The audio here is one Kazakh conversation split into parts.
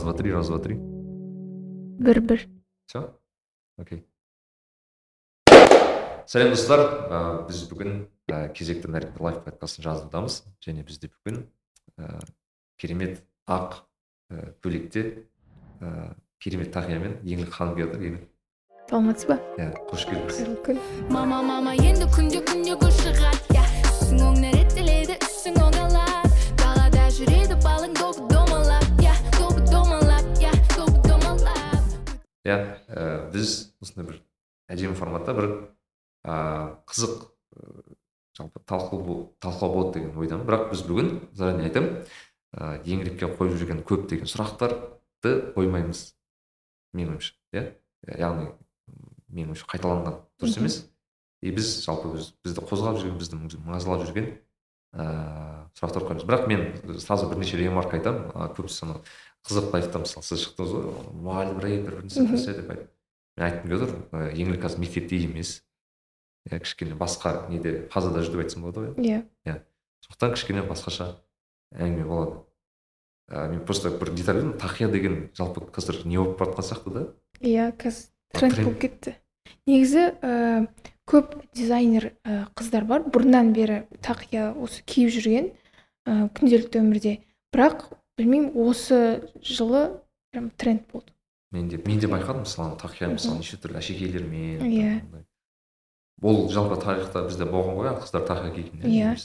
раз два три раз два три. Бір бір все окей. Сәлем достар. Ә, біз бүгін ә, кезекті нәрікті лайф подкастын жазудамыз. Және бізде бүгін ә, керемет ақ ә, көйлекте ә, керемет тақиямен еңлік ханым келіп отыр саламатсыз ба? Иә қош келдіңіз. Қайырлы күн. Мама мама енді күнде күнде күн шығады иә ә, біз осындай бір әдемі форматта бір ә, қызық ә, жалпы талқылау бол- талқылау болады деген ойдамын. Бірақ біз бүгін заранее айтамын ә, еңірекке қойып жүрген көптеген сұрақтарды қоймаймыз менің ойымша иә яғни менің ойымша қайталанған дұрыс емес. И біз жалпы біз, бізді қозғап жүрген бізді мазалап жүрген ыыы сұрақтар қоямыз бірақ мен сразу бірнеше ремарка айтамын ә, көбісі анау қызық лайфта мысалы сіз шықтыңыз ғой мұғалім бір нәрсе Мгм. нәрсе деп айтып мен айтқым келіп отыр еңлік қазір мектепте емес. Иә кішкене басқа неде фазада жүр деп айтсам болады ғой. Иә. Сондықтан кішкене басқаша әңгіме болады. Ә, мен просто бір деталь білдім тақия деген жалпы қазір не болып бара жатқан сияқты да. Иә қазір тренд. болып кетті. Негізі ә, көп дизайнер ә, қыздар бар. Бұрыннан бері тақия осы киіп жүрген ә, күнделікті өмірде. Бірақ білмеймін осы жылы прям тренд болды. Мен де мен де байқадым мысалы тақия мысалы неше түрлі әшекейлермен Иә. ол жалпы тарихта бізде болған ғой қыздар тақия киетін Иә.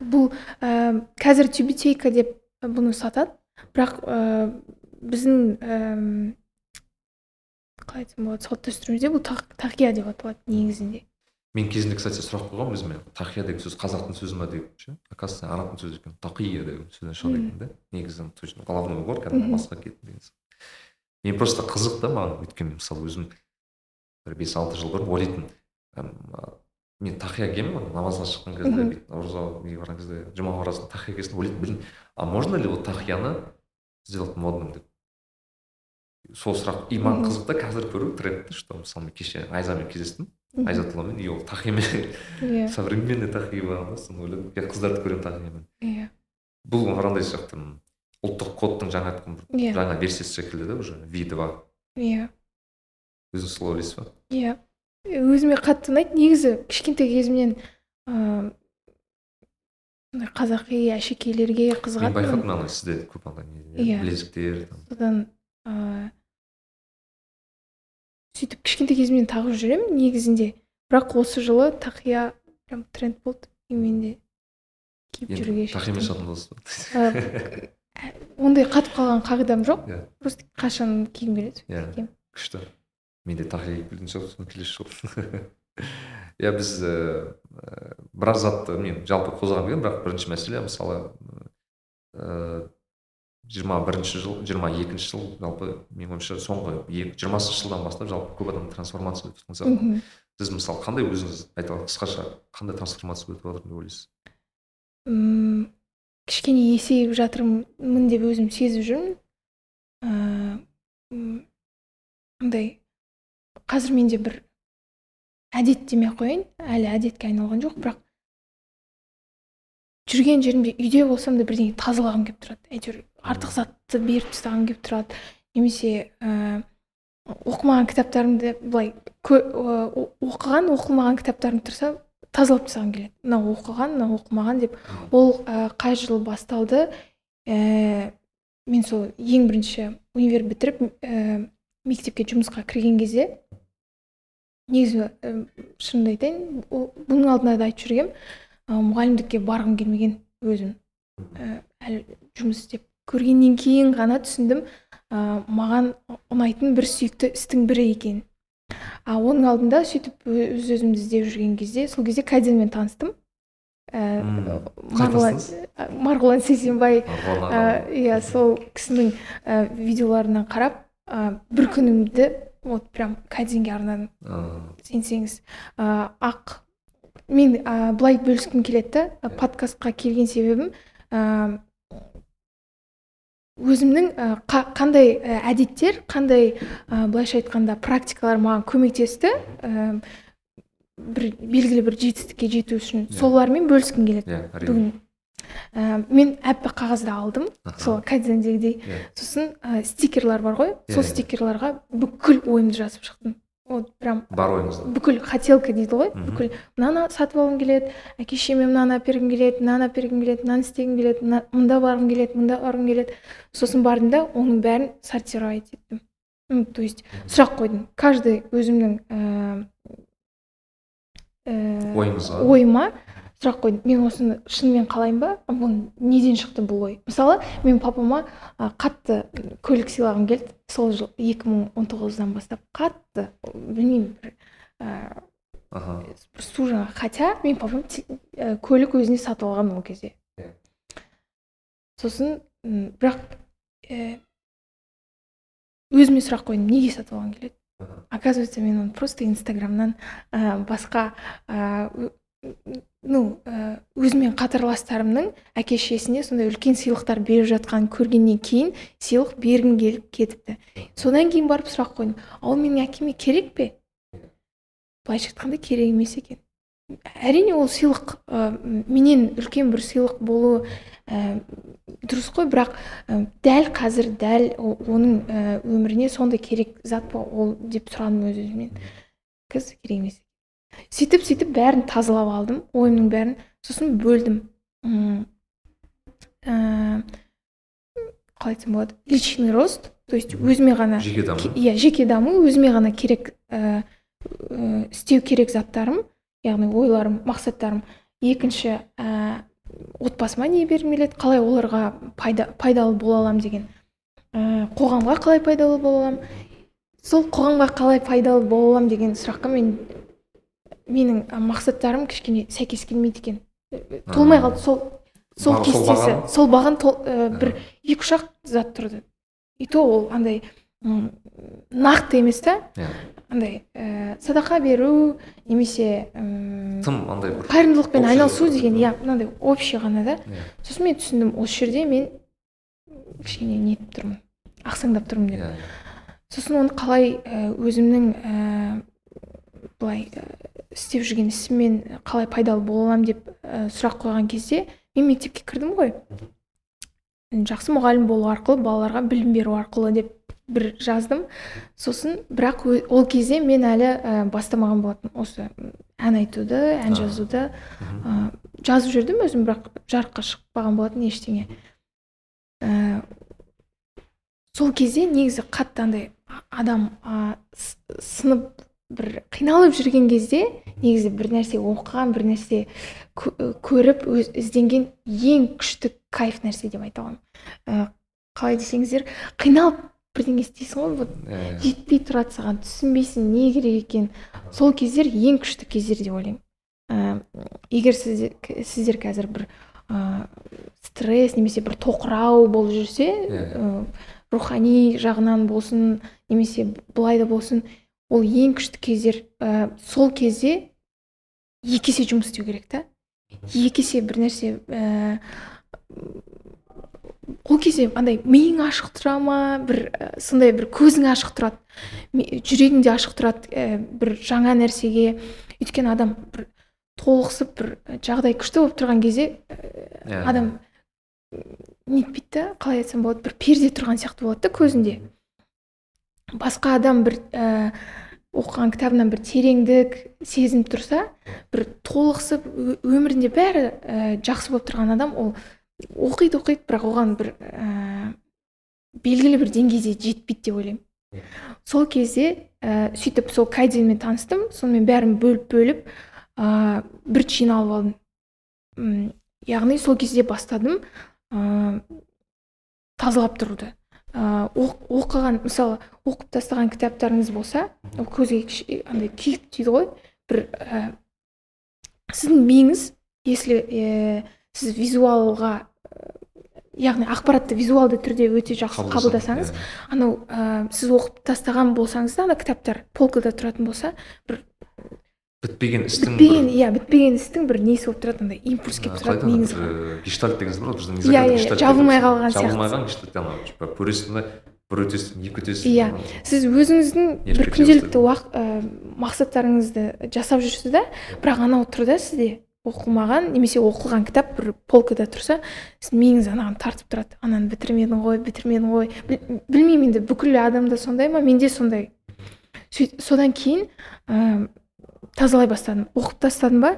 Бұл ә, қазір тюбетейка деп бұны сатады. Бірақ ә, біздің әм, қалай айтсам болады салт дәстүрімізде бұл тақ- тақия деп аталады негізінде. Мен кезінде кстати сұрақ қойғанмын өзіме. Тақия деген сөз қазақтың сөзі ма деп ше? Оказывается арабтың сөзі екен. Тақия деген сөзден шығады екен да негізі точно головной убор кәдімгі басқа кетті деген мен просто қызық та маған өйткені мысалы өзім бір бес алты жыл бұрын ойлайтынмын. Мен тақия киемін ана намазға шыққан кезде ораза неге барған кезде жұма ораза тақия киесің ойлайтынмын. Блин а можно ли вот тақияны сделать модным деп? Сол сұрақ. И маған қызық та қазір көру трендті что мысалы мен кеше айзамен кездестім. Мгм. айзатулламен и ол тақиямен иә. Современный болған да соны ойладым я қыздарды көремін тақиямен иә. Бұл мынандай сияқты ұлттық кодтың жаңа иә. жаңа версиясы секілді да уже ви два иә. Өзіңіз солай ойлайсыз ба иә. Өзіме қатты ұнайды. Негізі кішкентай кезімнен ыыы андай қазақи әшекейлерге мен қызығатынмын. байқадым ана сізде көп андай не Иә. білезіктер содан ыыы сөйтіп кішкентай кезімнен тағып жүремін. Негізінде бірақ осы жылы тақия прям тренд болды. И мен де киіп жүруге тақиямен Ә, ондай қатып қалған қағидам жоқ. Иә. просто қашан кигім келеді иә күшті. Мен де тақия киіп келетін шығармын келесі жылы иә біз ііі біраз затты мен жалпы қозғап келгенмін бірақ бірінші мәселе мысалы ііі жиырма бірінші жыл жиырма екінші жыл жалпы менің ойымша соңғы жиырмасыншы жылдан бастап жалпы көп адам трансформация өтіп жатқан сияқты. Сіз мысалы қандай өзіңіз айта аласыз? Қысқаша қандай трансформация өтіп жатыр деп ойлайсыз? Кішкене есейіп жатырмын деп өзім сезіп жүрмін. Ыыы андай қазір менде бір әдет демей ақ қояйын. Әлі әдетке айналған жоқ бірақ жүрген жерімде үйде болсам да бірдеңе тазалағым келіп тұрады. әйтеуір артық затты беріп тастағым келіп тұрады. Немесе ііі оқымаған кітаптарымды былай о- оқыған оқылмаған кітаптарым тұрса тазалап тастағым келеді. Мынау оқыған мынау оқымаған деп. Ол ә, қай жылы басталды? Ә, мен сол ең бірінші универ бітіріп ә, мектепке жұмысқа кірген кезде негізі ә, шынымды айтайын бұның алдында да айтып жүргенмін ә, мұғалімдікке барғым келмеген өзім. Әлі жұмыс істеп көргеннен кейін ғана түсіндім ә, маған ұнайтын бір сүйікті істің бірі екенін а оның алдында сөйтіп өз өзімді іздеп жүрген кезде сол кезде кайдзенмен таныстым. Ә, марғұлан сейсенбай иә сол кісінің ә, видеоларынан қарап ә, бір күнімді вот прям кайдзенге арнадым. Сенсеңіз ә, ақ мен ә, былай бөліскім келеді да подкастқа келген себебім ә, өзімнің ә, қа- қандай ә, әдеттер қандай ә, былайша айтқанда практикалар маған көмектесті ә, бір белгілі бір жетістікке жету үшін Иә. солармен бөліскім келеді иә әрине бүгін ә, мен аппақ қағазды алдым Аха. сол кайдзендегідей Иә. сосын ә, стикерлер бар ғой сол Иә, иә. стикерларға бүкіл ойымды жазып шықтым вот прям бар ойыңызда бүкіл хотелка дейді ғой бүкіл мынаны сатып алғым келеді әке шешеме мынаны әпергім келеді мынаны әпергім келеді мынаны істегім келеді мына- мында барғым келеді мында барғым келеді сосын бардым да оның бәрін сортировать еттім ну то есть сұрақ қойдым. Каждый өзімнің ііі ііі ойыңызға ойыма сұрақ қойдым. Мен осыны шынымен қалаймын ба? Бұл неден шықты бұл ой? Мысалы мен папама қатты көлік сыйлағым келді. Сол жыл 2019-дан бастап қатты білмеймін бір аха. бір су жаңа хотя мен папам көлік өзіне сатып алған ол кезде. Иә. сосын бірақ ә, өзіме сұрақ қойдым неге сатып алған келеді? Оказывается мен оны просто инстаграмнан ә, басқа ә, ну ә, қатарластарымның әке шешесіне сондай үлкен сыйлықтар беріп жатқанын көргеннен кейін сыйлық бергім келіп кетіпті. Содан кейін барып сұрақ қойдым. Ал менің әкеме керек пе? Былайша айтқанда керек емес екен. Әрине ол сыйлық ә, менен үлкен бір сыйлық болуы ә, дұрыс қой бірақ дәл қазір дәл оның өміріне сондай керек зат па ол деп сұрадым өз өзімнен керек емес сөйтіп сөйтіп бәрін тазалап алдым ойымның бәрін. Сосын бөлдім. М, ә, қалай айтсам болады? Личный рост. То есть өзіме ғана жеке даму. иә жеке даму өзіме ғана керек ә, ә, істеу керек заттарым яғни ойларым мақсаттарым. Екінші ә, отбасыма не бергім келеді? Қалай оларға пайда, пайдалы бола аламын деген. Ә, қоғамға қалай пайдалы бола аламын сол қоғамға қалай пайдалы бола аламын деген сұраққа мен менің ә, мақсаттарым кішкене сәйкес келмейді екен. Ә, толмай қалды сол сол Бағ- кестесі. сол баған ә, бір екі үш ақ зат тұрды. И то ол андай нақты емес та. Иә. Андай ә, садақа беру немесе м, тым андай бір қайырымдылықпен айналысу деген иә мынандай общий ғана да. Иә. Сосын мен түсіндім осы жерде мен кішкене нетіп тұрмын ақсаңдап тұрмын деп. Иә. Сосын оны қалай ә, өзімнің ә, былай ә, істеп жүрген ісіммен қалай пайдалы бола аламын деп ә, сұрақ қойған кезде мен мектепке кірдім ғой. Жақсы мұғалім болу арқылы балаларға білім беру арқылы деп бір жаздым. Сосын бірақ ол кезде мен әлі ә, бастамаған болатын осы ән айтуды ән жазуды ә, жазып жүрдім өзім бірақ жарыққа шықпаған болатын ештеңе. Ә, сол кезде негізі қатты андай адам с- сынып бір қиналып жүрген кезде негізі бір нәрсе оқыған бір нәрсе кө- көріп өз, ізденген ең күшті кайф нәрсе деп айта аламын. Қалай десеңіздер қиналып бірдеңе істейсің ғой вот Иә, жетпей тұрады саған түсінбейсің не керек екен сол кездер ең күшті кездер деп ойлаймын. Ә, егер сіздер, сіздер қазір бір ә, стресс немесе бір тоқырау болып жүрсе ә, рухани жағынан болсын немесе былай да болсын ол ең күшті кездер ә, сол кезде екі есе жұмыс істеу керек та. Екі есе бір нәрсе ә, ол кезде андай миың ашық тұра ма бір ә, сондай бір көзің ашық тұрады. Жүрегің де ашық тұрады ә, бір жаңа нәрсеге. Өйткені адам бір толықсып бір жағдай күшті болып тұрған кезде ә, адам нетпейді да қалай айтсам болады бір перде тұрған сияқты болады да көзінде. Басқа адам бір ә, оқыған кітабынан бір тереңдік сезініп тұрса бір толықсып өмірінде бәрі ә, жақсы болып тұрған адам ол оқиды оқиды бірақ оған бір ә, белгілі бір деңгейде жетпейді деп ойлаймын. Сол кезде ә, сөйтіп сол кайдзенмен таныстым сонымен бәрін бөліп бөліп ә, бір жиналып алдым. Яғни сол кезде бастадым ә, тазалап тұруды. Оқыған мысалы оқып тастаған кітаптарыңыз болса ол көзге кіші- андай күйік тиді ғой бір ә, сіздің миыңыз если ә, сіз визуалға ә, яғни ақпаратты визуалды түрде өте жақсы қабылдасаңыз иә. анау ә, сіз оқып тастаған болсаңыз да ана кітаптар полкада тұратын болса бітпеген істің бітпеген иә бітпеген істің бір несі болып тұрады андай импульс келіп тұрады миыңызға гештальт деген бар ғой біздің Иә, иә, жабылмай қалған жабылмай сияқты. қалған гештальт типа көресің да бір өтесің екі өтесің. Иә. сіз өзіңіздің бір күнделікті уақ ә, мақсаттарыңызды жасап жүрсіз да бірақ анау тұр да сізде оқылмаған немесе оқылған кітап бір полкада тұрса сіздің миыңыз анаған тартып тұрады. Ананы бітірмедің ғой бітірмедің ғой. Біл- білмеймін енді бүкіл адамда сондай ма? Менде сондай. Содан кейін тазалай бастадым. Оқып тастадым ба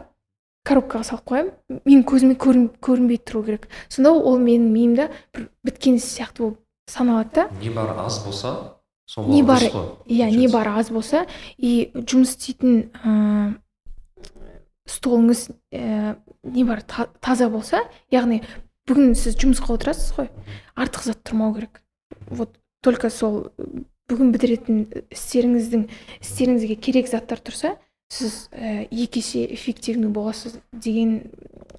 коробкаға салып қоямын. Менің көзіме көрін, көрінбей тұру керек. Сонда ол менің миымда бір біткен іс сияқты болып саналады да. Небары аз болса сол Не қой, иә получается. небары аз болса и жұмыс істейтін ә, столыңыз ә, небары та- таза болса яғни бүгін сіз жұмысқа отырасыз ғой артық зат тұрмау керек. Вот только сол бүгін бітіретін істеріңіздің істеріңізге керек заттар тұрса сіз ә, екі есе эффективный боласыз деген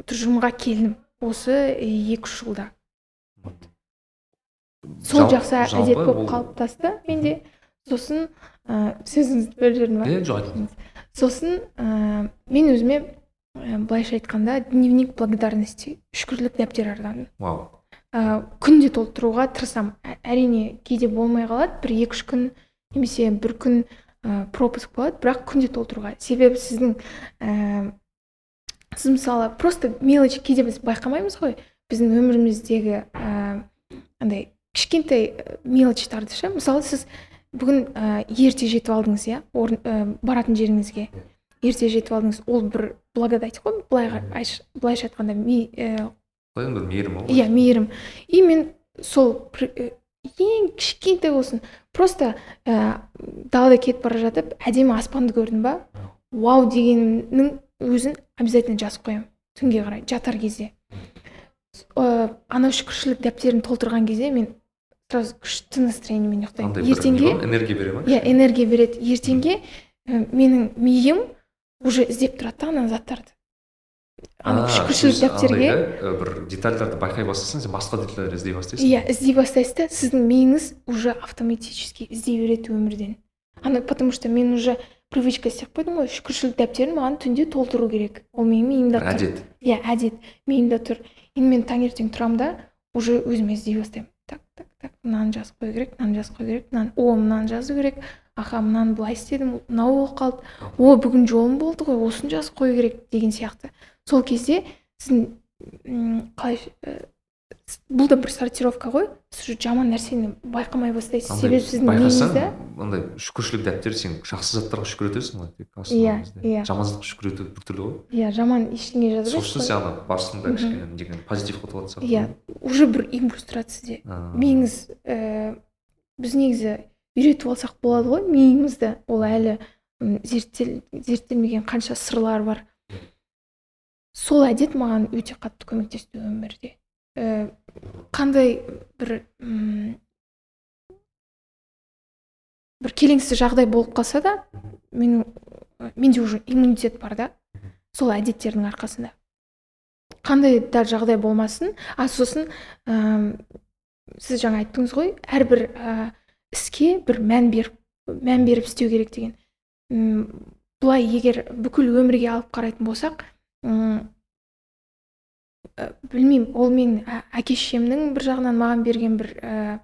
тұжырымға келдім осы екі үш жылда. Сол Жал- жақсы әдет болып ол- қалыптасты. Менде сосын ә, сөзіңізді бөліп жібердім ба? Е жоқ айтыңыз. сосын ә, мен өзіме ә, былайша айтқанда дневник благодарности шүкірлік дәптер арнадым. Вау. Ә, күнде толтыруға тырысамын. Әрине кейде болмай қалады. Бір екі үш күн немесе бір күн пропуск болады. Бірақ күнде толтыруға. Себебі сіздің ә, сіз мысалы просто мелочь кейде біз байқамаймыз ғой. Біздің өміріміздегі ә, андай кішкентай ә, мелочьтарды ше. Мысалы сіз бүгін ә, ерте жетіп алдыңыз иә орын ә, баратын жеріңізге. Ерте жетіп алдыңыз. Ол бір благодать қой. Былайға айш- былайша айтқанда ми, ә, былай бір мейірім ғой иә мейірім. И мен сол э, ең кішкентай болсын просто ә, далада кетіп бара жатып әдемі аспанды көрдім ба вау дегеннің өзін обязательно жазып қоямын түнге қарай жатар кезде. Ә, анау шүкіршілік дәптерін толтырған кезде мен сразу күшті настроениемен ұйықтаймын ертеңге энергия бере ма? Иә энергия береді. Ертеңге ә, менің миым уже іздеп тұрады да ана заттарды. Сіз дәптерге. бір детальдарды байқай бастасаң сен басқа детальдер іздей бастайсың. Иә іздей бастайсыз да сіздің миыңыз уже автоматически іздей береді өмірден. Ана потому что мен уже привычка істеп қойдым ғой шүкіршілік дәптерін маған түнде толтыру керек. Ол менің миымда тұр. Әдет. Иә әдет. Миымда тұр. Енді мен таңертең тұрамын да уже өзіме іздей бастаймын. Так так так мынаны жазып қою керек мынаны жазып қою керек мынаны о мынаны жазу керек. Аха мынаны былай істедім мынау болып қалды. О бүгін жолым болды ғой осыны жазып қою керек деген сияқты. Сол кезде сіздің қалай ә, с- бұл да бір сортировка ғой. Сіз уже жаман нәрсені байқамай бастайсыз. Себебі сіздің байқасаң андай шүкіршілік дәптер сен жақсы заттарға шүкір етесің ғой тек Иә, иә. жаман затқа шүкір ету біртүрлі ғой. Иә жаман ештеңе сол жазбайсыз үшін ғой. сен ана басында Мгм. кішкене деген позитив қотып жатсың иә уже бір импульс тұрады сізде миыңыз ә, біз негізі үйретіп алсақ болады ғой миымызды. Ол әлі зерттелмеген қанша сырлар бар. Сол әдет маған өте қатты көмектесті өмірде. Ә, қандай бір м, бір келеңсіз жағдай болып қалса да менің менде уже иммунитет бар да сол әдеттердің арқасында. Қандай да жағдай болмасын а сосын әм, сіз жаңа айттыңыз ғой әрбір ә, іске бір мән беріп мән беріп істеу керек деген. М, былай егер бүкіл өмірге алып қарайтын болсақ ә, білмеймін ол менің ә- әке шешемнің бір жағынан маған берген бір ә,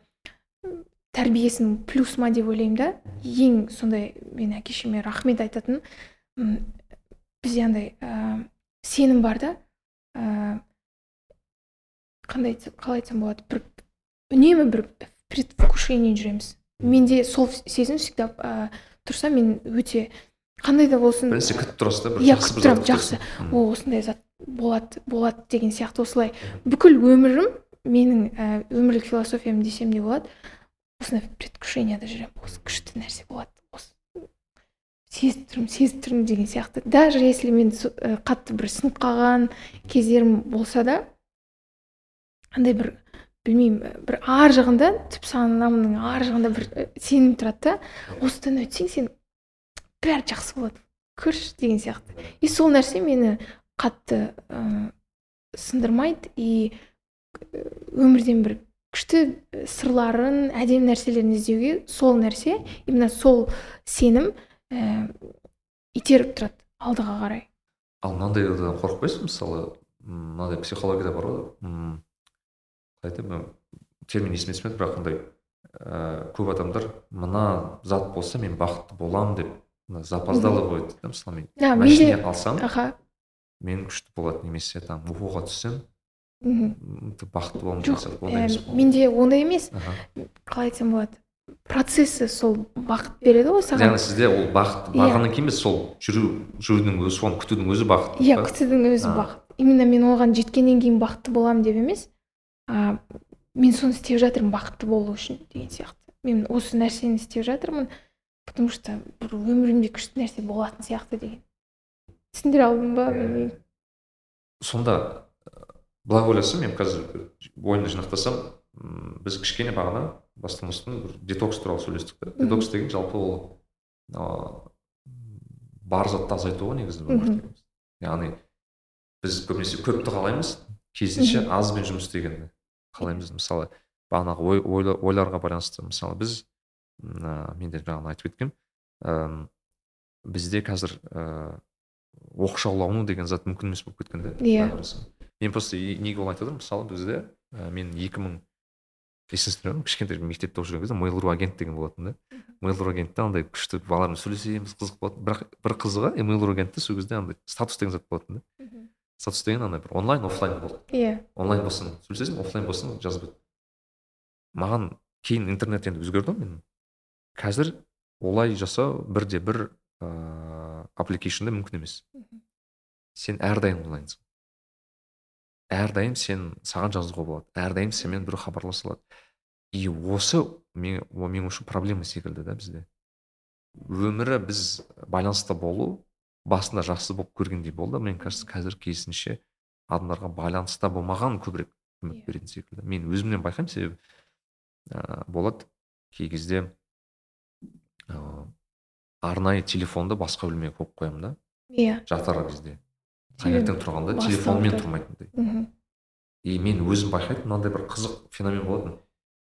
тәрбиесінің плюс ма деп ойлаймын да. Ең сондай мен әке шешеме рахмет айтатын бізде андай ә, сенім бар да. Ә, қандай қалай айтсам болады? Бір үнемі бір предвкушение жүреміз. Менде сол сезім всегда ә, тұрса мен өте қандай да болсын. Бірінші күтіп тұрасыз да бір Иә, жақсы күтіп тұрамын, жақсы. о осындай зат болады болады деген сияқты осылай. Бүкіл өмірім менің ә, өмірлік философиям десем де болады. Осындай предвкушенияда жүремін. Осы күшті нәрсе болады. Осы сезіп тұрмын сезіп тұрмын деген сияқты. Даже если мен қатты бір сынып қалған кездерім болса да андай бір білмеймін бір ар жағында түп санамның ар жағында бір сенім тұрады да осыдан өтсең сен бәрі жақсы болады. Көрші деген сияқты. И сол нәрсе мені қатты ә, сындырмайды. И өмірден бір күшті сырларын әдемі нәрселерін іздеуге сол нәрсе именно сол сенім ә, итеріп тұрады алдыға қарай. Ал мынандайдан қорықпайсыз мысалы мынандай психологияда бар ғой. Қалай айтады термин есіме түспеді бірақ андай ә, көп адамдар мына зат болса мен бақытты боламын деп мына запоздалый қояды да мысалы мен а, алсам аха. мен күшті болады немесе там оқуға түссем мхм бақытты боламын деген жоқ сияқты ондай емес менде ондай емес. Қалай айтсам болады процесі сол бақыт береді ғой саған. Яғни сізде ол бақыт Иә. барғаннан кейін емес сол жүру жүрудің өзі соны күтудің өзі бақыт иә күтудің өзі бақыт. Именно мен оған жеткеннен кейін бақытты боламын деп емес а, мен соны істеп жатырмын бақытты болу үшін деген сияқты. Мен осы нәрсені істеп жатырмын. Потому что бір өмірімде күшті нәрсе болатын сияқты деген түсіндіре алдым ба білмеймін сонда былай ойласам мен қазір ойымды жинақтасам біз кішкене бағана бастамастан бір детокс туралы сөйлестік та. Детокс деген жалпы ол бар затты азайту ғой негізі яғни біз көбінесе көпті қалаймыз керісінше азбен жұмыс істегенді қалаймыз. Мысалы бағанағы ой, ойлар- ойларға байланысты мысалы біз мына мен де жаңағы айтып кеткенмін ыыы бізде қазір ыыы оқшаулану деген зат мүмкін емес болып кеткен да Иә. мен просто неге оны айтып отырмын? Мысалы бізде ә, мен екі мың есіңізде ме кішкентай мектепте оқып жүрген кезде mail.ru агент деген болатын да. Mail.ru агентте андай күшті балалармен сөйлесеміз қызық болатын. Бірақ бір қызығы mail.ru агентте сол кезде андай статус деген зат болатын да. Статус деген андай бір онлайн оффлайн болды. Иә. Онлайн болсын сөйлесесің оффлайн болсын жазып маған кейін интернет енді өзгерді ғой мен қазір олай жасау бірде бір ыыы аппликейшнде мүмкін емес. Сен әрдайым онлайнсың. Әрдайым сен саған жазуға болады. Әрдайым сенімен біреу хабарласа алады и осы мен менің үшін проблема секілді да бізде. Өмірі біз байланыста болу басында жақсы болып көргендей болды. Мне кажется қазір керісінше адамдарға байланыста болмаған көбірек көмек Иә. беретін секілді. Мен өзімнен байқаймын себебі ә, болады. Кей кезде арнайы телефонды басқа бөлмеге қойып қоямын да. Иә. Жатар кезде. Таңертең тұрғанда телефонмен тұрмайтындай мхм и мен өзім байқайтынмын мынандай бір қызық феномен болатын.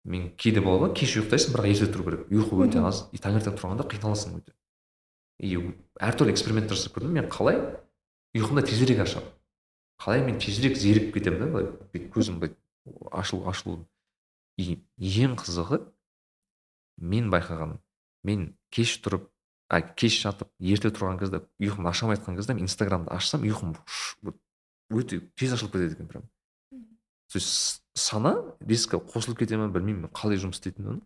Мен кейде болады ғой кеш ұйықтайсың бірақ ерте тұру керек. Ұйқы өте аз. И таңертең тұрғанда қиналасың өте. И әртүрлі эксперимент жасап көрдім. Мен қалай ұйқымды тезірек ашамын? Қалай мен тезірек зерігіп кетемін да? Былай бүйтіп көзім былай ашылу ашылу и ең қызығы мен байқағаным мен кеш тұрып а кеш жатып ерте тұрған кезде ұйқымды аша алмай жатқан кезде мен инстаграмды ашсам ұйқым өте тез ашылып кетеді екен прям. То есть сана резко қосылып кете ма білмеймін қалай жұмыс істейтінін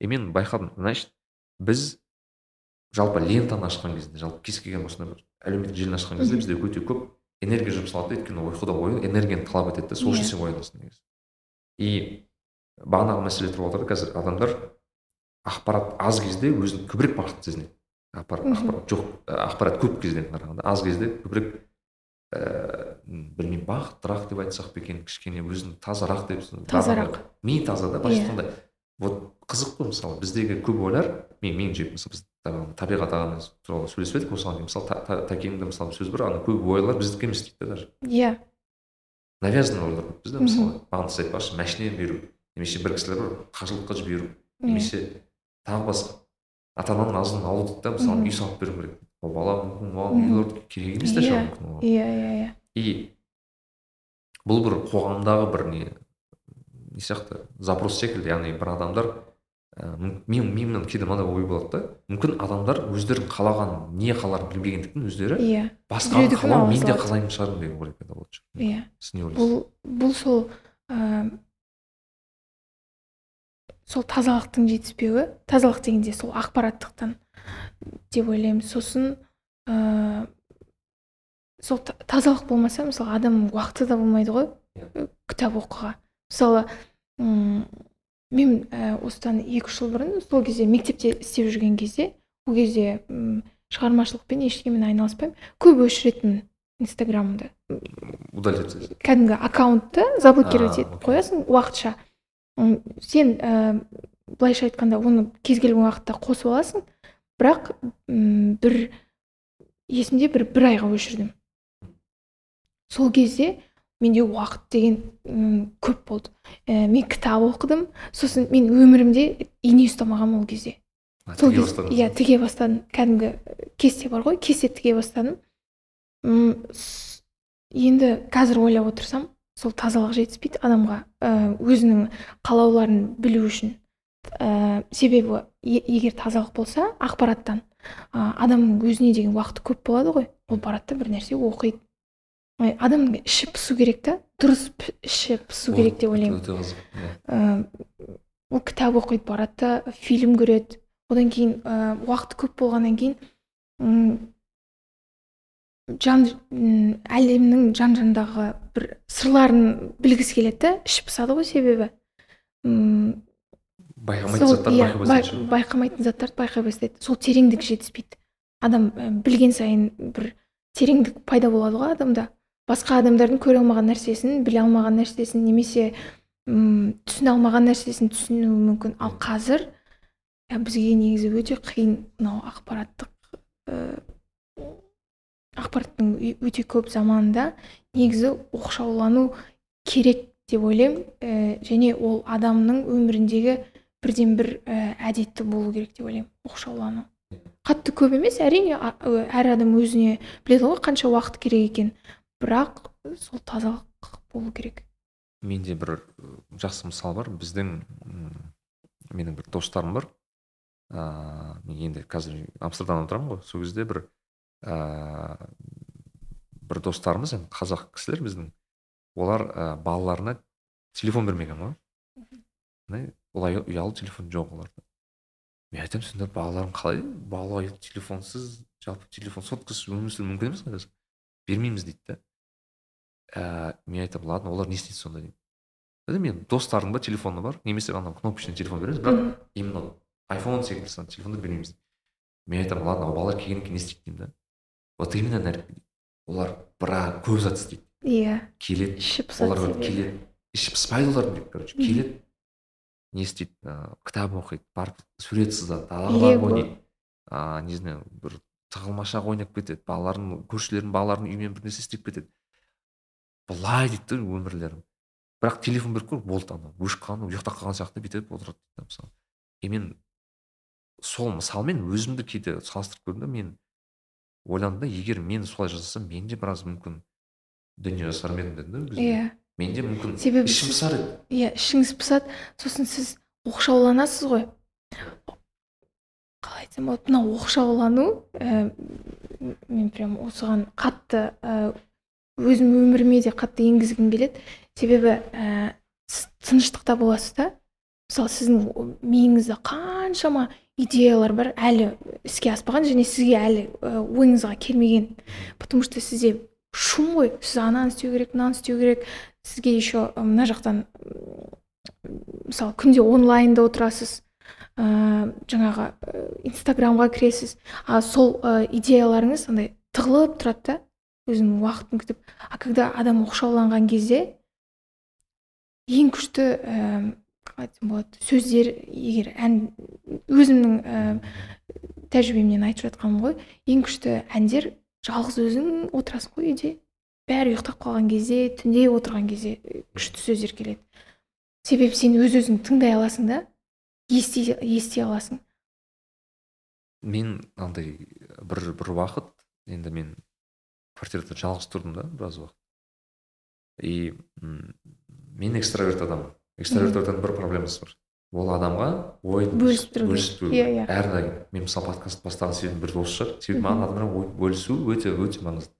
и мен байқадым значит біз жалпы лентаны ашқан кезде жалпы кез келген осындай бір әлеуметтік желіні ашқан кезде бізде өте көп энергия жұмсалады да өйткені ұйқыда ояну энергияны талап етеді да сол үшін Иә. сен оянасың негізі. И бағанағы мәселе тұрып отыр қазір адамдар ақпарат аз кезде өзін көбірек бақытты сезінеді. Ақпарат, ақпарат жоқ ақпарат көп кезден қарағанда аз кезде көбірек ііі білмеймін бақыттырақ деп айтсақ па екен кішкене өзін тазарақ деп Тазарақ. ми таза да былайша Иә. айтқанда вот қызық қой мысалы біздегі көп ойлар мен меніңше мысалы біз табиғат ағамыз туралы сөйлесіп едік осыған дейін мысалы тәкеңде мысалы сөз бар ана көп ойлар біздікі емес дейді да даже. Иә. Навязанный ойлар көп бізде мысалы маған сіз айтпақшы машина беру немесе бір кісілер бар қажылыққа жіберу немесе тағы басқа. Ата ананың азығын алу дейді да мысалы үй салып беру керек. Ол бала мүмкін оған үйлер керек емес Иә. шығар мүмкін оған. Иә иә иә и бұл бір қоғамдағы бір не не сияқты запрос секілді. Яғни бір адамдар ә, мүм- мен менің кейде мынандай ой болады да. Мүмкін адамдар өздерінің қалаған не қаларын білмегендіктен өздері иә. басқаны қалау ала мен де қалаймын шығармын деген ой пайда болады иә. Сіз не ойлайсыз? Бұл бұл сол ә, сол тазалықтың жетіспеуі тазалық дегенде сол ақпараттықтан деп ойлаймын. Сосын ә, сол та- тазалық болмаса мысалы адамның уақыты да болмайды ғой Иә. кітап оқуға. Мысалы м, мен ә, осыдан екі үш жыл бұрын сол кезде мектепте істеп жүрген кезде ол кезде м, шығармашылықпен ештеңемен айналыспаймын. Көп өшіретінмін инстаграмымды. Удалить етсіз кәдімгі аккаунтты заблокировать етіп қоясың уақытша. Сен ә, былайша айтқанда оны кез келген уақытта қосып аласың бірақ м, бір есімде бір бір айға өшірдім. Сол кезде менде уақыт деген көп болды. Ә, мен кітап оқыдым сосын мен өмірімде ине ұстамағанмын ол кезде. Сол тіге кез бастадыңыз иә тіге бастадым. Кәдімгі кесте бар ғой кесте тіге бастадым. Енді қазір ойлап отырсам сол тазалық жетіспейді адамға ә, өзінің қалауларын білу үшін. Ә, себебі е- егер тазалық болса ақпараттан ә, адамның өзіне деген уақыты көп болады ғой. Ол барады да бір нәрсе оқиды. Адамның іші пысу керек та дұрыс іші пысу керек деп ойлаймын. өте қызық иә. Ә, ол кітап оқиды барады да фильм көреді. Одан кейін ә, уақыты көп болғаннан кейін жан әлемнің жан жанындағы бір сырларын білгісі келеді да іші пысады ғой себебі. М, байқамайтын сол заттарды иә байқай бай- бастайды байқамайтын заттарды байқай бастайды сол тереңдік жетіспейді. Адам білген сайын бір тереңдік пайда болады ғой адамда. Басқа адамдардың көре алмаған нәрсесін біле алмаған нәрсесін немесе м түсіне алмаған нәрсесін түсінуі мүмкін. Ал қазір бізге негізі өте қиын мынау ақпараттық ақпараттың өте көп заманында негізі оқшаулану керек деп ойлаймын. Ә, және ол адамның өміріндегі бірден бір ә, әдетті болу керек деп ойлаймын оқшаулану. Қатты көп емес әрине әр адам өзіне біледі ғой қанша уақыт керек екенін бірақ сол тазалық болу керек. Менде бір жақсы мысал бар. Біздің менің бір достарым бар. Ыыы мен енді қазір амстердамда тұрамын ғой. Сол кезде бір ыыы бір достарымыз енді қазақ кісілер біздің олар ә, балаларына телефон бермеген ғой. Олай ұялы телефон жоқ оларда. Мен айтамын сендер балаларың қалай? Бала телефонсыз жалпы телефон соткасыз өмір сүру мүмкін емес қой қазір. Бермейміз дейді да ә, мен айтамын ладно олар не істейді сонда деймін Енді мен достарымда телефоны бар немесе ана кнопочный телефон береміз бірақ именно айфон секілді телефонды бермейміз мен айтамын ладно балалар келгеннен кейін не істейді деймін да вот именно нәр- олар бірақ көп зат істейді. Иә. Келеді іші пысады олар себебі. келеді. Іші пыспайды олардың короче келеді не істейді ыыы кітап оқиды барып сурет сызады далаға барып ойнайды. А не знаю бір тығылмашақ ойнап кетеді балаларын көршілердің балаларының үйімен бір нәрсе істеп кетеді. Былай дейді да өмірлерің бірақ телефон беріп қой болды ана өшіп қалған ұйықтап қалған сияқты бүйтіп отырады дейді да мысалы. И мен сол мысалмен өзімді кейде салыстырып көрдім да мен ойландым да егер мен солай жасасам мен де біраз мүмкін дүние жасар ма едім дедім да иә. Мен де мүмкін Себебі ішім пысар еді. иә ішіңіз пысады сосын сіз оқшауланасыз ғой. Қалай айтсам болады мына оқшаулану ә, мен прям осыған қатты ә, өзім өміріме де қатты енгізгім келеді. Себебі ә, сіз тыныштықта боласыз да. Мысалы сіздің миыңызда қаншама идеялар бар әлі іске аспаған және сізге әлі ойыңызға келмеген. Потому что сізде шум ғой. Сіз ананы істеу керек мынаны істеу керек. Сізге еще мына жақтан мысалы күнде онлайнда отырасыз ә, жаңағы инстаграмға кіресіз. А сол ә, идеяларыңыз андай тығылып тұрады да өзінің уақытын күтіп. А когда адам оқшауланған кезде ең күшті қалай айтсам болады сөздер егер ән өзімнің ә, тәжірибемнен айтып жатқаным ғой ең күшті әндер жалғыз өзің отырасың ғой үйде. Бәрі ұйықтап қалған кезде түнде отырған кезде э, күшті сөздер келеді. Себебі сен өз өзіңді тыңдай аласың да ести, ести аласың. Мен андай бір бір уақыт енді мен квартирада жалғыз тұрдым да біраз уақыт. И мен экстраверт адаммын. Экстраверт адамның бір проблемасы бар. Ол адамға ойын Бөлісіп Иә, иә. әрдайым. Мен мысалы подкаст бастаған себебім бір осы шығар. Себебі маған адамдармен ой бөлісу өте өте маңызды.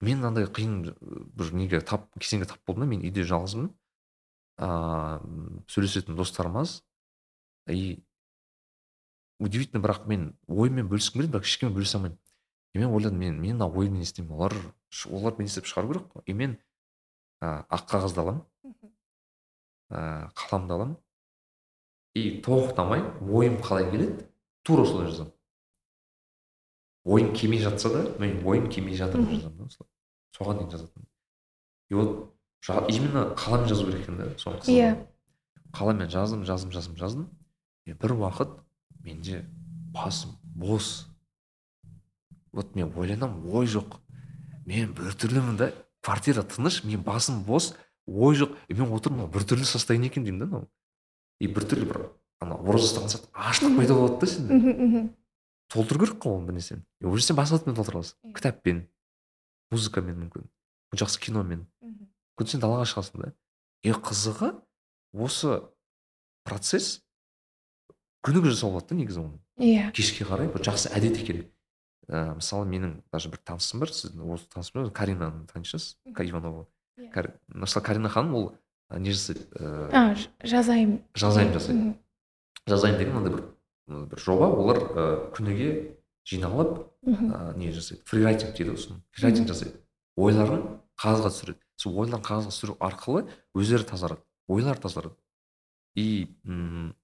Мен мынандай қиын бір неге тап кезеңге тап болдым да мен үйде жалғызбын ыыы сөйлесетін достарым аз. И удивительно бірақ мен ойыммен бөліскім келеді бірақ ешкіммен бөлісе алмаймын. И мен ойладым мен мен мына ойымды не істеймін? Олар олар мені істеп шығару керек қой. И мен ә, ақ қағазды аламын. Ә, қаламды аламын и тоқтамай ойым қалай келеді? Тура солай жазамын. Ойым келмей жатса да мен ойым келмей жатыр деп жазамын да осылай. Соған дейін жазатынмын. И вот именно қаламмен жазу керек екен да соны. Иә. қаламмен жаздым жаздым жаздым жаздым. И бір уақыт менде басым бос. Вот мен ойланамын ой жоқ. Мен біртүрлімін да квартира тыныш мен басым бос. Ой жоқ и мен отырмын біртүрлі состояние екен деймін да мынау и біртүрлі бір ана ораза ұстаған сияқты аштық пайда болады да сенде. Мхм толтыру керек қой оны бір нәрсені. И уже сен басқа затпен толтыра аласың. Кітаппен музыкамен мүмкін жақсы киномен. Мүмкін сен далаға шығасың да. И қызығы осы процесс күніге жасауға болады да негізі оны. Иә. Кешке қарай бір жақсы әдет екен. Ә, мысалы менің даже бір танысым бар сіз осы танысым бар каринаны танисыз иванова. Мысалы карина ханым ол не жасайды а ж- жазайын. жазайын жасайды жазайын деген мынандай бір бір жоба. Олар ә, күніге жиналып ә, не жасайды фрирайтинг дейді ғой соны фрирайтинг жасайды ойларын қағазға түсіреді. Сол ойларын қағазға түсіру арқылы өздері тазарады ойлары тазарады. И м,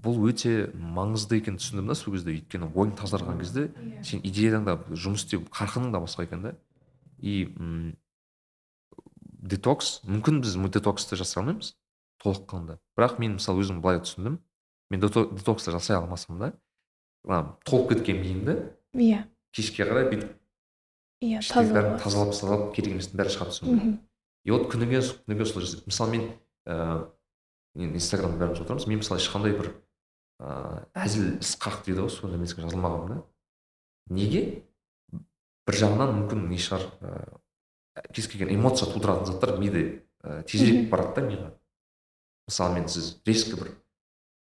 бұл өте маңызды екенін түсіндім да сол кезде. Өйткені ойың тазарған кезде Иә. сен идеяң да жұмыс істеу қарқының да басқа екен да. И м, детокс. Мүмкін біз детоксты жасай алмаймыз толыққанды. Бірақ мен мысалы өзім былай түсіндім. Мен дето- детоксты жасай алмасам да толып кеткен миыңды иә. кешке қарай бүйтіп иә тазалап тазалап керек еместің бәрін шығарып тастау керек и вот күніге күніге солай жасайды мысалы мен ыыы мен инстаграмда бәріміз отырамыз. Мен мысалы ешқандай бір ыыы әзіл ысқақ дейді ғой сондай нәрсеге жазылмағанмын да неге? Бір жағынан мүмкін не шығар ыыы кез келген эмоция тудыратын заттар миды і тезірек барады да миға мысалы мен сіз резко бір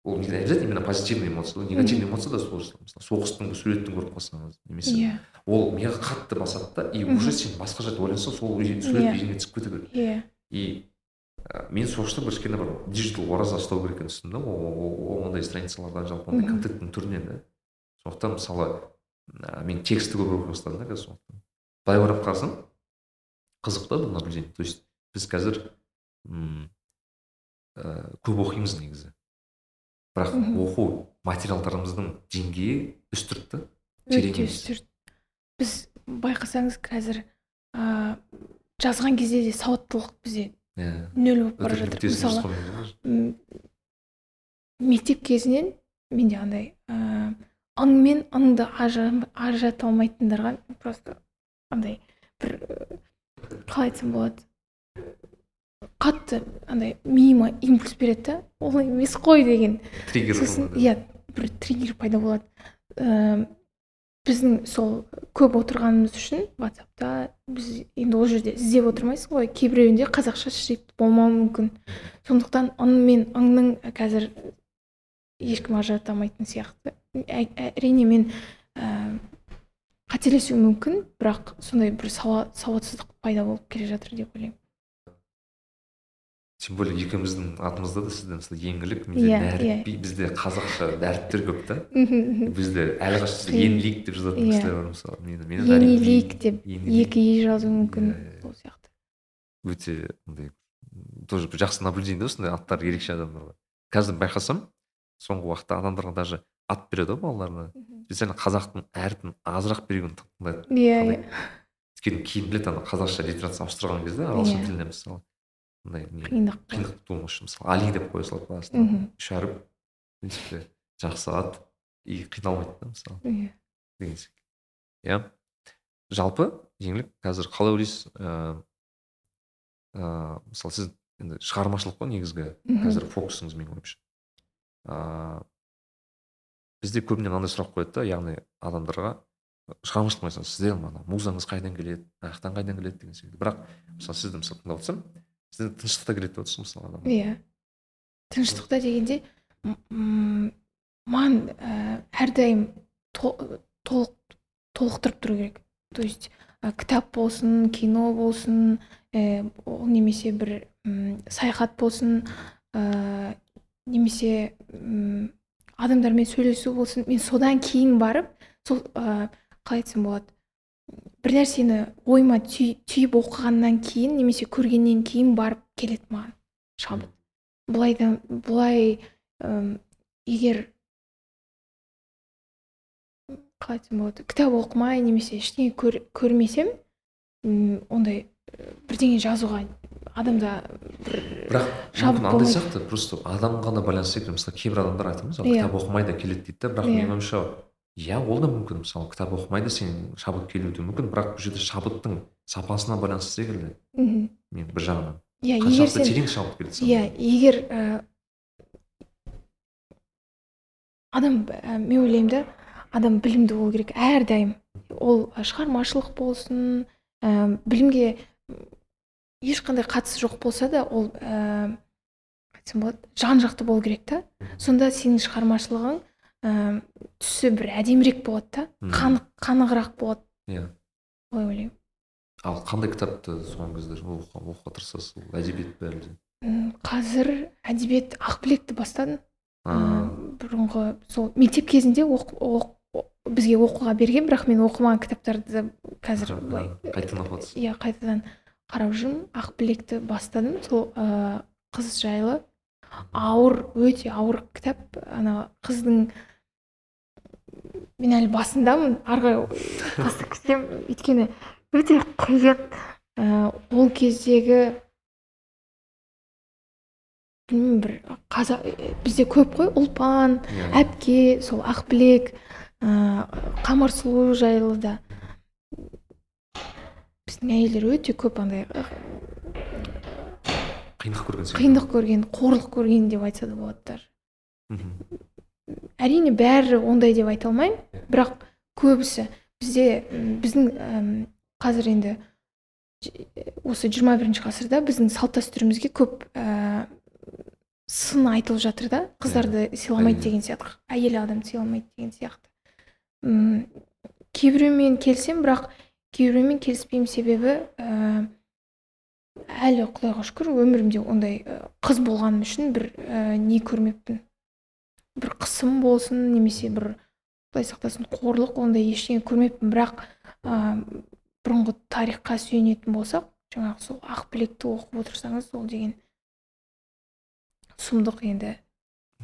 ол не обязательно именно позитивный эмоция ол негативный эмоция да сол мысалы соғыстың суретін көріп қалсаңыз немесе иә ол миға қатты басады да и уже сен басқа жерде ойлансаң сол сурет бейнеңе түсіп кете береді иә и ә, мен соғышта бір кішкене бір диджитал ораза ұстау керек екенін түсіндім да ол- ондай страницалардан жалпы ондай контенттің түрінен да сондықтан мысалы ә, мен текстті көп оқи бастадым да қазір сондықтан былай қарап қарасаң қызық та бұл наблюдение то есть біз қазір м ә, көп оқимыз негізі. Бірақ оқу материалдарымыздың деңгейі үстірт та. Өте үстірт біз байқасаңыз қазір ыыы жазған кезде де сауаттылық бізде иә. нөл болып бара жатыр. мысалы мектеп кезінен менде андай ыыы ың мен ыңды ажыра- ажырата алмайтындарға просто андай бір і, қалай айтсам болады. Қатты андай миыма импульс береді да олай емес қой деген. Триггер сосын иә бір триггер пайда болады. Ыыы біздің сол көп отырғанымыз үшін ватсапта біз енді ол жерде іздеп отырмайсың ғой. Кейбіреуінде қазақша шрифт болмауы мүмкін. Сондықтан ың мен ыңның қазір ешкім ажырата алмайтын сияқты. Ә- әрине мен ііі қателесуім мүмкін бірақ сондай бір сауа- сауатсыздық пайда болып келе жатыр деп ойлаймын. Тем более екеуміздің атымызда да сізде мысалы еңлік менде Иә, нәрікби бізде қазақша әріптер көп та. Бізде Иә. енлик деп жазатын Иә. кісілер бар мысалы мен деп екі и жазу мүмкін Иә, иә, иә. сол сияқты. өте андай тоже бір жақсы наблюдение да осындай аттар ерекше адамдарға қазір байқасам соңғы уақытта адамдарға даже ат береді ғой балаларына. Специально қазақтың әрпін азырақ берген тыңдайды иә иә. өйткені кейін біледі ана қазақша литерация ауыстырған кезде ағылшын Иә. тіліне мысалы мындай не қиындық қиындық туылмас үшін мысалы али деп қоя салады басына. Үш әріп в принципе жақсы ат и қиналмайды да мысалы. Иә. Деген секілді иә. Жалпы еңлік қазір қалай ойлайсыз ыыы ыыы мысалы сіз енді шығармашылық қой негізгі. Қазір фокусыңыз менің ойымша. Ыыы бізде көбіне мынандай сұрақ қояды да яғни адамдарға шығармашылық mesela сізде ана музаңыз қайдан келеді жақтан қайдан келеді деген секілді бірақ мысалы сізді мысалы тыңдап отырсам сізде тыныштықта келеді деп отырсыз мысалы адам иә. Тыныштықта дегенде маған ә, әрдайым то- толық толықтырып тұру керек. То есть кітап болсын кино болсын ол немесе бір саяхат болсын ә, немесе адамдармен сөйлесу болсын мен содан кейін барып сол ә, қалай айтсам болады бір нәрсені ойыма түй- түйіп оқығаннан кейін немесе көргеннен кейін барып келеді маған шабыт. Былай да былай ым, егер қалай айтсам болады кітап оқымай немесе ештеңе көр, көрмесем ондай бірдеңе жазуға адамда бір бірақ мүмкін андай сияқты просто адамға ғана байланысты секілді мысалы кейбір адамдар айтамыз ғой Иә. кітап оқымай да келеді дейді да бірақ Иә. менің ойымша иә ол да мүмкін. Мысалы кітап оқымай да сен шабыт келуі де мүмкін бірақ бұл жерде шабыттың сапасына байланысты секілді мхм. мен бір жағынан. Иә егер сен терең шабыт келеді иә егер ә, адам ә, мен ойлаймын да адам білімді болу керек әрдайым. Ол шығармашылық болсын ә, білімге ешқандай қатысы жоқ болса да ол ә, айтсам болады жан жақты болу керек та. Сонда сенің шығармашылығың ә, түсі бір әдемірек болады да қанық қанығырақ болады. Иә. Олай ойлаймын. Ал қандай кітапты соңғы кезде оқуға тырысасыз ол әдебиет пе әлде? Қазір әдебиет ақбілекті бастадым. Бұрынғы сол мектеп кезінде оқ, оқ, бізге оқуға берген бірақ мен оқымаған кітаптарды қазір былай қайтадан оқып иә қайтадан қарап жүрмін ақбілекті бастадым сол ә, қыз жайлы. Ауыр өте ауыр кітап. Ана қыздың мен әлі басындамын ары қарай бастап кетсем өйткені өте қиын. Ә, ол кездегі білмеймін бір қазақ бізде көп қой ұлпан иә. әпке сол ақбілек ә, қамар сұлу жайлы да. Біздің әйелдер өте көп андай қиындық көрген қиындық көрген қорлық көрген деп айтса да болады әрине бәрі ондай деп айта алмаймын бірақ көбісі бізде біздің әм, қазір енді осы 21 ғасырда біздің салт дәстүрімізге көп ә, сын айтылып жатыр да. Қыздарды сыйламайды деген сияқты әйел адам сыйламайды деген сияқты. М, кейбіреумен келсем бірақ кейбіреумен келіспеймін себебі ә, әлі құдайға шүкір өмірімде ондай ә, қыз болғаным үшін бір ә, не көрмеппін. Бір қысым болсын немесе бір құдай сақтасын қорлық ондай ештеңе көрмеппін. Бірақ ә, бұрынғы тарихқа сүйенетін болсақ жаңағы сол ақбілекті оқып отырсаңыз ол деген сұмдық енді.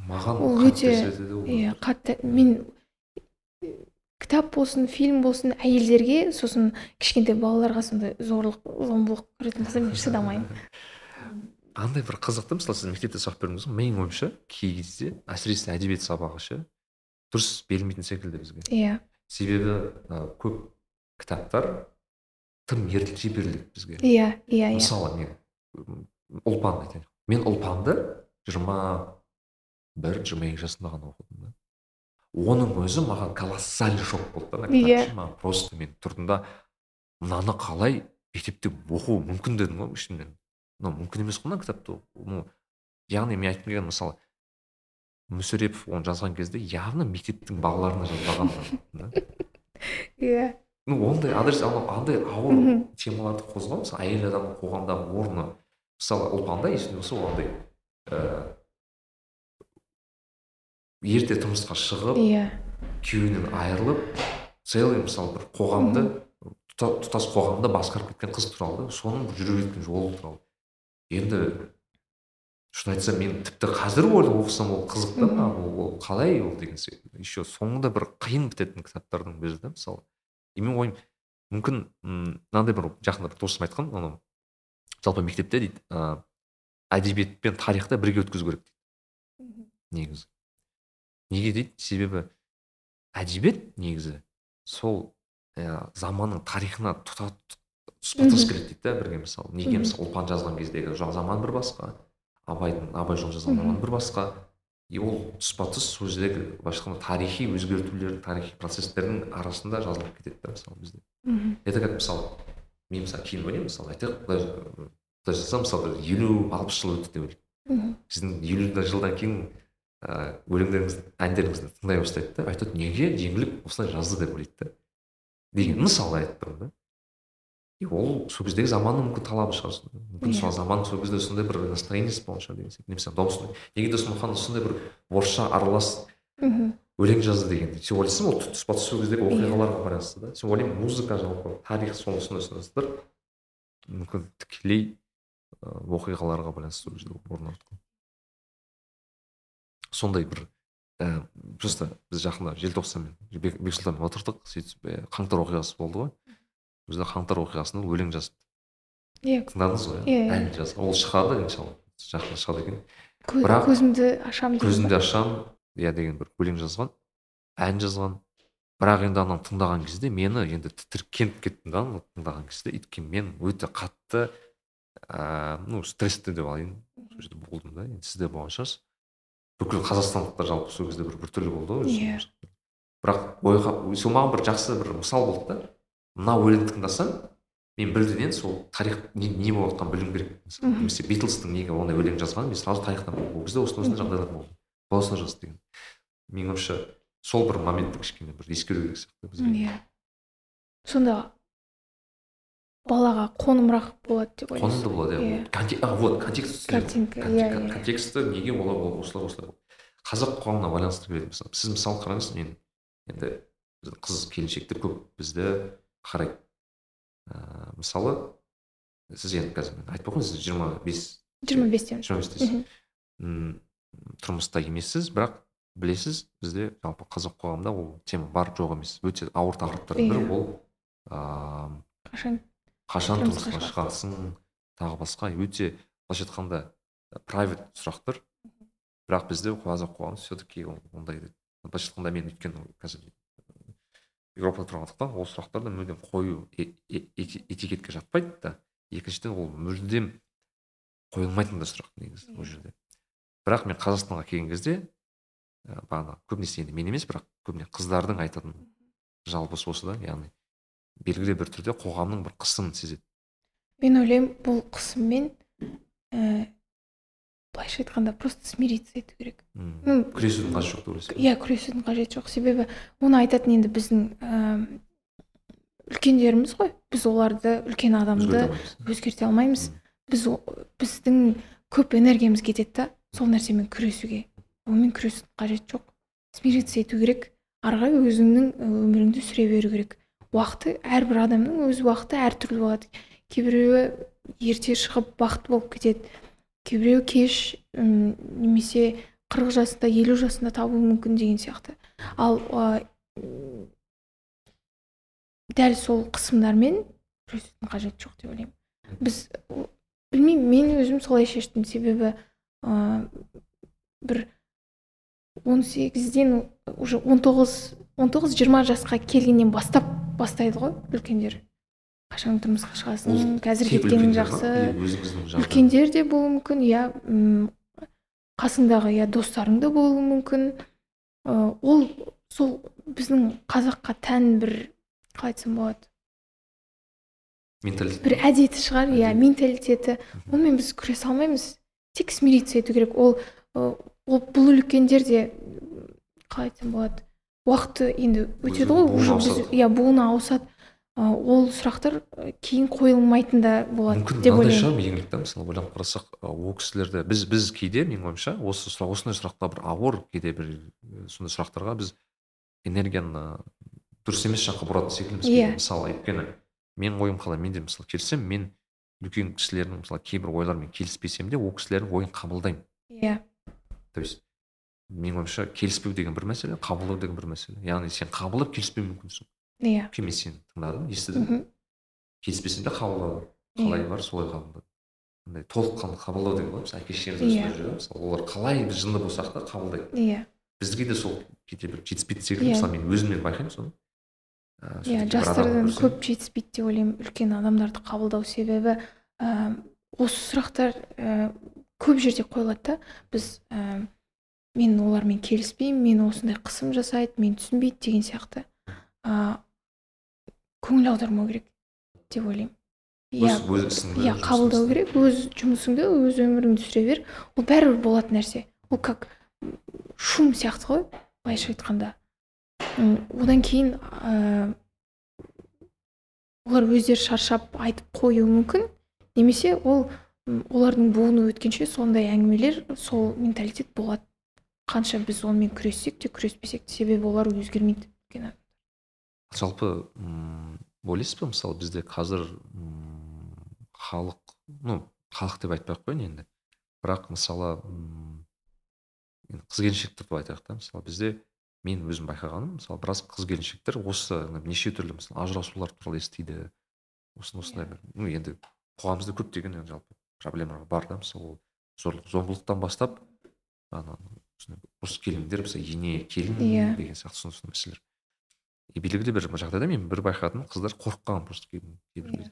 Маған ол өте- иә қатты. Мен кітап болсын фильм болсын әйелдерге сосын кішкентай балаларға сондай зорлық зомбылық көретін болсам мен шыдамаймын андай бір қызықты мысалы сіз мектепте сабақ бердіңіз ғой. Менің ойымша кей кезде әсіресе әдебиет сабағы ше дұрыс берілмейтін секілді бізге. Иә. Себебі көп кітаптар тым ерте беріледі бізге. Иә иә иә. Мысалы мен ұлпан айтайын. Мен ұлпанды жиырма бір жиырма екі жасымда ғана оқыдым да. Оның өзі маған колоссальный шок болды да Иә. маған просто мен тұрдым да мынаны қалай мектепте оқу мүмкін дедім ғой ішімнен. Ну мүмкін емес қой мына кітапты оқу. Ну яғни мен айтқым келгені мысалы мүсірепов оны жазған кезде явно мектептің балаларына жазбаған иә. Ну ондай адрес андай ауыр темаларды қозғау мысалы әйел адамның қоғамдағы орны. Мысалы ұлпанда есімде болса ол андай ыыы ерте тұрмысқа шығып иә. күйеуінен айырылып целый мысалы бір қоғамды тұта- тұтас қоғамды басқарып кеткен қыз туралы соның жүріп өткен жолы туралы. Енді шын айтсам мен тіпті қазір ойлап оқысам ол қызық та маған ол, қалай ол деген секілді. Еще соңында бір қиын бітетін кітаптардың бірі да мысалы. И менің ойым мүмкін мынандай бір жақында бір досым айтқан анау жалпы мектепте дейді ыыы әдебиет пен тарихты бірге өткізу керек дейді. Негізі. Неге дейді? Себебі әдебиет негізі сол ә, заманның тарихына тұта тұспа келеді дейді да бірге мысалы. Неге мысалы ұлпан жазған кездегі заман бір басқа абайдың абай жолы жазған заман бір басқа. И ол тұспа тұс сол жердегі былайша айтқанда тарихи өзгертулер тарихи процестердің арасында жазылып кетеді да мысалы бізде. Мхм. это как мысалы мен мысалы кейін ойлаймын мысалы айтайық құдай құдай жазса мысалы елу алпыс жыл өтті деп ойлайық мхм. сіздің елу жылдан кейін ыыы өлеңдеріңізді әндеріңізді тыңдай бастайды да. Айтады неге еңлік осылай жазды деп ойлайды да. Деген мысалы айтып тұрмын да. И ол сол кездегі заманның мүмкін талабы шығар мүмкін Иә. сол заман сол кезде сондай бір настроениесі болған шығар деген сияқты. Немесе даусын неге досмұхан сондай бір орысша аралас мхм. өлең жазды дегенде сен ойлайсың ол тұспа тұс сол кездегі Иә. оқиғаларға байланысты да. Сен ойлаймын музыка жалпы тарих сол сондай сондай мүмкін тікелей оқиғаларға байланысты сол жерде орын алады сондай бір ә, просто біз жақында желтоқсанмен бек бексұлтанмен отырдық сөйтіп ә, қаңтар оқиғасы болды ғой. Жерде қаңтар оқиғасында ол өлең жазыпты иә тыңдадыңыз ғой Иә, иә. ән жазған ол шығады иншалла жақында шығады екен. Бірақ- көзімді ашамын көзімді ашамын иә деген бір өлең жазған ән жазған. Бірақ енді ананы тыңдаған кезде мені енді тітіркеніп кеттім да тыңдаған кезде. Өйткені мен өте қатты ыыы ну стрессте деп алайын сол жерде болдым да енді сіз де болған шығарсыз. Бүкіл қазақстандықтар жалпы сол кезде бір біртүрлі болды ғой Иә. бірақ ойға сол маған бір жақсы бір мысал болды да. Мына өлеңді тыңдасам мен бірден сол тарих не, не болып жатқанын білуім керек немесе битлстың неге ондай өлең жазғанын мен сразу тарихтан ол кезде осындай осындай жағдайлар болды. Бала жазды деген. Менің ойымша сол бір моментті кішкене бір ескеру керек сияқты бізге. Иә. Сонда балаға қонымырақ болады деп ойлайсыз қонымды болады иә. иә. А вот контекст Картинка, иә, иә. контексті неге олар ол- осылай осылай? Қазақ қоғамына байланысты береді мысалы сіз мысалы қараңыз мен енді қыз келіншектер көп бізді қарайды. Ыыы мысалы сіз енді қазір ақ қояйын сіз жиырма бес жиырма бестен. Жиырма бестесіз тұрмыста емессіз бірақ білесіз бізде жалпы қазақ қоғамында ол тема бар жоқ емес. Өте ауыр тақырыптардың бірі Иә. ол ыыы қашан қашан Тұрмысқа шығасың тағы басқа. Өте былайша айтқанда private сұрақтар. Бірақ бізде қазақ қоғамы все таки ондай былайша айтқанда мен өйткені қазір еуропада тұрғандықтан ол сұрақтарды мүлдем қою э- э- эти- этикетке жатпайды да. Екіншіден ол мүлдем қойылмайтын да сұрақ негізі ол жерде. Бірақ мен қазақстанға келген кезде бағана көбінесе енді мен емес бірақ көбіне қыздардың айтатын жалпысы осы да яғни белгілі бір түрде қоғамның бір қысымын сезеді. Мен ойлаймын бұл қысыммен ііі былайша айтқанда просто смириться ету керек. Күресудің қажеті жоқ деп ойлайсыз иә күресудің қажеті жоқ. Себебі оны айтатын енді біздің ііі үлкендеріміз ғой. Біз оларды үлкен адамды Өзгерте алмаймыз. біз біздің көп энергиямыз кетеді да сол нәрсемен күресуге. Онымен күресудің қажеті жоқ. Смириться ету керек. Ары қарай өзіңнің і, өміріңді сүре беру керек. Уақыты әрбір адамның өз уақыты әртүрлі болады. Кейбіреуі ерте шығып бақытты болып кетеді. Кейбіреуі кеш м, немесе қырық жасында елу жасында табуы мүмкін деген сияқты. Ал м, дәл сол қысымдармен күресудің қажеті жоқ деп ойлаймын. Біз білмеймін мен өзім солай шештім. Себебі ә, бір 18-ден уже 19 19-20 жасқа келгеннен бастап бастайды ғой үлкендер. Қашан тұрмысқа шығасың? Қазір кеткенің жақсы. жағдайыңыз? үлкендер де болуы мүмкін иә қасыңдағы иә достарың да болуы мүмкін. Ол сол біздің қазаққа тән бір қалай айтсам болады? Менталитет. Бір әдеті шығар иә менталитеті. Онымен біз күресе алмаймыз. Тек смириться ету керек. Ол ол бұл үлкендер де қалай айтсам болады? Уақыты енді өтеді ғой уже біз иә буыны ауысады ол сұрақтар кейін қойылмайтын да болады мүмкін деп мынандай ойлаймын. шығар еңлік та мысалы ойланып қарасақ ол кісілерді біз біз кейде менің ойымша осы сұрақ осындай сұраққа бір ауыр кейде бір сондай сұрақтарға біз энергияны дұрыс емес жаққа бұратын секілдіміз Иә. кейде. мысалы өйткені менің ойым қалай мен де мысалы келіссем мен үлкен кісілердің мысалы кейбір ойларымен келіспесем де ол кісілердің ойын қабылдаймын. Иә. То есть менің ойымша келіспеу деген бір мәселе қабылдау деген бір мәселе. Яғни сен қабылдап келіспеуі мүмкінсің иә. Окей мен сені тыңдадым естідім. Мхм келіспесем де қабылдадым Иә. қалай бар солай қабылдадым андай толыққанды қабылдау деген ғой мысалы әке шешеміз жүреді мысалы олар қалай біз жынды болсақ та қабылдайды. Иә. Бізге де сол кейде бір жетіспейтін секілді Иә. мысалы мен өзімнен байқаймын соны. Ә, иә жастардан көп жетіспейді деп ойлаймын. Үлкен адамдарды қабылдау себебі ә, осы сұрақтар ә, көп жерде қойылады да. Біз ә, мен олармен келіспеймін мен осындай қысым жасайды мен түсінбейді деген сияқты. Ә, көңіл аудармау керек деп ойлаймын. Иә иә қабылдау керек өз жұмысыңды өз өміріңді сүре бер. Ол бәрібір болатын нәрсе. Ол как шум сияқты ғой былайша айтқанда. Одан кейін ә, олар өздері шаршап айтып қоюы мүмкін. Немесе ол олардың буыны өткенше сондай әңгімелер сол менталитет болады қанша біз онымен күрессек те күреспесек те себебі олар өзгермейді өйткені жалпы м, ойлайсыз ба мысалы бізде қазір халық ну халық деп айтпай ақ қояйын енді. Бірақ мысалы м, енді қыз келіншектер деп айтайық та мысалы бізде мен өзім байқағаным мысалы біраз қыз келіншектер осы неше түрлі мысалы ажырасулар туралы естиді. Осындай осындай бір ну енді қоғамымызда көптеген жалпы проблемалар бар да мысалы ол зорлық зомбылықтан бастап ана ұрыс келіндер мысалы ене келін Иә. деген сияқты сондай сондай мәселелер. И белгілі бір жағдайда мен бір байқадым қыздар қорыққан просто кейбір кейбір Иә.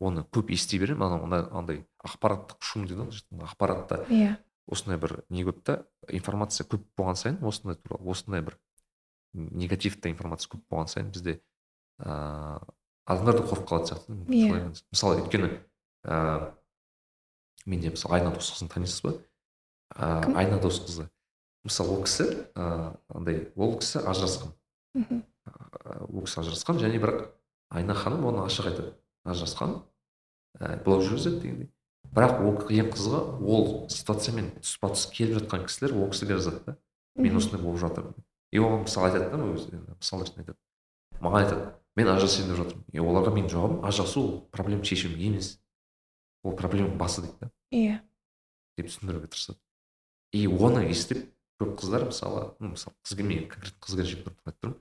оны көп ести беремін ана андай ақпараттық шум дейді ғой ақпаратта. Иә. Осындай бір не көп та информация көп болған сайын осындай туралы осындай бір негативті информация көп болған сайын бізде ыыы адамдар да қорқып қалатын сияқты Иә. Мысалы өйткені ыыы менде мысалы айна досқызын танисыз ба? Ыыы айна досқызы. Мысалы ол кісі ыыы андай ол кісі ажырасқан. Мхм. Ол кісі ажырасқан және бірақ айна ханым оны ашық айтады. Ажырасқан ә, былай жүргізеді дегендей. Бірақ ол ең қызығы ол ситуациямен тұспа тұс келіп жатқан кісілер ол кісіге жазады да. Мен осындай болып жатырмын и оған мысалы айтады да өзі мысал ретінде айтады. Маған айтады мен ажырасайын деп жатырмын и оларға менің жауабым ажырасу ол проблема шешімі емес. Ол проблеманың басы дейді да. Иә. Деп түсіндіруге тырысады. И оны естіп көп қыздар мысалы ну мысалы қыз мен конкретно қыз келіншек тұрып айтып тұрмын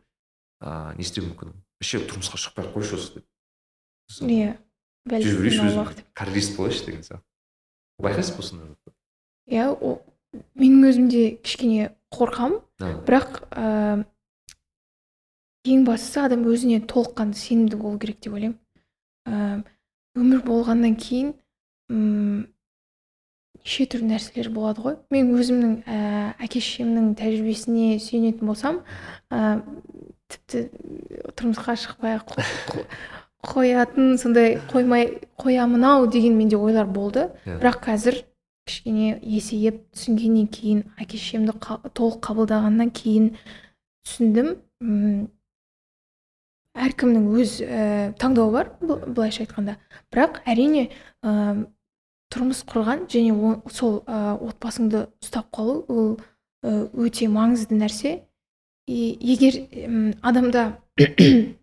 ыыы не істеу мүмкін? Вообще тұрмысқа шықпай ақ қойшы осы деп. Иә жүре берейінші өзім карьерист болайыншы деген сияқты. Байқайсыз ба осындай иә менің өзім де кішкене қорқамын. Бірақ ә, ең бастысы адам өзіне толыққанды сенімді болу керек деп ойлаймын. Өмір болғаннан кейін неше түрлі нәрселер болады ғой. Мен өзімнің ә, әке шешемнің тәжірибесіне сүйенетін болсам ә, тіпті тұрмысқа шықпай қоятын сондай қоймай қоямын ау деген менде ойлар болды. Иә. бірақ қазір кішкене есейіп түсінгеннен кейін әке шешемді қа- толық қабылдағаннан кейін түсіндім. М, әркімнің өз ә, таңдауы бар былайша айтқанда. Бірақ әрине ә, тұрмыс құрған және о- сол ә, отбасыңды ұстап қалу ол өте маңызды нәрсе. И егер м, адамда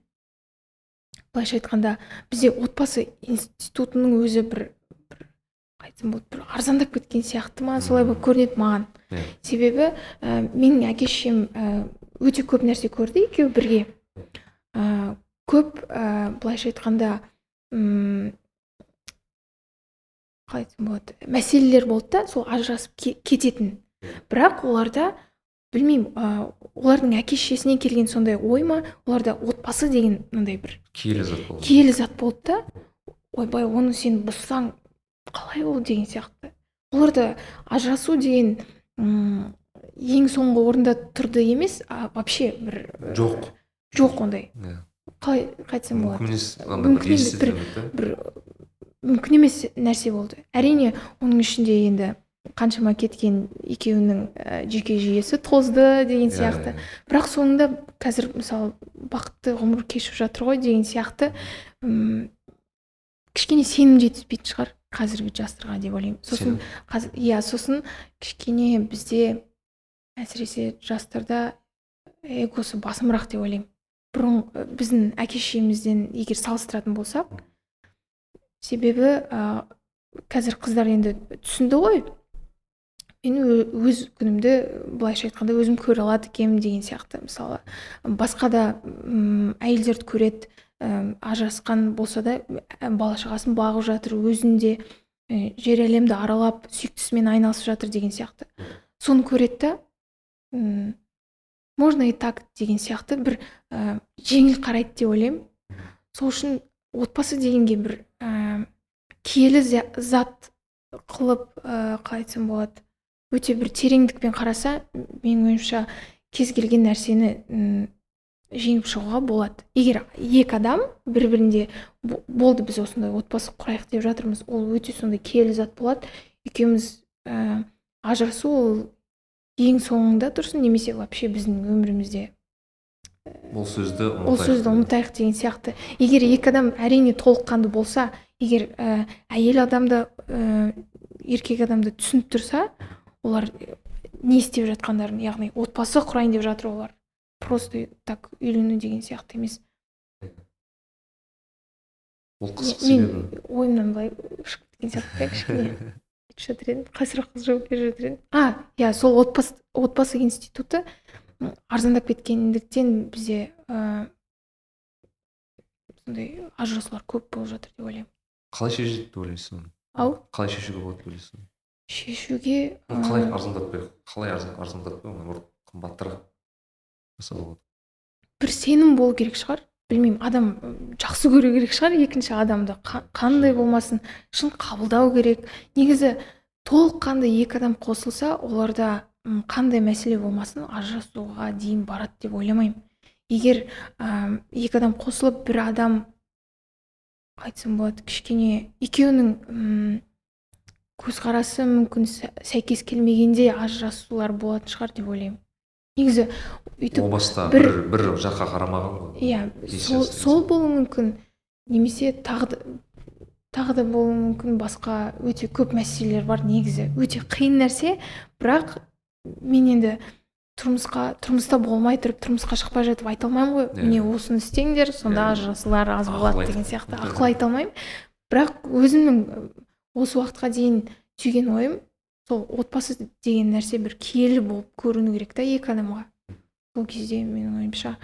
былайша айтқанда бізде отбасы институтының өзі бір бір қалай айтсам болады бір арзандап кеткен сияқты ма солай болып көрінеді маған. Иә. себебі ә, менің әке шешем өте көп нәрсе көрді екеуі бірге. Ә, көп ә, былайша айтқанда қалай айтсам болады? мәселелер болды да сол ажырасып ке- кететін. Бірақ оларда білмеймін ә, олардың әке шешесінен келген сондай ой ма оларда отбасы деген мынандай бір киелі зат болды. киелі зат болды да. Ойбай оны сен бұзсаң қалай ол деген сияқты. Оларда ажырасу деген м, ең соңғы орында тұрды емес а вообще бір ә, жоқ. жоқ ондай. Иә. қалай қалай айтсам болады? мүмкін емес бір бір мүмкін емес нәрсе болды. Әрине оның ішінде енді қаншама кеткен екеуінің ә, жүйке жүйесі тозды деген Иә, сияқты. иә. бірақ соңында қазір мысалы бақытты ғұмыр кешіп жатыр ғой деген сияқты м, кішкене сенім жетіспейтін шығар қазіргі жастарға деп ойлаймын. Сосын иә сосын кішкене бізде әсіресе жастарда эгосы басымырақ деп ойлаймын. Бұрын ә, біздің әке шешемізден егер салыстыратын болсақ себебі ә, қазір қыздар енді түсінді ғой. Мен өз күнімді былайша айтқанда өзім көре алады екенмін деген сияқты мысалы. Басқа да әйелдерді көреді ә, ажырасқан болса да бала шағасын бағып жатыр өзінде ә, жер әлемді аралап сүйіктісімен айналысып жатыр деген сияқты. Соны көреді да можно и так? деген сияқты бір ә, жеңіл қарайды деп ойлаймын. Сол үшін отбасы дегенге бір ә, киелі зат қылып ә, қалай айтсам болады. Өте бір тереңдікпен қараса менің ойымша кез келген нәрсені жеңіп шығуға болады. Егер екі адам бір бірінде «Бо- болды біз осындай отбасы құрайық деп жатырмыз ол өте сондай киелі зат болады. Екеуміз ә, ажырасу ол ең соңында тұрсын немесе вообще біздің өмірімізде ол сөзді ол сөзді ұмытайық деген сияқты. Егер екі адам әрине толыққанды болса егер ә, әйел адамды ә, еркек адамды түсініп тұрса олар не істеп жатқандарын яғни отбасы құрайын деп жатыр олар просто так үйлену деген сияқты емес. Ол қызық мен себебі ойымнан былай шығып кеткен сияқты кішкене жатыр едім. Қай сұраққа жауап беріп жатыр едім. А иә сол отбасы отбасы институты. Арзандап кеткендіктен бізде ә, сондай ажырасулар көп болып жатыр деп ойлаймын. Қалай шешеді деп ойлайсың? Оны ау? Қалай шешуге болады деп ойлайсың? Шешуге қалай арзандатпай қалай арзан- арзандатпай оны бір қымбаттырақ жасауға болады. бір сенім болу керек шығар. Білмеймін адам жақсы көру керек шығар екінші адамды. Қа- қандай болмасын шын қабылдау керек. Негізі толыққанды екі адам қосылса оларда қандай мәселе болмасын ажырасуға дейін барады деп ойламаймын. Егер ә, екі адам қосылып бір адам қалай айтсам болады кішкене екеуінің м, көзқарасы мүмкін сә- сәйкес келмегенде ажырасулар болатын шығар деп ойлаймын. Негізі о өйтіп баста бір- бір бір жаққа қарамаған ғой. Иә сол, сол болуы мүмкін немесе тағы тағы да болуы мүмкін басқа өте көп мәселелер бар негізі. Өте қиын нәрсе бірақ мен енді тұрмысқа тұрмыста болмай тұрып тұрмысқа шықпай жатып айта алмаймын ғой. Иә. міне осыны істеңдер сонда ажырасулар аз болады деген сияқты ақыл айта алмаймын. Бірақ өзімнің осы уақытқа дейін түйген ойым сол отбасы деген нәрсе бір киелі болып көріну керек та екі адамға. Сол кезде менің ойымша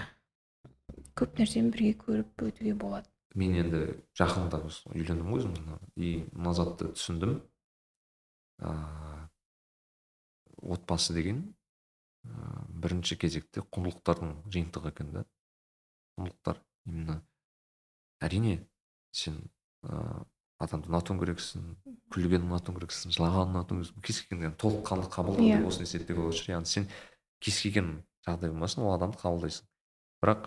көп нәрсені бірге көріп өтуге болады. Мен енді жақында осы үйлендім ғой өзім. И мына затты түсіндім. Ыыы отбасы деген ыыы бірінші кезекте құндылықтардың жиынтығы екен да. Құндылықтар именно әрине сен ыыы адамды ұнатуың керексің күлгенін ұнатуың керексің жылағанын ұнатуың керексің. Кез келген толыққанды қабылдау Иә. деп осыны естетуге болатын шығар яғни сен кез келген жағдай болмасын ол адамды қабылдайсың. Бірақ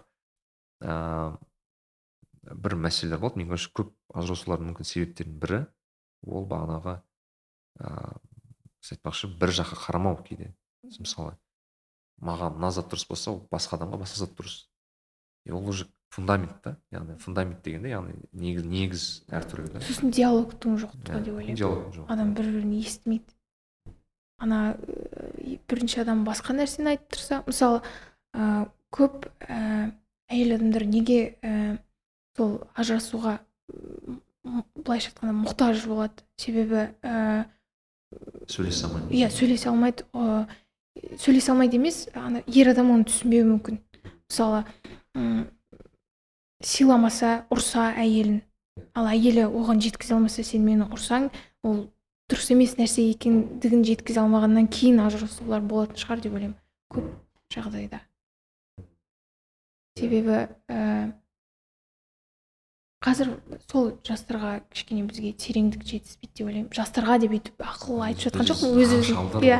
ыыы бір мәселелер болады менің ойымша көп ажырасулардың мүмкін себептерінің бірі ол бағанағы ыыы сіз айтпақшы бір жаққа қарамау кейде. Мысалы маған мына зат дұрыс болса ол басқа адамға басқа зат дұрыс. И ол уже фундамент та яғни фундамент дегенде яғни негіз негіз әртүрлі да. Сосын диалогтың жоқтығы деп Иә, ойлаймын диалог жоқ адам бір бірін естімейді. Ана ә, бірінші адам басқа нәрсені айтып тұрса мысалы ә, көп ә, әйел адамдар неге ә, сол ажырасуға былайша айтқанда мұқтаж болады? Себебі ә, сөйлесе алмаймын иә сөйлесе алмайды. Ә, сөйлесе алмайды емес ана ер адам оны түсінбеуі мүмкін. Мысалы м, сыйламаса ұрса әйелін ал әйелі оған жеткізе алмаса сен мені ұрсаң ол дұрыс емес нәрсе екендігін жеткізе алмағаннан кейін ажырасулар болатын шығар деп ойлаймын. Көп жағдайда. Себебі ә, қазір сол жастарға кішкене бізге тереңдік жетіспейді деп ойлаймын. Жастарға деп өйтіп ақыл айтып жатқан жоқпын. өз өзім иә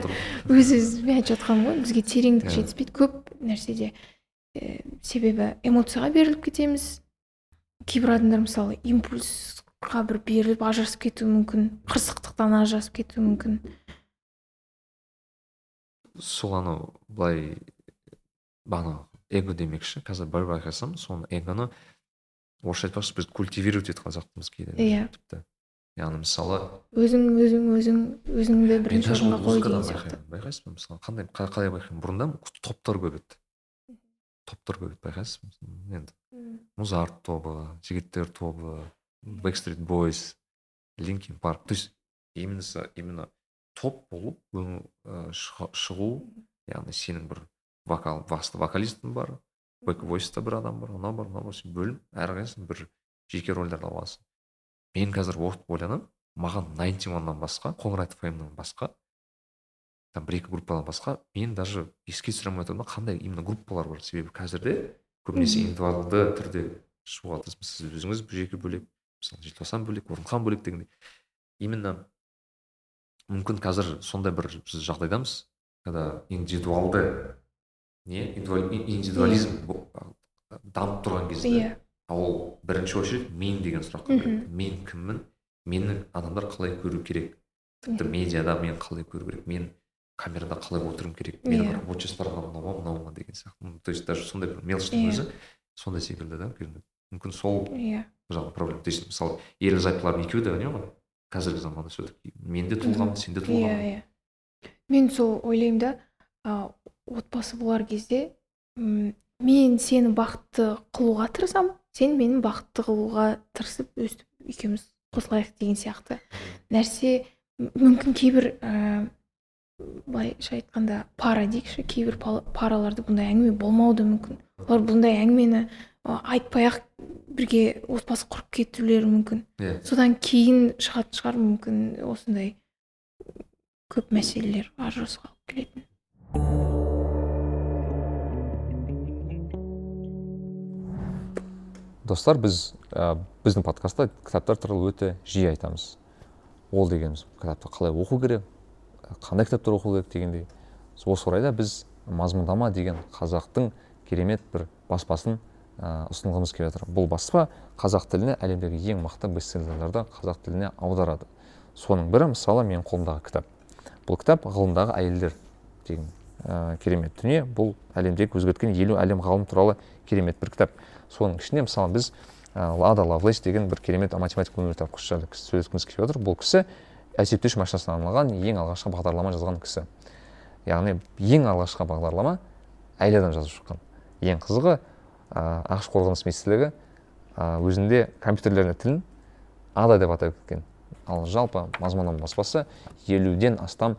өз өзіме айтып жатқаным ғой бізге тереңдік Иә. жетіспейді. Көп нәрседе Е, себебі эмоцияға беріліп кетеміз. Кейбір адамдар мысалы импульсқа бір беріліп ажырасып кетуі мүмкін қырсықтықтан ажырасып кетуі мүмкін. Сол анау былай бағанағы эго демекші. Қазір бір байқасам соны эгоны орысша айтпақшы біз культивировать етіп қалған сияқтымыз кейде Иә. тіпті. Яғни мысалы өзің өзің өзің өзіңді бірінші орынға қой деген сияқты. байқайсыз ба? Мысалы қандай қа- қалай байқаймын? Бұрында топтар көп еді. Топтар көп еді байқайсыз ба? Енді музарт тобы жігіттер тобы backstreet boys линкин парк то есть именно именно топ болып шыға- шығу яғни сенің бір вокал басты вокалистің бар бэк войста бір адам бар анау бар мынау бар. Сен бөлініп әрқайсың бір жеке рольдерді аласың. Мен қазір о- ойланамын маған найнти уаннан басқа қоңыр фмнан басқа там бір екі группадан басқа мен даже еске түсіре алмай отырмын да қандай именно группалар бар. Себебі қазірде көбінесе индивидуалды түрде шығуға тырысып сіз өзіңіз жеке бөлек мысалы желтоқсан бөлек орынхан бөлек дегендей. Именно мүмкін қазір сондай бір біз жағдайдамыз когда индивидуалды не? Индивидуализм а, дамып тұрған кезде иә. ол бірінші очередь мен деген сұраққа келеді. Мгм. мен кіммін? Мені адамдар қалай көру керек? Тіпті медиада мен қалай көру керек? Мен камерада қалай отыруым керек? Менің Иә. рабочий сторонам мынау ма мынау ма деген сияқты. То есть даже сондай бір мелочтың Иә. өзі сондай секілді да мүмкін сол иә. жағы проблема. То есть мысалы ерлі зайыптылардың екеуі де ғой? Қазіргі заманда все таки мен де тұлғамын сен де иә тұлғамын иә. Мен сол ойлаймын да отбасы болар кезде мен сені бақытты қылуға тырысамын сен мені бақытты қылуға тырысып өстіп екеуміз қосылайық деген сияқты нәрсе. Мүмкін кейбір ә, былайша айтқанда пара дейікші кейбір параларда бұндай әңгіме болмауы да мүмкін. Олар бұндай әңгімені айтпай ақ бірге отбасы құрып кетулері мүмкін. Иә. Содан кейін шығатын шығар мүмкін осындай көп мәселелер ажырасуға алып келетін. Достар біз ә, біздің подкастта кітаптар туралы өте жиі айтамыз. Ол дегеніміз кітапты қалай оқу керек қандай кітаптар оқу керек дегендей. Осы орайда біз мазмұндама деген қазақтың керемет бір баспасын ә, ұсынғымыз келіп жатыр. Бұл баспа қазақ тіліне әлемдегі ең мықты бестселлерлерді қазақ тіліне аударады. Соның бірі мысалы менің қолымдағы кітап бұл кітап ғылымдағы әйелдер деген ә, керемет дүние. Бұл әлемдегі өзгерткен елу әлем ғалым туралы керемет бір кітап. Соның ішінде мысалы біз ә, ада лавлейс деген бір керемет математик өнертапқыш жайлы кісі сөйлескіміз келіп отыр. Бұл кісі есептеуіш машинасына арналған ең алғашқы бағдарлама жазған кісі. Яғни ең алғашқы бағдарлама әйел адам жазып шыққан. Ең қызығы ә, ақш қорғаныс министрлігі ә, өзінде компьютерлердің тілін ада деп атап кеткен ал жалпы мазмұнам баспасы елуден астам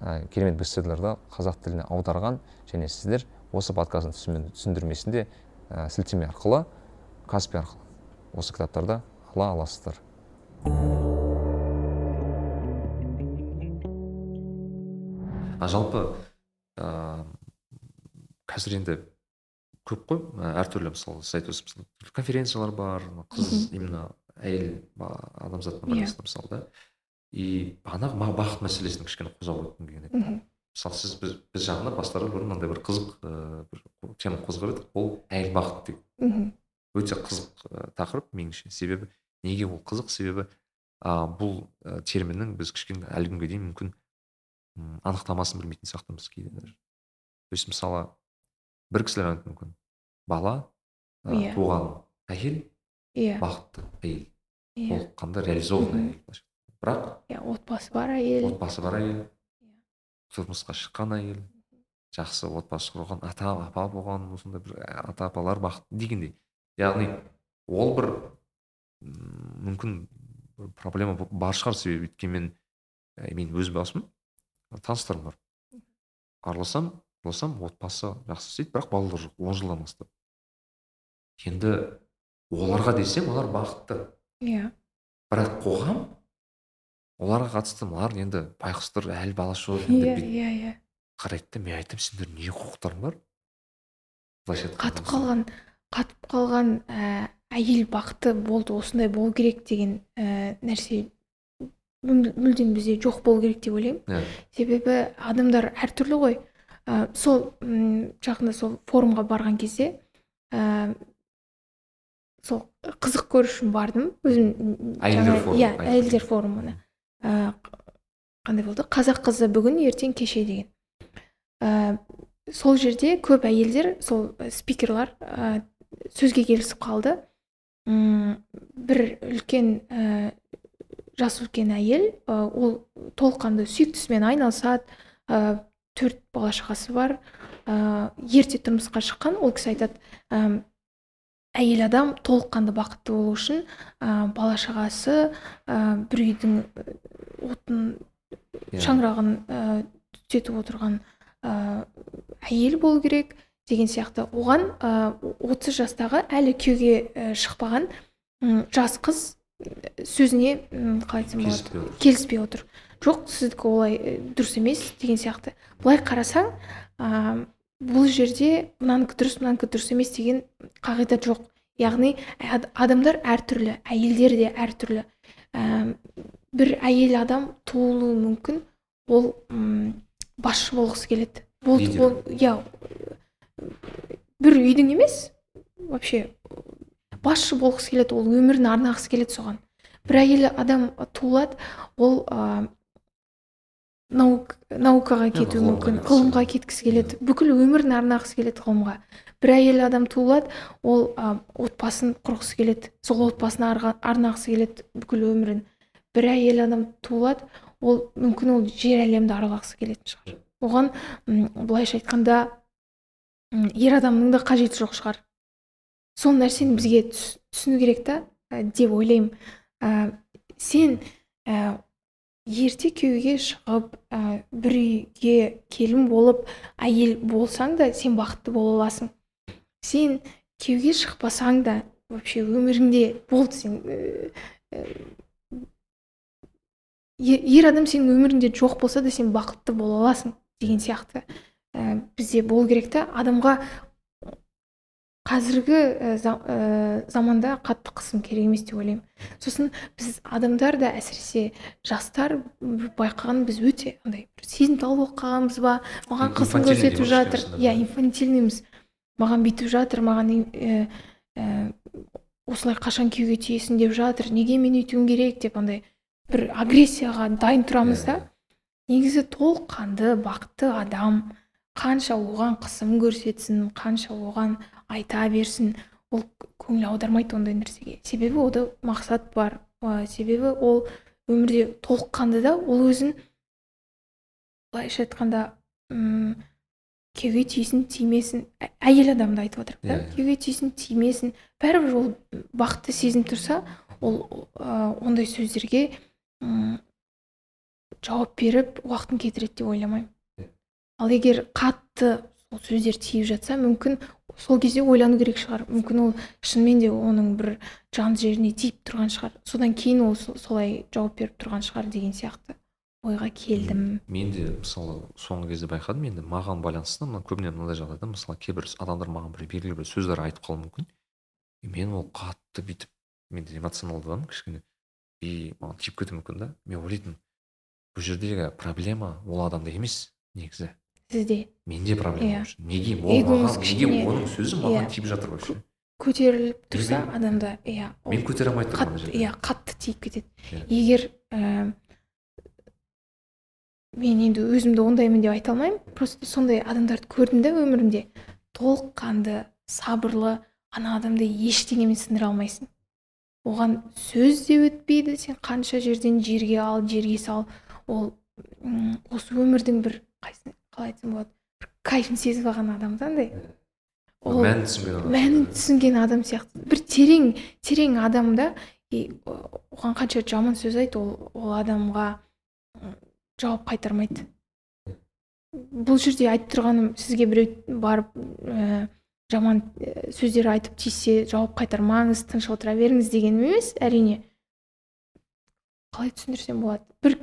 ә, керемет бестселлерді қазақ тіліне аударған және сіздер осы подкасттың түсіндірмесінде ә, сілтеме арқылы каспи арқылы. Осы кітаптарды ала аласыздар. А жалпы ә, қазір енді көп қой. Ә, әртүрлі мысалы сіз айтып отырсыз конференциялар бар қыз именно әйел адамзатына Иә. байланысты мысалы да. И бағанағы бақыт мәселесін кішкене қозғап өткім келген еді. Мхм. Мысалы сіз біз, біз жағында бастары бұрын мынандай бір қызық ә, бір тема қозғап едік ол әйел бақыт деген мхм. Өте қызық ә, тақырып меніңше. Себебі неге ол қызық? Себебі а, бұл ә, терминнің біз кішкене әлі күнге дейін мүмкін м, анықтамасын білмейтін сияқтымыз кейде даже. То есть мысалы бір кісілер айтуы мүмкін. Бала ә, Иә. туған әйел иә. бақытты әйел. Иә. Толыққанды реализованный әйел бірақ иә отбасы бар әйел. отбасы бар әйел. Тұрмысқа шыққан әйел жақсы отбасы құрған ата апа болған осындай бір ата апалар бақытты дегендей. Яғни ол бір мүмкін бір проблема бар шығар. себебі өйткені мен ә, мен өз басым таныстарым бар. Араласам араласам отбасы жақсы істейді бірақ балалар жоқ он жылдан бастап. Енді оларға десем олар бақытты. Иә. Бірақ қоғам оларға қатысты мыналар енді? Байқұстар әлі екен иә иә иә. қарайды да мен айтамын сендер не құқықтарың бар? былайша қатып қалған қатып қалған ә, әйел бақыты болды осындай болу керек деген ә, нәрсе мүл- мүлдем бізде жоқ болу керек деп ойлаймын. Иә. себебі адамдар әртүрлі ғой. Ә, сол м, жақында сол форумға барған кезде ә, сол қызық көру үшін бардым. Өзім Әйелдер форумы, иә әйелдер форумына. Ә, қандай болды? Қазақ қызы бүгін ертең кеше деген. Ә, сол жерде көп әйелдер сол ә, спикерлар ә, сөзге келісіп қалды. М, бір үлкен ә, жасы үлкен әйел ә, ол толыққанды сүйіктісімен айналысады. Ә, төрт бала шағасы бар. Ә, ерте тұрмысқа шыққан. Ол кісі айтады әйел адам толыққанды бақытты болу үшін ә, бала шағасы ә, бір үйдің ә, отын Иә. шаңырағын ә, түтетіп отырған ә, әйел болу керек деген сияқты оған ә, 30 жастағы әлі күйеуге ә, шықпаған жас қыз ә, сөзіне қалай айтсам болады Келіспей отыр. жоқ сіздікі олай ә, дұрыс емес деген сияқты былай қарасаң ә, бұл жерде мынанікі дұрыс мынанікі дұрыс емес деген қағида жоқ. Яғни ад- адамдар әртүрлі әйелдер де әртүрлі. Ә, бір әйел адам туылуы мүмкін ол басшы болғысы келеді. Болды ол иә бір үйдің емес вообще басшы болғысы келеді ол өмірін арнағысы келеді соған. Бір әйел адам туылады ол наукаға кетуі мүмкін ғылымға кеткісі келеді. Бүкіл өмірін арнағысы келеді ғылымға. Бір әйел адам туылады ол ә, отбасын құрғысы келеді сол отбасына арнағысы келеді бүкіл өмірін. Бір әйел адам туылады ол мүмкін ол жер әлемді аралағысы келетін шығар. Оған былайша айтқанда ер адамның да қажеті жоқ шығар. Сол нәрсені бізге түс- түсіну керек та ә, деп ойлаймын. Ә, сен ә, ерте күйеуге шығып ә, бір үйге келін болып әйел болсаң да сен бақытты бола аласың. Сен күйеуге шықпасаң да вообще өміріңде болды сен ә, ер адам сенің өміріңде жоқ болса да сен бақытты бола аласың деген сияқты. Ә, бізде болу керек та адамға қазіргі за- ә, заманда қатты қысым керек емес деп ойлаймын. Сосын біз адамдар да әсіресе жастар байқаған біз өте андай бір сезімтал болып қалғанбыз ба? Маған қысым көрсетіп жатыр. иә инфантильныймыз. Маған бүйтіп жатыр маған ә, ә, осылай қашан күйеуге тиесің деп жатыр. Неге мен өйтуім керек деп андай бір агрессияға дайын тұрамыз да. Иә. негізі толыққанды бақытты адам қанша оған қысым көрсетсін қанша оған айта берсін. Ол көңіл аудармайды ондай нәрсеге. Себебі ода мақсат бар. Ә, себебі ол өмірде толыққанды да ол өзін былайша айтқанда м күйеуге тисін тимесін ә- әйел адамды айтып отырмын да. Иә, иә. күйеуге тисін тимесін. Бәрібір ол бақытты сезініп тұрса ол ә, ондай сөздерге м, жауап беріп уақытын кетіреді деп ойламаймын. Иә. ал егер қатты сол сөздер тиіп жатса мүмкін сол кезде ойлану керек шығар. Мүмкін ол шынымен де оның бір жан жеріне тиіп тұрған шығар. Содан кейін ол со- солай жауап беріп тұрған шығар деген сияқты ойға келдім. Мен де мысалы соңғы кезде байқадым. Енді маған байланысты мына көбіне мынандай жағдайда мысалы кейбір адамдар маған бір белгілі бір сөздер айтып қалуы мүмкін. Мен ол қатты бүйтіп менде эмоционалды адаммын кішкене. И маған тиіп кетуі мүмкін да. Мен ойлайтынмын бұл жердегі проблема ол адамда емес негізі сізде. Менде проблема Иә. неге? Ол Эгоңыз маған неге оның сөзі маған Иә. тиіп жатыр вообще? Көтеріліп тұрса адамда иә мен көтере алмай тұрмын иә қатты тиіп кетеді. Иә. егер ә, мен енді өзімді ондаймын деп айта алмаймын просто сондай адамдарды көрдім да өмірімде. Толыққанды сабырлы ана адамды ештеңемен сындыра алмайсың. Оған сөз де өтпейді сен қанша жерден жерге ал жерге сал. Ол осы өмірдің бір қалай айтсам болады. Бір кайфын сезіп алған адам да. Андай ол мәнін түсінген адам мәнін түсінген адам сияқты. Бір терең терең адам да. И оған қанша жаман сөз айт ол ол адамға жауап қайтармайды. Бұл жерде айтып тұрғаным сізге біреу барып ә, жаман ә, сөздер айтып тиіссе жауап қайтармаңыз тыныш отыра беріңіз дегенім емес әрине. Қалай түсіндірсем болады. Бір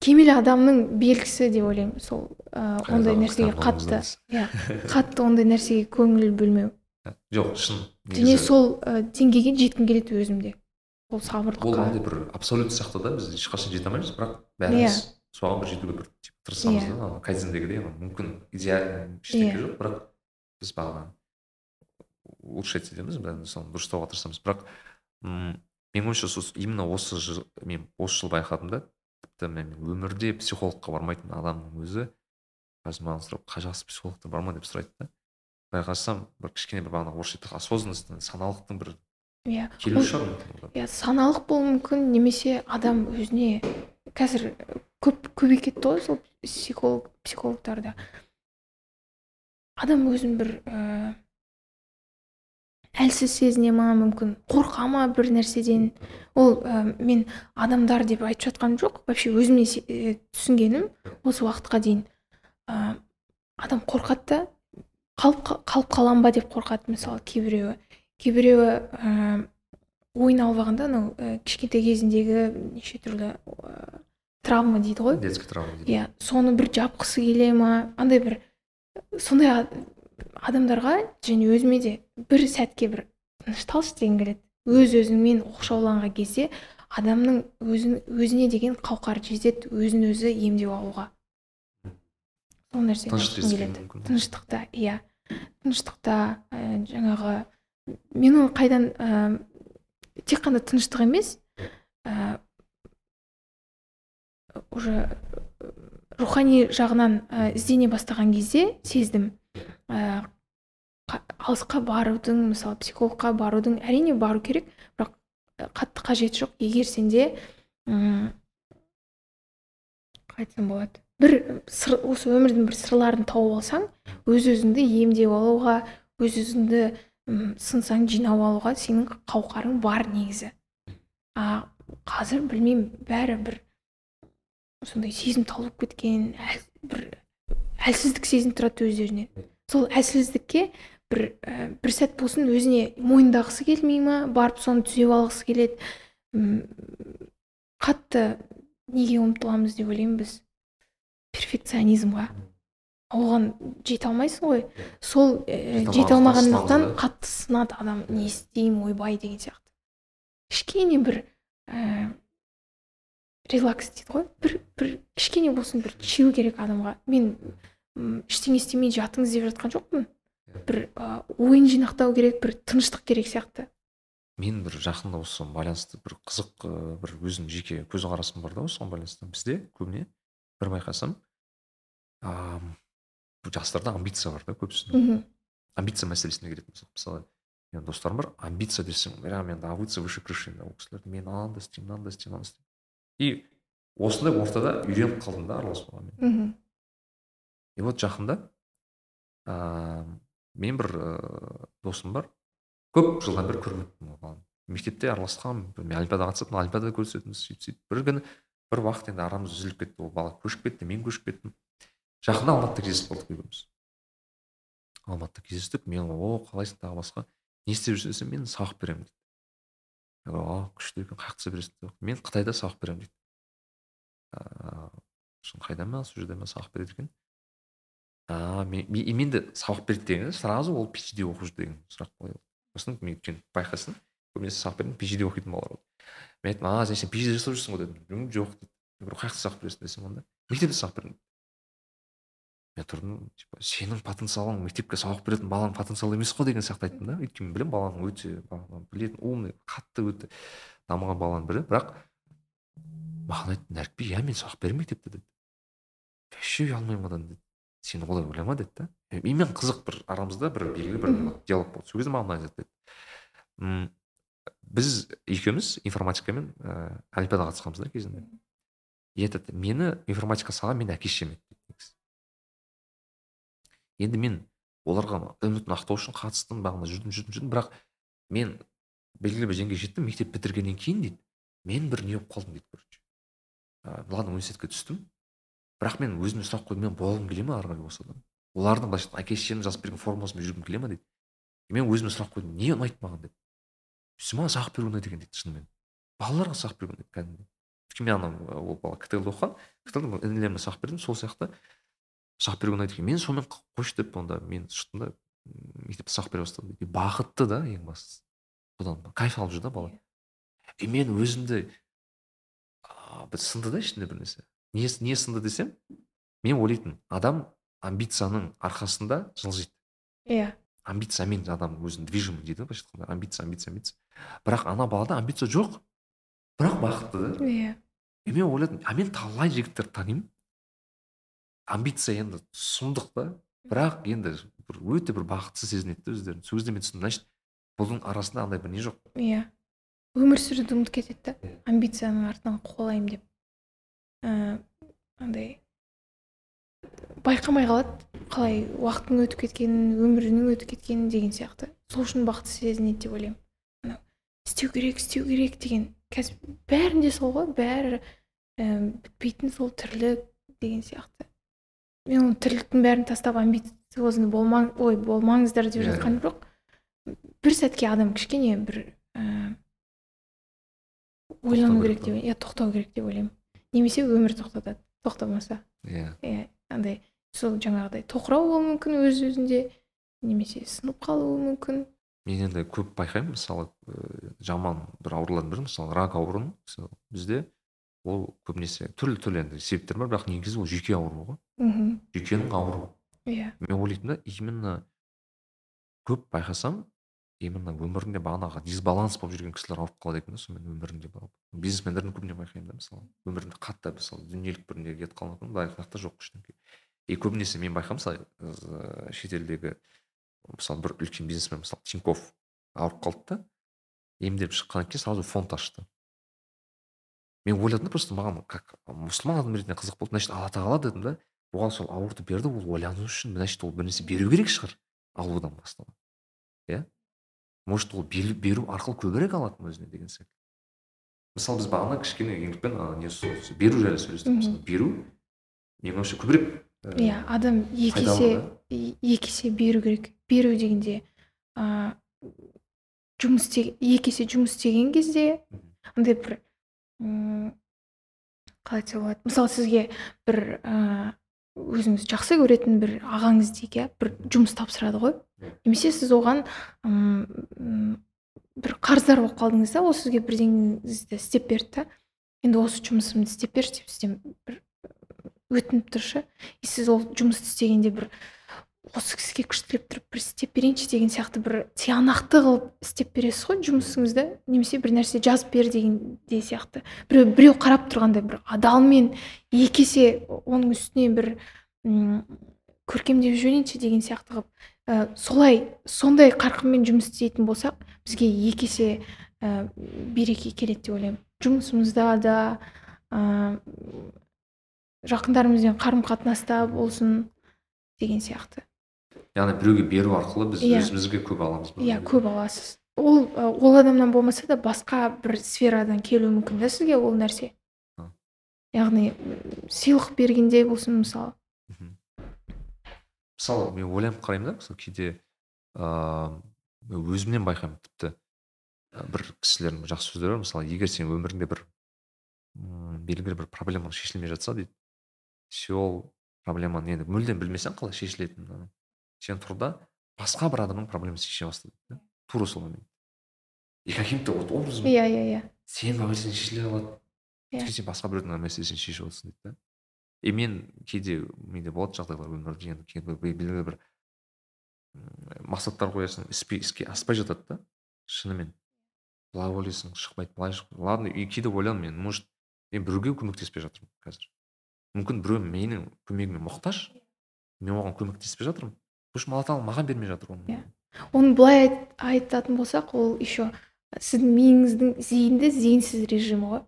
кемел адамның белгісі деп ойлаймын. Сол ә, ондай нәрсеге қатты иә қатты ондай нәрсеге көңіл бөлмеу. Жоқ шын және сол ә, деңгейге жеткім келеді өзімде. Ол ол сабырлыққа андай бір абсолют сияқты да біз ешқашан жете алмаймыз бірақ бәріміз соған бір жетуге бір тырысамыз Иә. да ана кайдзендегідей мүмкін идеально ештеңе Иә. жоқ бірақ біз бағана улучшать етеміз соны дұрыстауға тырысамыз. Бірақ м менің ойымша именно осы жыл мен осы жылы байқадым да тіпті мен өмірде психологқа бармайтын адамның өзі қазір маған сұрап қай жақсы психологтар бар ма? деп сұрайды да. Байқасам бір кішкене бір бағана орысша айтады осознанность саналықтың бір иә келуі ол- шығар иә саналық болуы мүмкін немесе адам өзіне қазір көп көбейіп кетті ғой сол психолог психологтарда. Адам өзін бір ә, әлсіз сезіне ма мүмкін қорқа ма бір нәрседен? Ол ә, мен адамдар деп айтып жатқаным жоқ. Вообще өзіме ә, түсінгенім осы уақытқа дейін. Ә, адам қорқады да қалып қа- қалып қалам ба деп қорқады мысалы кейбіреуі. Кейбіреуі ә, ойын алып алғанда анау ә, кішкентай кезіндегі неше түрлі ә, травма дейді ғой. Детский травма дейді иә соны бір жапқысы келе ма? Андай бір сондай адамдарға және өзіме де бір сәтке бір тынышталшы дегім келеді. Өз өзіңмен оқшауланған кезде адамның өзін өзіне деген қауқары жетеді өзін өзі емдеп алуға. Сол мүмкін. тыныштықта иә. Тыныштықта ә, жаңағы мен оны қайдан ә, тек қана тыныштық емес ә, уже ә, рухани жағынан ә, іздене бастаған кезде сездім. Ә, қа- алысқа барудың мысалы психологқа барудың әрине бару керек бірақ ә, қатты қажеті жоқ. Егер сенде м, қалай айтсам болады бір сыр, осы өмірдің бір сырларын тауып алсаң өз өзіңді емдеп алуға өз өзіңді сынсаң жинап алуға сенің қауқарың бар негізі. А қазір білмеймін бәрі бір сондай сезімтал болып кеткен бір әлсіздік сезініп тұрады өздерінен сол әлсіздікке бір ә, бір сәт болсын өзіне мойындағысы келмей ма барып соны түзеп алғысы келеді. Қатты неге ұмтыламыз деп ойлаймын біз. Перфекционизмға. Оған жете алмайсың ғой. Сол ә, Жете алмағандықтан қатты сынады адам. Не істеймін ойбай деген сияқты. Кішкене бір ә, релакс дейді ғой. Бір бір кішкене болсын бір чил керек адамға. Мен ештеңе істемей жатыңыз деп жатқан жоқпын. Бір ә, ойын жинақтау керек бір тыныштық керек сияқты. Мен бір жақында осыған байланысты бір қызық бір өзімнің жеке көзқарасым бар да осыған байланысты. Бізде көбіне бір байқасам а, жастарда амбиция бар да көбісінде мхм. Амбиция мәселесіне келетін болсақ мысалы менің достарым бар амбиция десең прям енді а выйти выше крыши ол кісілер мен анандай істеймін мынандай істеймін мынандай істеймін и осындай ортада үйреніп қалдым да араласпауға мен мхм. И вот жақында ыыы мен бір ыыы досым бар. Көп жылдан бері көрмеппін баланы мектепте араласқанмын мен олимпиадаға қатысатын олимпиадада көрісетінбіз сөйтіп сөйтіп. Бір күні бір уақыт енді арамыз үзіліп кетті ол бала көшіп кетті мен көшіп кеттім. Жақында алматыда кездесіп қалдық екеуміз алматыда кездестік мен о қалайсың? тағы басқа. Не істеп жүрсің? десем мен сабақ беремін дейді а күшті екен қай жақта бересің? мен қытайда сабақ беремін дейді ыыы шанхайда ма сол жерде ма сабақ береді екен? А мен, сабақ береді деген сразу ол phd оқып жүр деген сұрақ қойды сосын мен өйткені байқайсың көбінесе сабақ беретін phd оқитын балалар болды мен айттым а сен phd жасап жүрсің ғой дедім. «М, жоқ дейді говорю қай жақта сабақ бересің? десем онда. Мектепте сабақ дейді. мен тұрдым типа сенің потенциалың мектепке сабақ беретін баланың потенциалы емес қой деген сияқты айттым да. Өйткені білемін баланың өте білетін умный қатты өте дамыған баланың бірі. Бірақ маған айтты нәрікби иә мен сабақ беремін мектепте деді. Вообще ұялмаймын одан деді. Сен олай ойлама деді да. Мен қызық бір арамызда бір белгілі бір диалог болды. Сол кезде маған мынаны айтады м біз екеуміз информатикамен ыыы олимпиадаға қатысқанбыз да кезінде. И айтады мені информатика салған менің әке шешем еді енді мен оларға үмітін ақтау үшін қатыстым бағана жүрдім жүрдім жүрдім. Бірақ мен белгілі бір деңгейге жеттім мектеп бітіргеннен кейін дейді. Мен бір не болып қалдым дейді короче. Ыыы ладно университетке түстім. Бірақ мен өзіме сұрақ қойдым мен болғым келе ма ары қарай осы адам? Олардың былайша айтқанда әке шешемнің жазып берген формасымен жүргім келе ма дейді. И мен өзіме сұрақ қойдым не ұнайды маған? деп. Маған сабақ беру ұнайды екен дейді шынымен. Балаларға сабақ беру ұнайды кәдімгідей. Өйткені мен ана ол бала ктл де оқыған ктл інілеріме сабақ бердім сол сияқты. Сабақ беру ұнайды екен мен сонымен қойшы деп онда мен шықтым да мектепте сабақ бере бастадым и бақытты да ең бастысы. Содан кайф алып жүр да бала. И мен өзімді бір сынды да ішімде бір нәрсе. Не, не сынды десем мен ойлайтынмын адам амбицияның арқасында жылжиды. Иә. Амбициямен адам өзін движимый дейді ғой былайша айтқанда. Амбиция амбиция амбиция. Бірақ ана балада амбиция жоқ. Бірақ бақытты. Да иә. И мен ойладым а мен талай жігіттерді танимын. Амбиция енді сұмдық та. Бірақ енді бір өте бір бақытсыз сезінеді да өздерін. Сол кезде мен түсіндім. Значит бұның арасында андай бір не жоқ. Иә. Өмір сүруді ұмытып кетеді да Иә. амбицияның артынан қуалаймын деп. Андай байқамай қалады. Қалай уақыттың өтіп кеткенін өмірінің өтіп кеткенін деген сияқты. Сол үшін бақытсыз сезінеді деп ойлаймын. Анау істеу керек істеу керек деген қазір бәрінде сол ғой. Бәрі ііі бітпейтін сол тірлік деген сияқты. Мен оның тірліктің бәрін тастап амбициозный болмаң ой болмаңыздар деп Иә. жатқаным жоқ. Бір сәтке адам кішкене бір ііі ойлану керек деп иә тоқтау керек деп ойлаймын. Немесе өмір тоқтатады тоқтамаса. Иә. Иә андай сол жаңағыдай тоқырау болуы мүмкін өз өзінде немесе сынып қалуы мүмкін. Мен енді көп байқаймын мысалы жаман бір аурулардың бірі мысалы рак ауруын мысалы бізде ол көбінесе түрлі түрлі енді себептер бар бірақ негізі ол жүйке ауруы ғой. Мхм жүйкенің ауруы иә. Мен ойлайтынмын да именно көп байқасам именно өмірінде бағанағы дисбаланс болып жүрген кісілер ауырып қалады екен да сонымен өмірінде барып. Бизнесмендердің көбіне байқаймын да мысалы. Өмірінде қатты мысалы дүниелік бір неге кетіп қалған былай жақта жоқ ештеңе и көбінесе мен байқаймын мысалы шетелдегі мысалы бір үлкен бизнесмен мысалы тиньков ауырып қалды да емделіп шыққаннан кейін сразу фонд ашты. Мен ойладым да просто маған как мұсылман адам ретінде қызық болды. Значит алла тағала дедім да оған сол ауруды берді ол ойлану үшін значит ол бір нәрсе беру керек шығар алудан бастап иә? Может ол беру, беру арқылы көбірек алатын өзіне деген сияқты. Мысалы біз бағана кішкене еңлікпен не беру жайлы сөйлестік. Мысалы беру менің ойымша көбірек ә, иә адам екі есе екі есе беру керек. Беру дегенде ыыы жұмыс істе- екі есе жұмыс істеген кезде андай бір қалай айтса болады? Мысалы сізге бір ыыы өзіңіз жақсы көретін бір ағаңыз дейік иә? бір жұмыс тапсырады ғой. Немесе сіз оған м, м, бір қарыздар болып қалдыңыз да ол сізге бірдеңеңізді істеп берді да. Енді осы жұмысымды істеп берші деп сізден бір өтініп тұршы и сіз ол жұмысты істегенде бір осы кісіге күштілеп тұрып бір істеп берейінші деген сияқты бір тиянақты қылып істеп бересіз ғой жұмысыңызды немесе бір нәрсе жазып бер дегенде сияқты. Біреу біреу қарап тұрғандай бір адалмен екі есе оның үстіне бір м, көркемдеп жіберейінші деген сияқты қылып ә, солай сондай қарқынмен жұмыс істейтін болсақ бізге екі есе ә, береке келеді деп ойлаймын. Жұмысымызда да ә, жақындарымызбен қарым қатынаста болсын деген сияқты. Яғни біреуге беру арқылы біз Иә. өзімізге көп аламыз иә көп аласыз. Ол ол адамнан болмаса да басқа бір сферадан келуі мүмкін да сізге ол нәрсе. Яғни сыйлық бергенде болсын мысалы. Мысалы мен ойланып қараймын да мысалы кейде ыыы өзімнен байқаймын тіпті. Бір кісілердің жақсы сөздері бар. Мысалы егер сен өміріңде бір белгілі бір проблемаң шешілмей жатса дейді сен ол проблеманы енді мүлдем білмесең қалай шешілетінін сен тұр да басқа бір адамның проблемасын шеше баста дейді да? Тура сол момент. И каким то вот образом иә иә иә. сенің мәселең шешіле қалады Иә. сен басқа біреудің мәселесін шешіп отырсың дейді да? И мен кейде менде болады жағдайлар өмірде енді белгілі бір мақсаттар қоясың іске аспай жатады да? Шынымен. Былай ойлайсың шықпайды былай шық ладно и кейде ойланамын мен может мен біреуге көмектеспей жатырмын қазір. Мүмкін біреу менің көмегіме мұқтаж мен оған көмектеспей жатырмын. Потому что алла тағала маған бермей жатыр оны. Иә. оны былай айт- айтатын болсақ ол еще сіздің миыңыздың зейінді зейінсіз режимі ғой.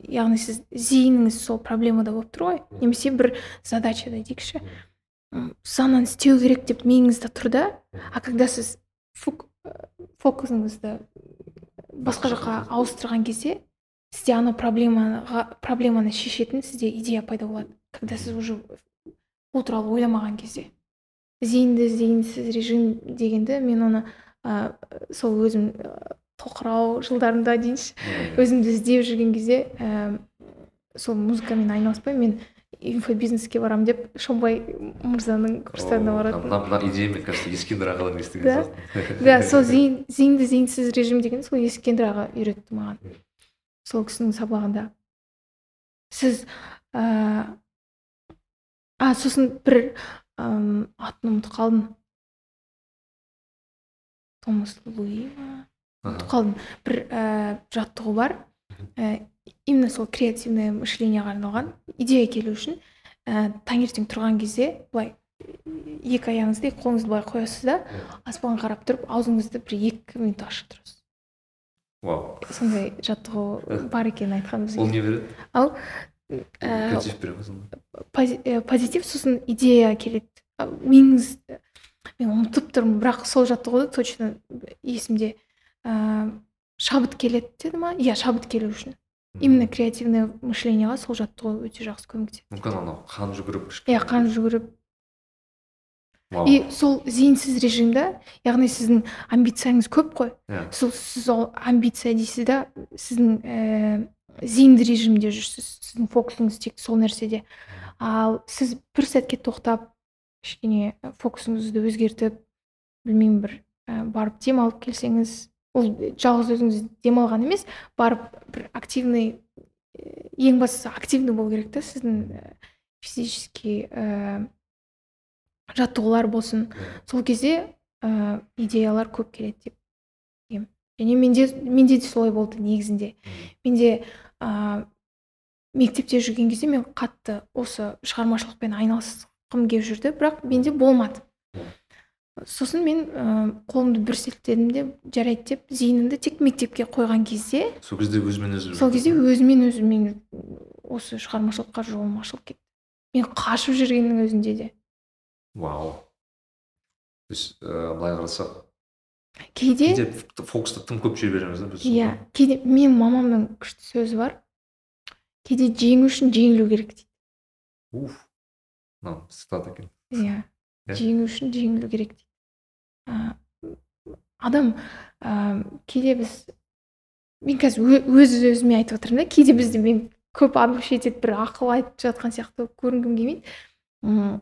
Яғни сіз зейініңіз сол проблемада болып тұр ғой. Немесе бір задачада дейікші сананы істеу керек деп миыңызда тұр да а когда сіз фук- ә, фокусыңызды басқа жаққа ауыстырған кезде сізде ана проблемаға проблеманы шешетін сізде идея пайда болады. Когда сіз уже ол туралы ойламаған кезде. Зейінді зейінсіз режим дегенді мен оны ә, сол өзім тоқырау жылдарымда дейінші өзімді іздеп жүрген кезде ә, сол музыкамен айналыспаймын мен инфобизнеске барамын деп шонбай мырзаның курстарына баратынмын. мына мына идея мне кажется ескендір ағадан естіген Да. сияқтымын. да сол зейін зейінді зейінсіз режим деген сол ескендір аға үйретті маған. Сол кісінің сабағында. Сіз ә... а сосын бір атын ұмытып қалдым. Томас луи ма ұмытып қалдым. Бір ә, жаттығу бар. Ә, именно сол креативное мышлениеға арналған. Идея келу үшін ә, таңертең тұрған кезде былай екі аяғыңызды екі қолыңызды былай қоясыз да аспанға қарап тұрып аузыңызды бір екі минут ашып тұрасыз. Вау. Сондай жаттығу бар екенін айтқан ол бізге не береді? Ал ә, ә, позитив сосын идея келеді миыңыз мен ұмытып тұрмын бірақ сол жаттығуды точно есімде ә, шабыт келеді деді ма? Иә шабыт келу үшін. Именно креативное мышлениеға сол жаттығу өте жақсы көмектеседі. Мүмкін анау қан жүгіріп иә қан жүгіріп. И сол зейінсіз режимда яғни сіздің амбицияңыз көп қой. Иә. сол сіз ол амбиция дейсіз да сіздің ііі зейінді режимде жүрсіз сіздің фокусыңыз тек сол нәрседе. Ал сіз бір сәтке тоқтап кішкене фокусыңызды өзгертіп білмеймін бір ә, барып демалып келсеңіз ол жалғыз өзіңіз демалған емес барып бір активный ең бастысы активный болу керек та сіздің физический ә, жаттығулар болсын. Сол кезде ә, идеялар көп келеді деп. Және менде менде де солай болды негізінде. Менде ә, мектепте жүрген кезде мен қатты осы шығармашылықпен айналысқым келіп жүрді бірақ менде болмады. Сосын мен ә, қолымды бір сілтедім де жарайды деп зейінімді тек мектепке қойған кезде сол кезде өзімен өзі сол кезде өзімен өзім мен осы шығармашылыққа жолым ашылып кетті мен қашып жүргеннің өзінде де. Вау. То есть ыыы былай қарасақ кейде кейде фокусты тым көп жібереміз да біз. Иә кейде менің мамамның күшті сөзі бар. Кейде жеңу үшін жеңілу керек дейді. Уф мынау цитата екен. Иә Иә. жеңу үшін жеңілу керек дейді. А, адам ә, кейде біз мен қазір ө- өз өзіме айтып отырмын да кейде бізде мен көп обобщить етіп бір ақыл айтып жатқан сияқты көрінгім келмейді. М,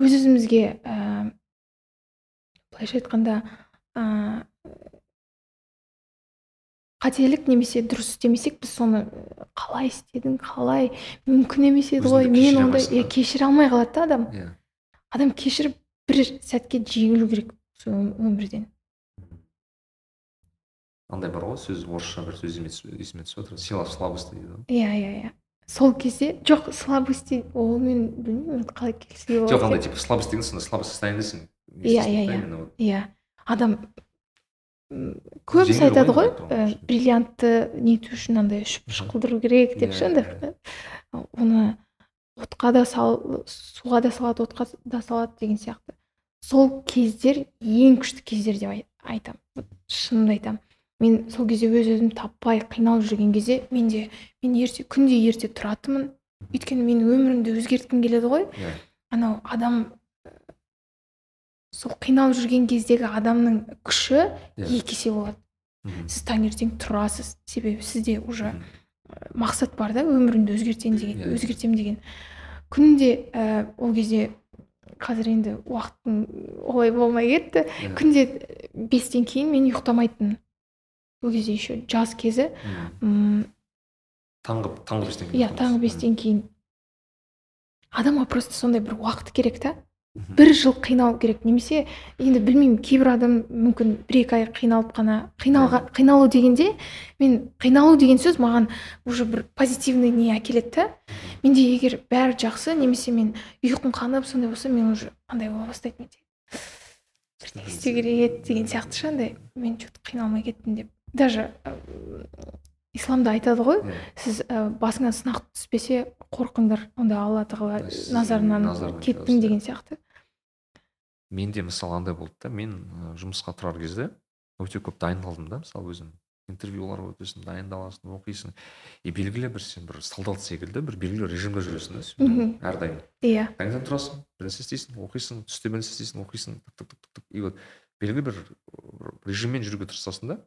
өз өзімізге ә, былайша айтқанда ә, қателік немесе дұрыс істемесек біз соны ә, қалай істедің қалай мүмкін емес еді ғой. мен ондай иә кешіре алмай қалады да адам. Иә. Адам кешіріп бір сәтке жеңілу керек ом- өмірден. Андай бар ғой сөз орысша бір сөз есіме түсіп- отыр. Сила слабости дейді ғой. Иә иә иә. Сол кезде жоқ слабости ол мен білмеймін қалай келісуге болады жоқ андай типа слабость деген сондай слабый состояниедесің Иә, иә, иә. иә. Адам көбісі айтады ғой ә, бриллиантты нету үшін андай үшіп шықылдыру керек деп ше Иә, андай оны отқа да сал суға да салады отқа да салады деген сияқты. Сол кездер ең күшті кездер деп ай- айтамын шынымды айтамын мен сол кезде өз өзімді таппай қиналып жүрген кезде менде мен ерте күнде ерте тұратынмын. Өйткені мен өмірімді өзгерткім келеді ғой. Иә. Анау адам сол қиналып жүрген кездегі адамның күші Иә. екі есе болады. Сіз таңертең тұрасыз себебі сізде уже ә, мақсат бар да өмірімді өзгертемін деген Иә. өзгертемін деген. Күнде ә, ол кезде қазір енді уақыттың олай болмай кетті. Иә. күнде бестен кейін мен ұйықтамайтынмын. Ол кезде еще жаз кезі. М, таңғы таңғы бестен иә таңғы бестен кейін. Адамға просто сондай бір уақыт керек та. Бір жыл қиналу керек. Немесе енді білмеймін кейбір адам мүмкін бір екі ай қиналып қана қиналға қиналу дегенде мен қиналу деген сөз маған уже бір позитивный не әкеледі да. Менде егер бәрі жақсы немесе мен ұйқым қанып сондай болса мен уже андай бола бастайды менде бірдеңе істеу керек еді деген сияқты ше андай мен че то қиналмай кеттім деп. Даже ә, исламда айтады ғой сіз ә, басыңа сынақ түспесе қорқыңдар онда алла тағала назарынан кеттің деген сияқты. Менде мысалы андай болды да мен жұмысқа тұрар кезде өте көп дайындалдым да мысалы өзім интервьюларға өтесің дайындаласың оқисың. И белгілі бір сен бір солдат секілді бір белгілі режимде жүресің да сен әрдайым. Иә. Таңертең тұрасың бір нәрсе істейсің оқисың түсте бір нәрсе істейсің оқисың тық тық тық и вот белгілі бір режиммен жүруге тырысасың да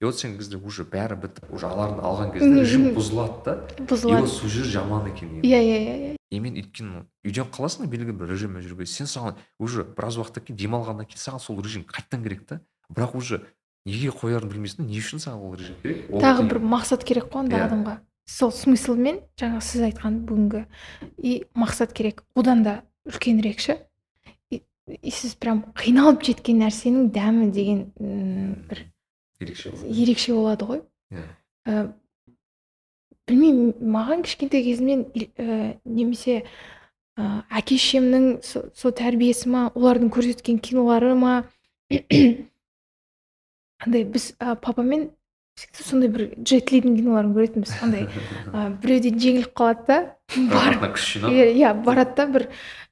и вот сен кезде уже бәрі бітіп уже аларыңды алған кезде режим бұзылады да. И бұзылады. Вот сол жер жаман екен иә иә иә иә. И мен өйткені үйден қаласың белгілі бір режиммен жүруге сен саған уже біраз уақыттан кейін демалғаннан кейін саған сол режим қайтадан керек та. Бірақ уже неге қоярын білмейсің да не үшін саған ол режим керек тағы бір мақсат керек қой онда Иә. адамға. Сол смыслмен жаңағы сіз айтқан бүгінгі. И мақсат керек одан да үлкенірек ше. И, и сіз прям қиналып жеткен нәрсенің дәмі деген бір ерекше болады. ерекше болады ғой. Иә. ә, білмеймін маған кішкентай кезімнен ә, немесе ә, әке шешемнің со- сол тәрбиесі ма олардың көрсеткен кинолары ма? Андай біз ә, папамен всегда сондай бір джетлидің киноларын көретінбіз андай ә, біреуден жеңіліп қалады да барып күш жинап. Иә барады да бір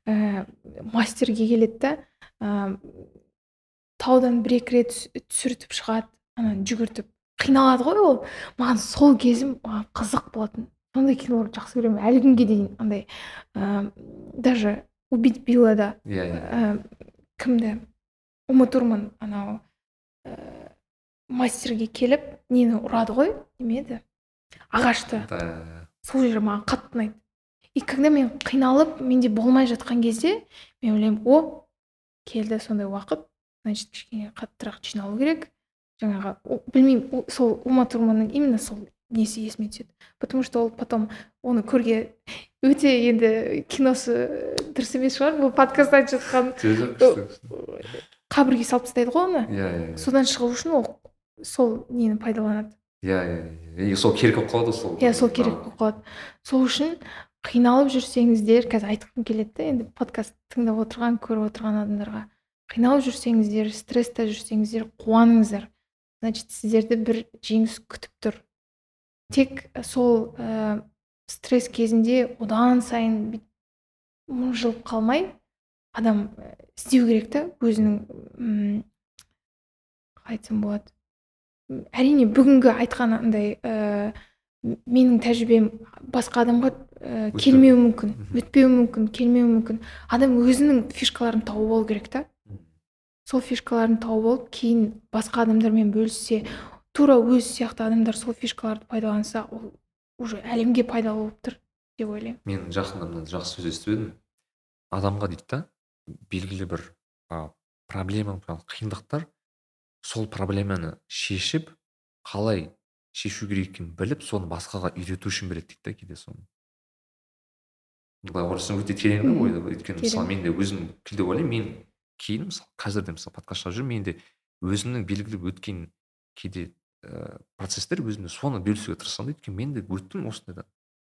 ә, мастерге келеді да ә, таудан бір екі рет түс- түсіртіп шығады. Ана жүгіртіп қиналады ғой ол маған сол кезім маған қызық болатын. Сондай киноларды жақсы көремін. Әлі күнге дейін андай ә, даже убить биллада иә иә. ә, кімді? Ума турман анау ә, мастерге келіп нені ұрады ғой неме еді ағашты сол жері маған қатты ұнайды. И когда мен қиналып менде болмай жатқан кезде мен ойлаймын о келді сондай уақыт значит кішкене қаттырақ жиналу керек. Жаңағы білмеймін сол ума турманның именно сол несі есіме түседі. Потому что ол потом оны көрге өте енді киносы дұрыс емес шығар бұл подкаст айтып жатқан қабірге салып тастайды ғой оны. Иә иә иә. Содан шығу үшін ол сол нені пайдаланады. Иә иә и сол керек болып қалады сол? Иә сол керек болып қалады. Сол үшін қиналып жүрсеңіздер қазір айтқым келеді да енді подкаст тыңдап отырған көріп отырған адамдарға. Қиналып жүрсеңіздер стрессте жүрсеңіздер қуаныңыздар. Значит сіздерді бір жеңіс күтіп тұр. Тек сол ә, стресс кезінде одан сайын мыжылып қалмай адам ә, істеу керек та өзінің қалай айтсам болады әрине бүгінгі айтқан андай ә, менің тәжірибем басқа адамға ә, келмеуі мүмкін өтпеуі мүмкін келмеуі мүмкін. Адам өзінің фишкаларын тауып алу керек та. Сол фишкаларын тауып алып кейін басқа адамдармен бөліссе тура өзі сияқты адамдар сол фишкаларды пайдаланса ол уже әлемге пайдалы болып тұр деп ойлаймын. Мен жақында мына жақсы сөз естіп едім. Адамға дейді да белгілі бір а, проблема қиындықтар сол проблеманы шешіп қалай шешу керек екенін біліп соны басқаға үйрету үшін береді дейді да кейде соны. Былай қарасаң өте терең да Мгм. ой өйткені мысалы мен де өзім кейде ойлаймын мен кейін мысалы қазір де мысалы подкаст жазып жүрмін менде өзімнің белгілі өткен кейде ә, процесстер өзімде соны бөлісуге тырысамын да. Өйткені мен де өттім осындайдан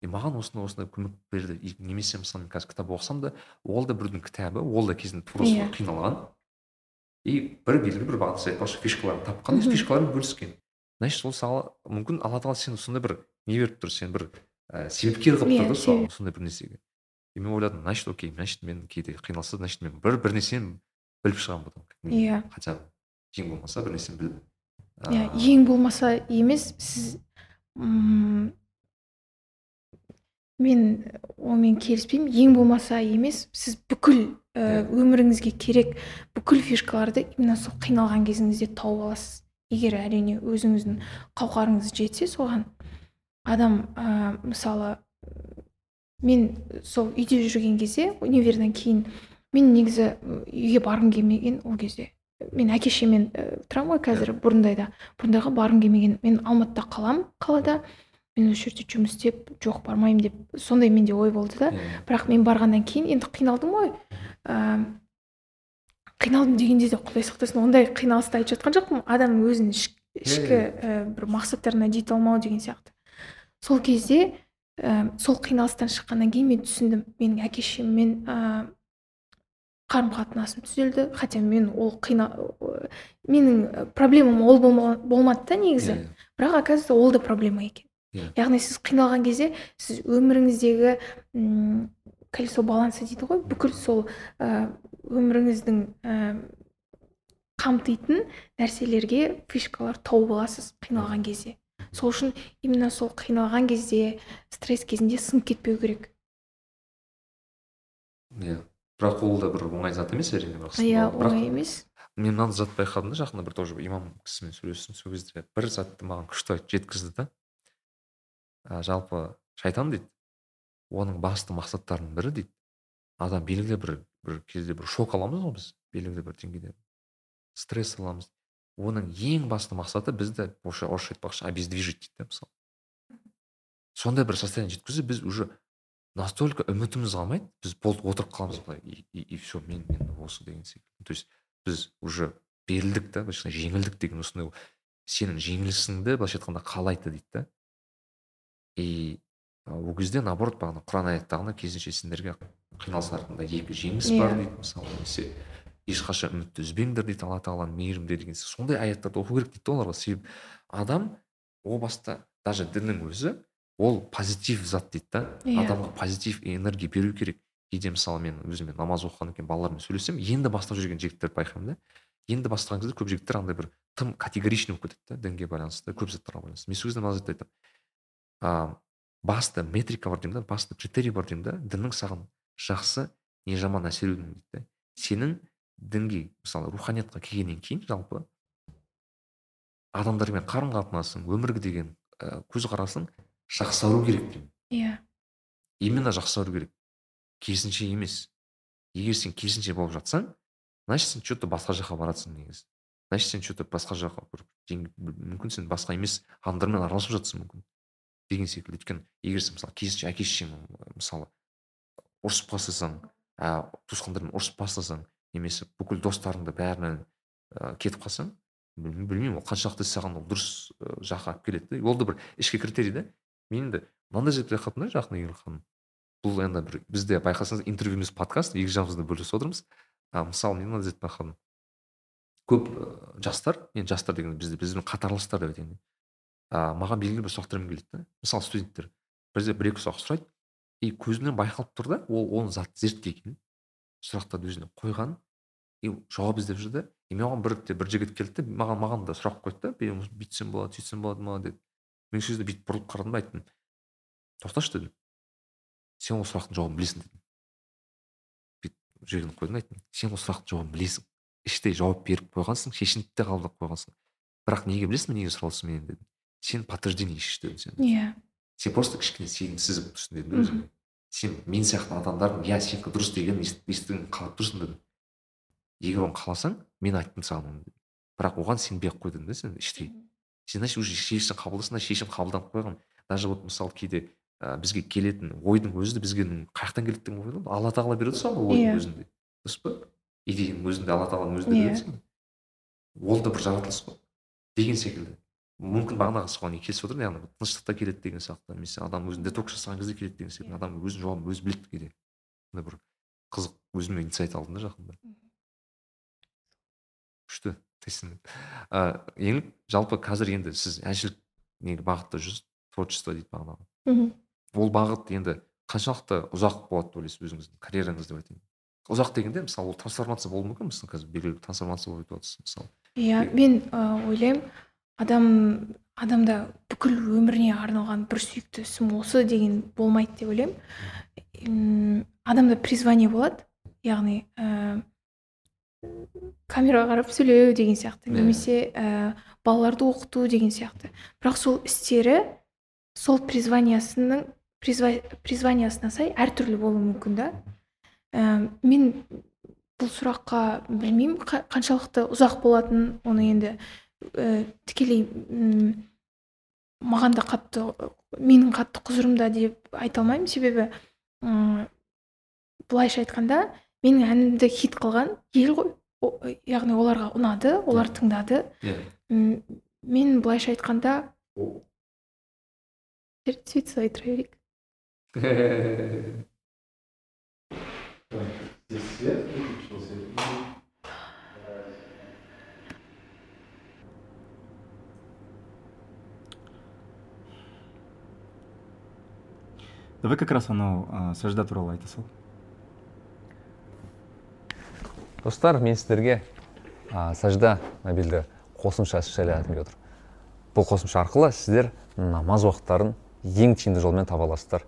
и маған осындай осындай көмек берді. И немесе мысалы мен қазір кітап оқысам да ол да біреудің кітабы ол да кезінде тура солай Иә. қиналған. И бір белгілі бір бағана айтпақшы фишкаларын тапқан фишкаларын бөліскен. Значит ол саған мүмкін алла тағала сені сондай бір не беріп тұр сені бір ә, себепкер қылып Иә, тұр да соған себеп. сондай бір нәрсеге. И мен ойладым значит окей значит мен кейде қиналса значит мен бір бір нәрсені біліп шығамын бұдан. Иә. хотя бы ең болмаса бір нәрсені біліп иә ең болмаса емес сіз м, мен онымен келіспеймін ең болмаса емес сіз бүкіл ә, Иә. өміріңізге керек бүкіл фишкаларды именно сол қиналған кезіңізде тауып аласыз егер әрине өзіңіздің қауқарыңыз жетсе соған адам ә, мысалы мен сол үйде жүрген кезде универден кейін мен негізі үйге барғым келмеген ол кезде. Мен әке шешеммен ә, тұрамын ғой қазір бұрындайда бұрындайға барғым келмеген. Мен алматыда қаламын қалада. Мен осы жерде жұмыс істеп жоқ бармаймын деп сондай менде ой болды да. Иә. бірақ мен барғаннан кейін енді қиналдым ғой. Ә, қиналдым дегенде де құдай сақтасын ондай қиналысты айтып жатқан жоқпын. Адам өзінің іш- ішкі ә, бір мақсаттарына жете алмау деген сияқты. Сол кезде ә, сол қиналыстан шыққаннан кейін мен түсіндім. Менің әке шешеммен ә, қарым қатынасым түзелді. Хотя мен ол қина менің проблемам ол болма- болмады да негізі. Иә, иә. бірақ оказывается ол да проблема екен. Иә. яғни сіз қиналған кезде сіз өміріңіздегі м, колесо баланса дейді ғой бүкіл сол ә, өміріңіздің ә, қамтитын нәрселерге фишкалар тауып аласыз қиналған кезде. Сол үшін именно сол қиналған кезде стресс кезінде сынып кетпеу керек. Иә. Бірақ ол да бір оңай зат емес әрине иә оңай емес. мен мынаны затты байқадым да жақында бір тоже имам кісімен сөйлестім. Сол кезде бір затты маған күшті айтып жеткізді да. А, жалпы шайтан дейді. Оның басты мақсаттарының бірі дейді. Адам белгілі бір бір кезде бір шок аламыз ғой біз. Белгілі бір деңгейде стресс аламыз. Оның ең басты мақсаты бізді орысша орысша айтпақшы обездвижить дейді да мысалы. Сондай бір состояние жеткізу біз уже настолько үмітіміз қалмайды біз болды отырып қаламыз былай и, и, и все мен енді осы деген секілді. То есть біз уже берілдік та былайша айтқанда жеңілдік деген осындай сенің жеңілісіңді былайша айтқанда қалайды дейді да. И ол кезде наоборот бағана құран аяттағындай керісінше сендерге қиналыс артында екі жеңіс бар Иә. дейді мысалы немесе ешқашан үмітті үзбеңдер дейді алла тағаланың мейірімде деген сондай аяттарды оқу керек дейді да оларға. Себебі адам о баста даже діннің өзі ол позитив зат дейді да. Иә. адамға позитив энергия беру керек. Кейде мысалы мен өзіме намаз оқығаннан кейін балалармен сөйлесем енді бастап жүрген жігіттерді байқаймын да. Енді бастаған кезде көп жігіттер андай бір тым категоричный болып кетеді да дінге байланысты көп заттарға байланысты. Мен сол кезде мына затты айтамын. А, басты метрика бар деймін да басты критерий бар деймін да діннің саған жақсы не жаман әсер етуінің дейді да. Сенің дінге мысалы руханиятқа келгеннен кейін жалпы адамдармен қарым қатынасың өмірге деген көзқарасың жақсару керек деймін иә. Именно жақсару керек. Керісінше емес. Егер сен керісінше болып жатсаң значит сен че то басқа жаққа баратсың негізі. Значит сен че то басқа жаққа бір мүмкін сен басқа емес адамдармен араласып жатсың мүмкін. Деген секілді. Өйткені егер сен мысалы керісінше әке шешең мысалы ұрысып бастасаң ә, туысқандармен ұрысып бастасаң немесе бүкіл достарыңды бәрінен ә, кетіп қалсаң білмеймін ол қаншалықты саған ол дұрыс жаққа алып келеді ол да бір ішкі критерий да мен де мынандай жерде байқадым да жақында егер ханым. Бұл енді бір бізде байқасаңыз интервью емес подкаст екі жағымызда бөлісіп отырмыз. А, мысалы мен мынандай жерде байқадым көп жастар енді жастар деген бізде біздің қатарластар деп айтайын. А, маған белгілі бір сұрақтармен келеді да мысалы студенттер бірде бір екі сұрақ сұрайды. И көзінен байқалып тұр да ол оны зат зерттеген сұрақтарды өзіне қойған и жауап іздеп жүр да. И маған бір бір жігіт келді маған маған да сұрақ қойды да. «бе, бүйтсем болады сөйтсем болады ма деді мен сол кезде бүйтіп бұрылып қарадым да айттым. Тоқташы дедім. Сен ол сұрақтың жауабын білесің дедім. Бүйтіп жүрегін қойдым да айттым. Сен ол сұрақтың жауабын білесің. Іштей жауап беріп қойғансың шешініп те қабылдап қойғансың. Бірақ неге білесің неге сұралсың менен дедім. Сен подтверждение ищешь дедім сен? иә. Сен просто кішкене сенімсіз болып тұрсың дедім да өзіме. Сен мен сияқты адамдардың иә сенікі дұрыс дегенін ес- естігің қалап тұрсың дедім. Егер оны қаласаң мен айттым саған оны дедім. Бірақ оған сенбей ақ қой дедім да сен іштей. Сен значит уже шешім қабылдасың да шешім қабылданып қойған. Даже вот мысалы кейде ә, бізге келетін ойдың өзі де бізге қай жақтан келеді деген ой алла тағала береді ғой саған ол ойдың Иә. өзінде. Дұрыс па? Идеяның өзінде алла тағаланың өзінде Иә. берген ол да бір жаратылыс қой. Деген секілді. Мүмкін бағанағы соған келісіп отырмын яғни тыныштықта келеді деген сияқты. Немесе адам өзін детокс жасаған кезде келеді деген секілді. Адам өзінің жауабын өзі біледі кейде сондай бір қызық өзіме инсайт алдым да жақында. Күшті. Ә, ең жалпы қазір енді сіз әншілік неге бағытта жүрсіз творчество дейді бағанағы. Мхм. ол бағыт енді қаншалықты ұзақ болады деп ойлайсыз өзіңіздің карьераңыз деп айтайын. Ұзақ дегенде мысалы ол трансформация болуы мүмкін мысалы қазір? Белгілі бір трансформация болып жатырсыз мысалы. Иә мен ойлаймын адам адамда бүкіл өміріне арналған бір сүйікті ісім осы деген болмайды деп ойлаймын. Адамда призвание болады яғни ә, камераға қарап сөйлеу деген сияқты Иә. немесе ә, балаларды оқыту деген сияқты. Бірақ сол істері сол призваниясының призва- призваниясына сай әртүрлі болуы мүмкін да. Ә, мен бұл сұраққа білмеймін қа- қаншалықты ұзақ болатынын оны енді ә, тікелей м, маған да қатты менің қатты құзырымда деп айта алмаймын. Себебі м, былайша айтқанда менің әнімді хит қылған ел ғой. О- яғни оларға ұнады олар тыңдады. Иә. М, мен былайша айтқанда сөйтіп солай тұра берейік давай как раз анау ә, сәжда туралы айта сал достар мен сіздерге ә, сәжда мобильді қосымшасы жайлы айтқым келіп бұл қосымша арқылы сіздер намаз уақыттарын ең тиімді жолмен таба аласыздар.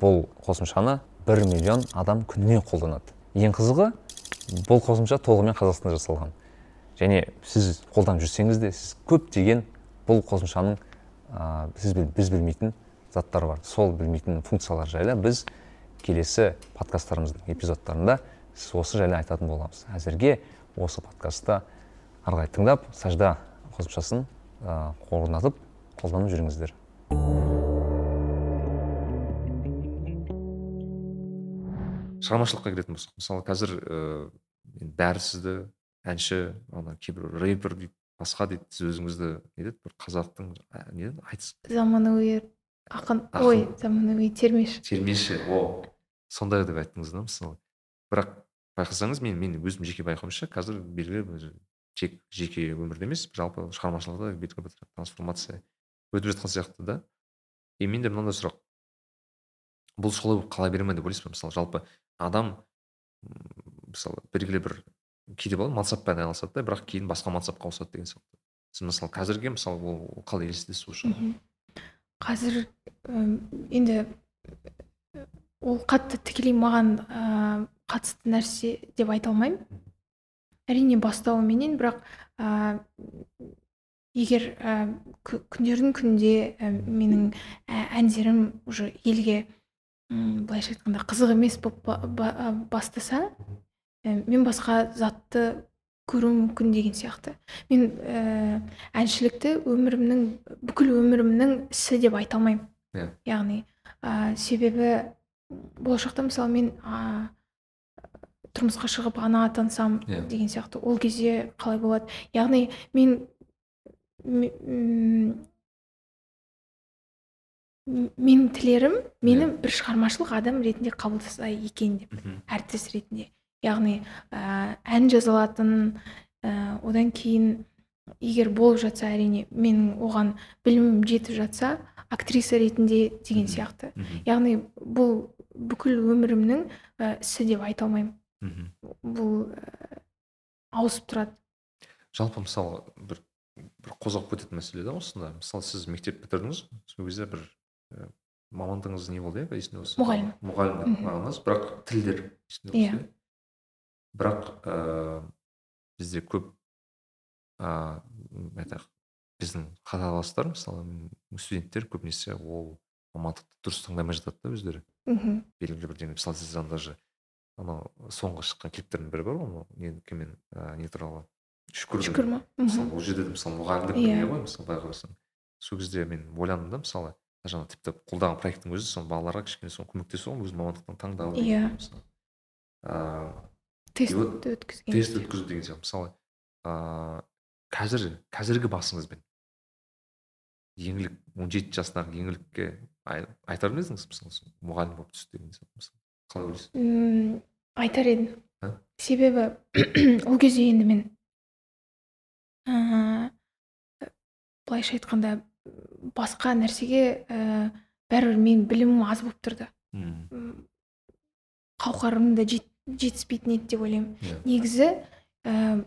Бұл қосымшаны бір миллион адам күніне қолданады. Ең қызығы бұл қосымша толығымен қазақстанда жасалған. Және сіз қолданып жүрсеңіз де сіз көптеген бұл қосымшаның ә, сіз біз білмейтін заттар бар. Сол білмейтін функциялар жайлы біз келесі подкасттарымыздың эпизодтарында сіз осы жайлы айтатын боламыз. Әзірге осы подкастты ары қарай тыңдап сәжда қосымшасын ә, орнатып қолданып жүріңіздер. Шығармашылыққа келетін болсақ мысалы қазір ыыы бәрі сізді әнші ана кейбір рэпер дейді басқа дейді сіз өзіңізді не деді бір қазақтың ә, не деді айтыс. Заманауи ақын Ақын. ой заманауи термеші. Термеші о сондай деп айттыңыз да мысалы. Бірақ байқасаңыз мен мен өзім жеке байқауымша қазір белгілі бір тек жеке өмірде емес жалпы шығармашылықта белгілі бір трансформация өтіп жатқан сияқты да. И менде мынандай сұрақ. Бұл солай болып қала бере ме деп ойлайсыз ба? Мысалы жалпы адам мысалы белгілі бір кейде болады мансаппен айналысады да бірақ кейін басқа мансапқа ауысады деген сияқты. Сіз мысалы қазірге мысалы ол қалай елестетесіз осы жағын? Қазір енді ол қатты тікелей маған қатысты нәрсе деп айта алмаймын. Әрине бастауыменен бірақ ә, егер ә, кү- күндердің күнінде ә, менің ә, әндерім уже елге былайша айтқанда қызық емес болып ба- ба- ә, бастаса ә, мен басқа затты көруім мүмкін деген сияқты. Мен ә, әншілікті өмірімнің бүкіл өмірімнің ісі деп айта алмаймын. Иә. яғни ә, себебі болашақта мысалы мен ә, тұрмысқа шығып ана атансам Иә. деген сияқты. Ол кезде қалай болады? Яғни мен ме- м, м- менің тілерім мені Иә. бір шығармашылық адам ретінде қабылдаса екен деп Мгм. әртіс ретінде. Яғни ә, ән жазалатын ә, одан кейін егер болып жатса әрине менің оған білімім жетіп жатса актриса ретінде деген сияқты. Яғни бұл бүкіл өмірімнің ісі деп айта алмаймын. Мгм. бұл ә, ауысып тұрады. Жалпы мысалы бір бір қозғап кететін мәселе да осында. Мысалы сіз мектеп бітірдіңіз сол кезде бір і мамандығыңыз не болды иә? есімде болса? Мұғалім. мұғалім деп мағынасы бірақ тілдер есімде Иә. болса иә. бірақ ыыы бізде көп ыыы айтайық біздің қатарластар мысалы студенттер көбінесе ол мамандықты дұрыс таңдамай жатады да өздері. Мхм белгілі бір деңгей мысалы сіз даже анау соңғы шыққан клиптердің бірі бар ғой анау не кіммен ә, не туралы? Шүкірдің шүкір ма? Мысалы ол жерде де мысалы мұғалімдік Иә. не ғой мысалы былай қарасаң. Сол кезде мен ойландым да мысалы жаңағы тіпті қолдаған проекттің өзі сол балаларға кішкене соны көмектесу ғой өзінің мамандықтан таңдау Иә. ыыы тестті өткізген тест өткізу деген сияқты. Мысалы ыыы қазір қазіргі басыңызбен еңлік он жеті жастағы еңлікке ай- айтар ма едіңіз? Мысалы мұғалім болып түс деген сияқты мысалы. Қалай ойлайсыз М, айтар едім. Ә? себебі ол кезде енді мен ыыы былайша айтқанда басқа нәрсеге ііі бәрібір менің білімім аз болып тұрды. Мм, қауқарым да жет- жетіспейтін еді деп ойлаймын. Иә. негізі ііі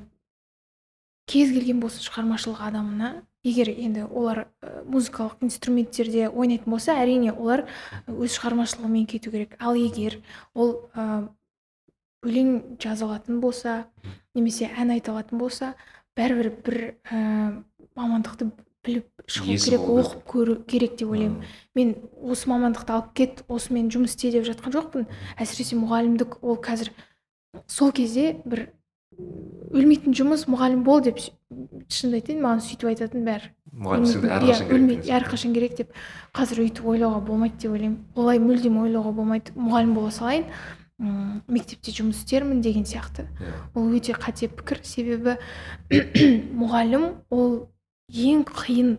кез келген болсын шығармашылық адамына егер енді олар ә, музыкалық инструменттерде ойнайтын болса әрине олар өз шығармашылығымен кету керек. Ал егер ол ә, өлең жаза алатын болса немесе ән айта алатын болса бәрібір бір ә, мамандықты біліп шығу керек оқып көру керек деп ойлаймын. Мен осы мамандықты алып кет осымен жұмыс істе деп жатқан жоқпын. Әсіресе мұғалімдік ол қазір сол кезде бір өлмейтін жұмыс мұғалім бол деп шынымды айтайын маған сөйтіп айтатын бәрі. Мұғалім әрқашан иә, керек өлмейді деген сияқты. әрқашан керек деп қазір өйтіп ойлауға болмайды деп ойлаймын. Олай мүлдем ойлауға болмайды мұғалім бола салайын м, мектепте жұмыс істермін деген сияқты. Иә. ол өте қате пікір. Себебі мұғалім ол ең қиын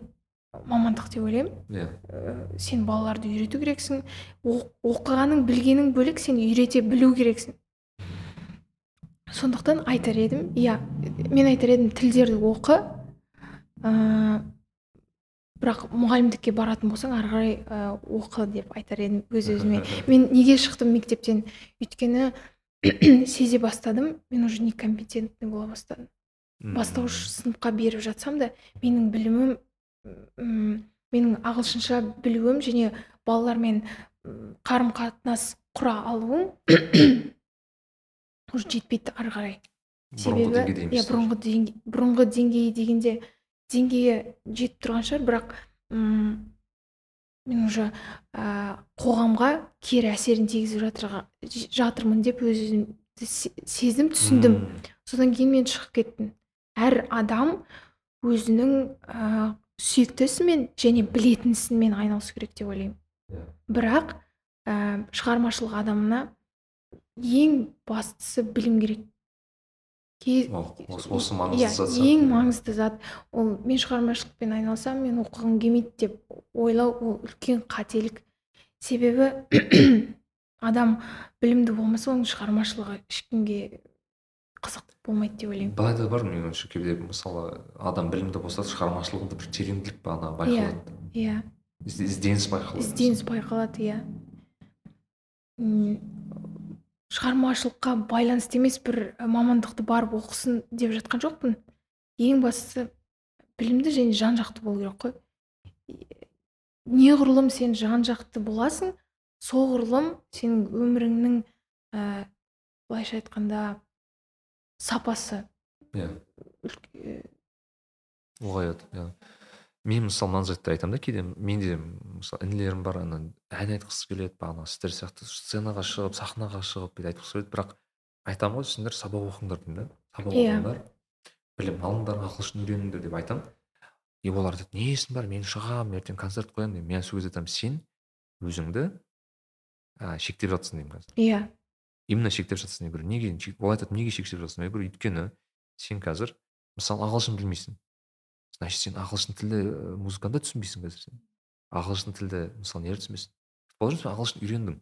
мамандық деп ойлаймын. Иә. Ә, сен балаларды үйрету керексің. Оқығаның білгенің бөлек сен үйрете білу керексің. Сондықтан айтар едім. Иә мен айтар едім тілдерді оқы. Ә, бірақ мұғалімдікке баратын болсаң ары қарай ә, оқы деп айтар едім өз өзіме. Мен неге шықтым мектептен? Өйткені сезе бастадым. Мен уже некомпетентный бола бастадым. Бастауыш сыныпқа беріп жатсам да менің білімім м, менің ағылшынша білуім және балалармен қарым қатынас құра алуым уже жетпейді ары қарай. Себебі иә бұрынғы деңгей бұрынғы деңгейі дегенде деңгейі жетіп тұрған шығар бірақ м, мен уже ә, қоғамға кері әсерін тигізіп жатырмын деп өз өзімді се- сездім түсіндім. Содан кейін мен шығып кеттім. Әр адам өзінің ә, сүйікті ісімен және білетін ісімен айналысу керек деп ойлаймын. Иә. бірақ ә, шығармашылық адамына ең бастысы білім керек. Осы- осы иә, маңызды зат ең маңызды зат. Ол мен шығармашылықпен айналысамын мен оқығым келмейді деп ойлау ол үлкен қателік. Себебі адам білімді болмаса оның шығармашылығы ешкімге қызық болмайды деп ойлаймын. Былай да бар менің ойымша кейде мысалы адам білімді болса шығармашылығында бір тереңділік ана байқалады? Иә Ізде- ізденіс байқалады. Ізденіс байқалады иә. Шығармашылыққа байланысты емес бір мамандықты барып оқысын деп жатқан жоқпын. Ең бастысы білімді және жан жақты болу керек қой. Неғұрлым сен жан жақты боласың соғұрлым сенің өміріңнің ә, былайша айтқанда сапасы иә. ұлғаяды иә. Мен мысалы мына затты айтамын да кейде менде мысалы інілерім бар ана ән айтқысы келеді бағанағы сіздер сияқты сценаға шығып сахнаға шығып бүйтіп айтқысы келеді. Бірақ айтамын ғой сендер сабақ оқыңдар деймін да. Сабақ Иә. оқыңдар білім алыңдар ағылшын үйреніңдер деп айтамын. И олар айтады несің бар мен шығамын ертең концерт қоямын деймін мен сол кезде айтамын сен өзіңді ә, шектеп жатсың деймін қазір. Иә. Именно шектеп жатсың я говорю неге? Шек- ол айтады неге шектеп жатсың я говорю өйткені сен қазір мысалы ағылшын білмейсің значит сен ағылшын тілді ә, музыканы да түсінбейсің қазір сен. Ағылшын тілді мысалы неғып түсінбейсің? Предположим сен ағылшын үйрендің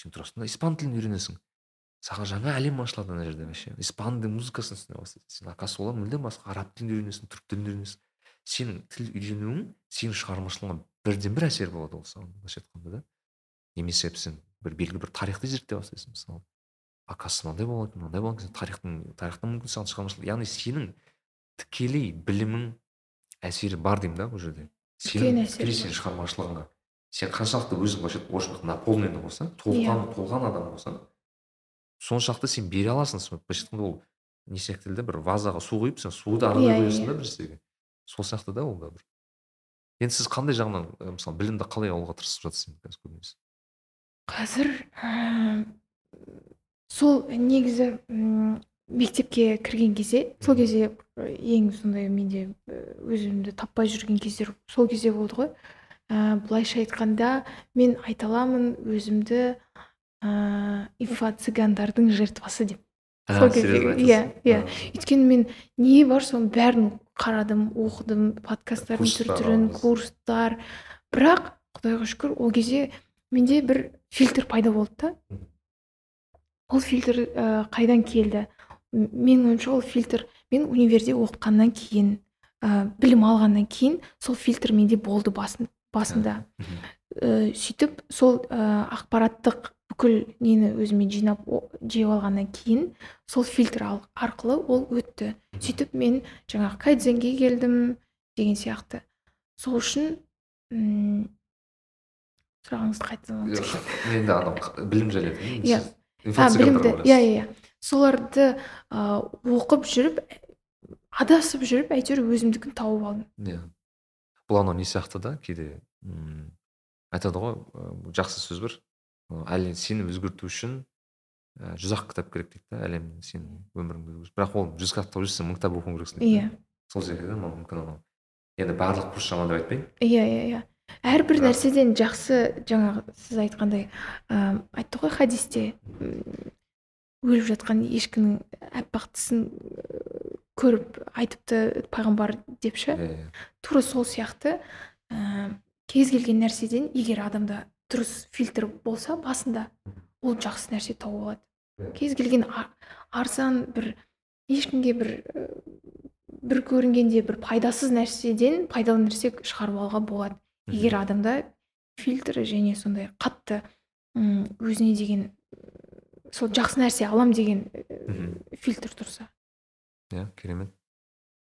сен тұрасың да испан тілін үйренесің. Саған жаңа әлем ашылады ана жерде вообще. Испан музыкасын түсіне бастайсың сен оказывается олар мүлдем басқа. Араб тілін үйренесің түрік тілін үйренесің. Сенің тіл үйренуің сенің шығармашылығыңа бірден бір әсер болады ол саған былайша айтқанда да. Немесе сен бір белгілі бір тарихты зерттей бастайсың мысалы. Оказывается мынандай болады мынандай болған кезде тарихтың тарихтан мүмкін саған шығармашылық яғни сенің тікелей білімің әсері бар деймін да бұл жерде. Үлкен сенің тікелей сенің шығармашылығыңа. Сен қаншалықты өзің былайша орысша наполненный болсаң толған толған адам болсаң соншалықты сен бере аласың былайша айтқанда ол не сияқты да бір вазаға су құйып сен суды ары Иә, қарай иә, құясың да иә. бір нәрсеге сол сияқты да ол да бір. Енді сіз қандай жағынан мысалы білімді қалай алуға тырысып енді қазір көбінесе? Қазір ә, сол негізі мектепке кірген кезде сол кезде ең сондай менде өзімді таппай жүрген кездер сол кезде болды ғой. Ә, былайша айтқанда мен айта аламын өзімді ә, инфо цыгандардың жертвасы деп. Сол кездегі иә иә. Өйткені мен не бар соның бәрін қарадым оқыдым подкасттардың түр түрін курстар. Бірақ құдайға шүкір ол кезде менде бір фильтр пайда болды да. Ол фильтр ә, қайдан келді? Менің ойымша ол фильтр мен универде оқығаннан кейін ә, білім алғаннан кейін сол фильтр менде болды басын, басында ә, сөйтіп сол ә, ақпараттық бүкіл нені өзіме жинап жиып алғаннан кейін сол фильтр ал- арқылы ол өтті сөйтіп мен жаңағы кайдзенге келдім деген сияқты сол үшін м, сұрағыңызды мен де анау білім жайлы. Иә. Білімді барасыз. иә иә иә соларды ә, оқып жүріп адасып жүріп әйтеуір өзімдікін тауып алдым. Иә. Бұл анау не сияқты да? Кейде м, айтады ғой жақсы сөз бар әлем сені өзгерту үшін жүз ақ кітап керек дейді да әлем сенің өміріңді бірақ ол жүз кітапты өзі мың кітап оқуың керексің дейді иә. да. сол секілді ма мүмкін анау. Енді барлық курс жаман деп айтпаймын. Иә иә иә. Әрбір нәрседен жақсы жаңағы сіз айтқандай ә, айтты ғой хадисте өліп жатқан ешкінің аппақ тісін ә, көріп айтыпты пайғамбар деп ше Иә, иә. тура сол сияқты ә, кез келген нәрседен егер адамда дұрыс фильтр болса басында ол жақсы нәрсе тауып алады Иә. кез келген арзан бір ешкімге бір ә, бір көрінгенде бір пайдасыз нәрседен пайдалы нәрсе шығарып алуға болады егер адамда фильтр және сондай қатты өзіне деген сол жақсы нәрсе алам деген Мгм. фильтр тұрса. Иә керемет.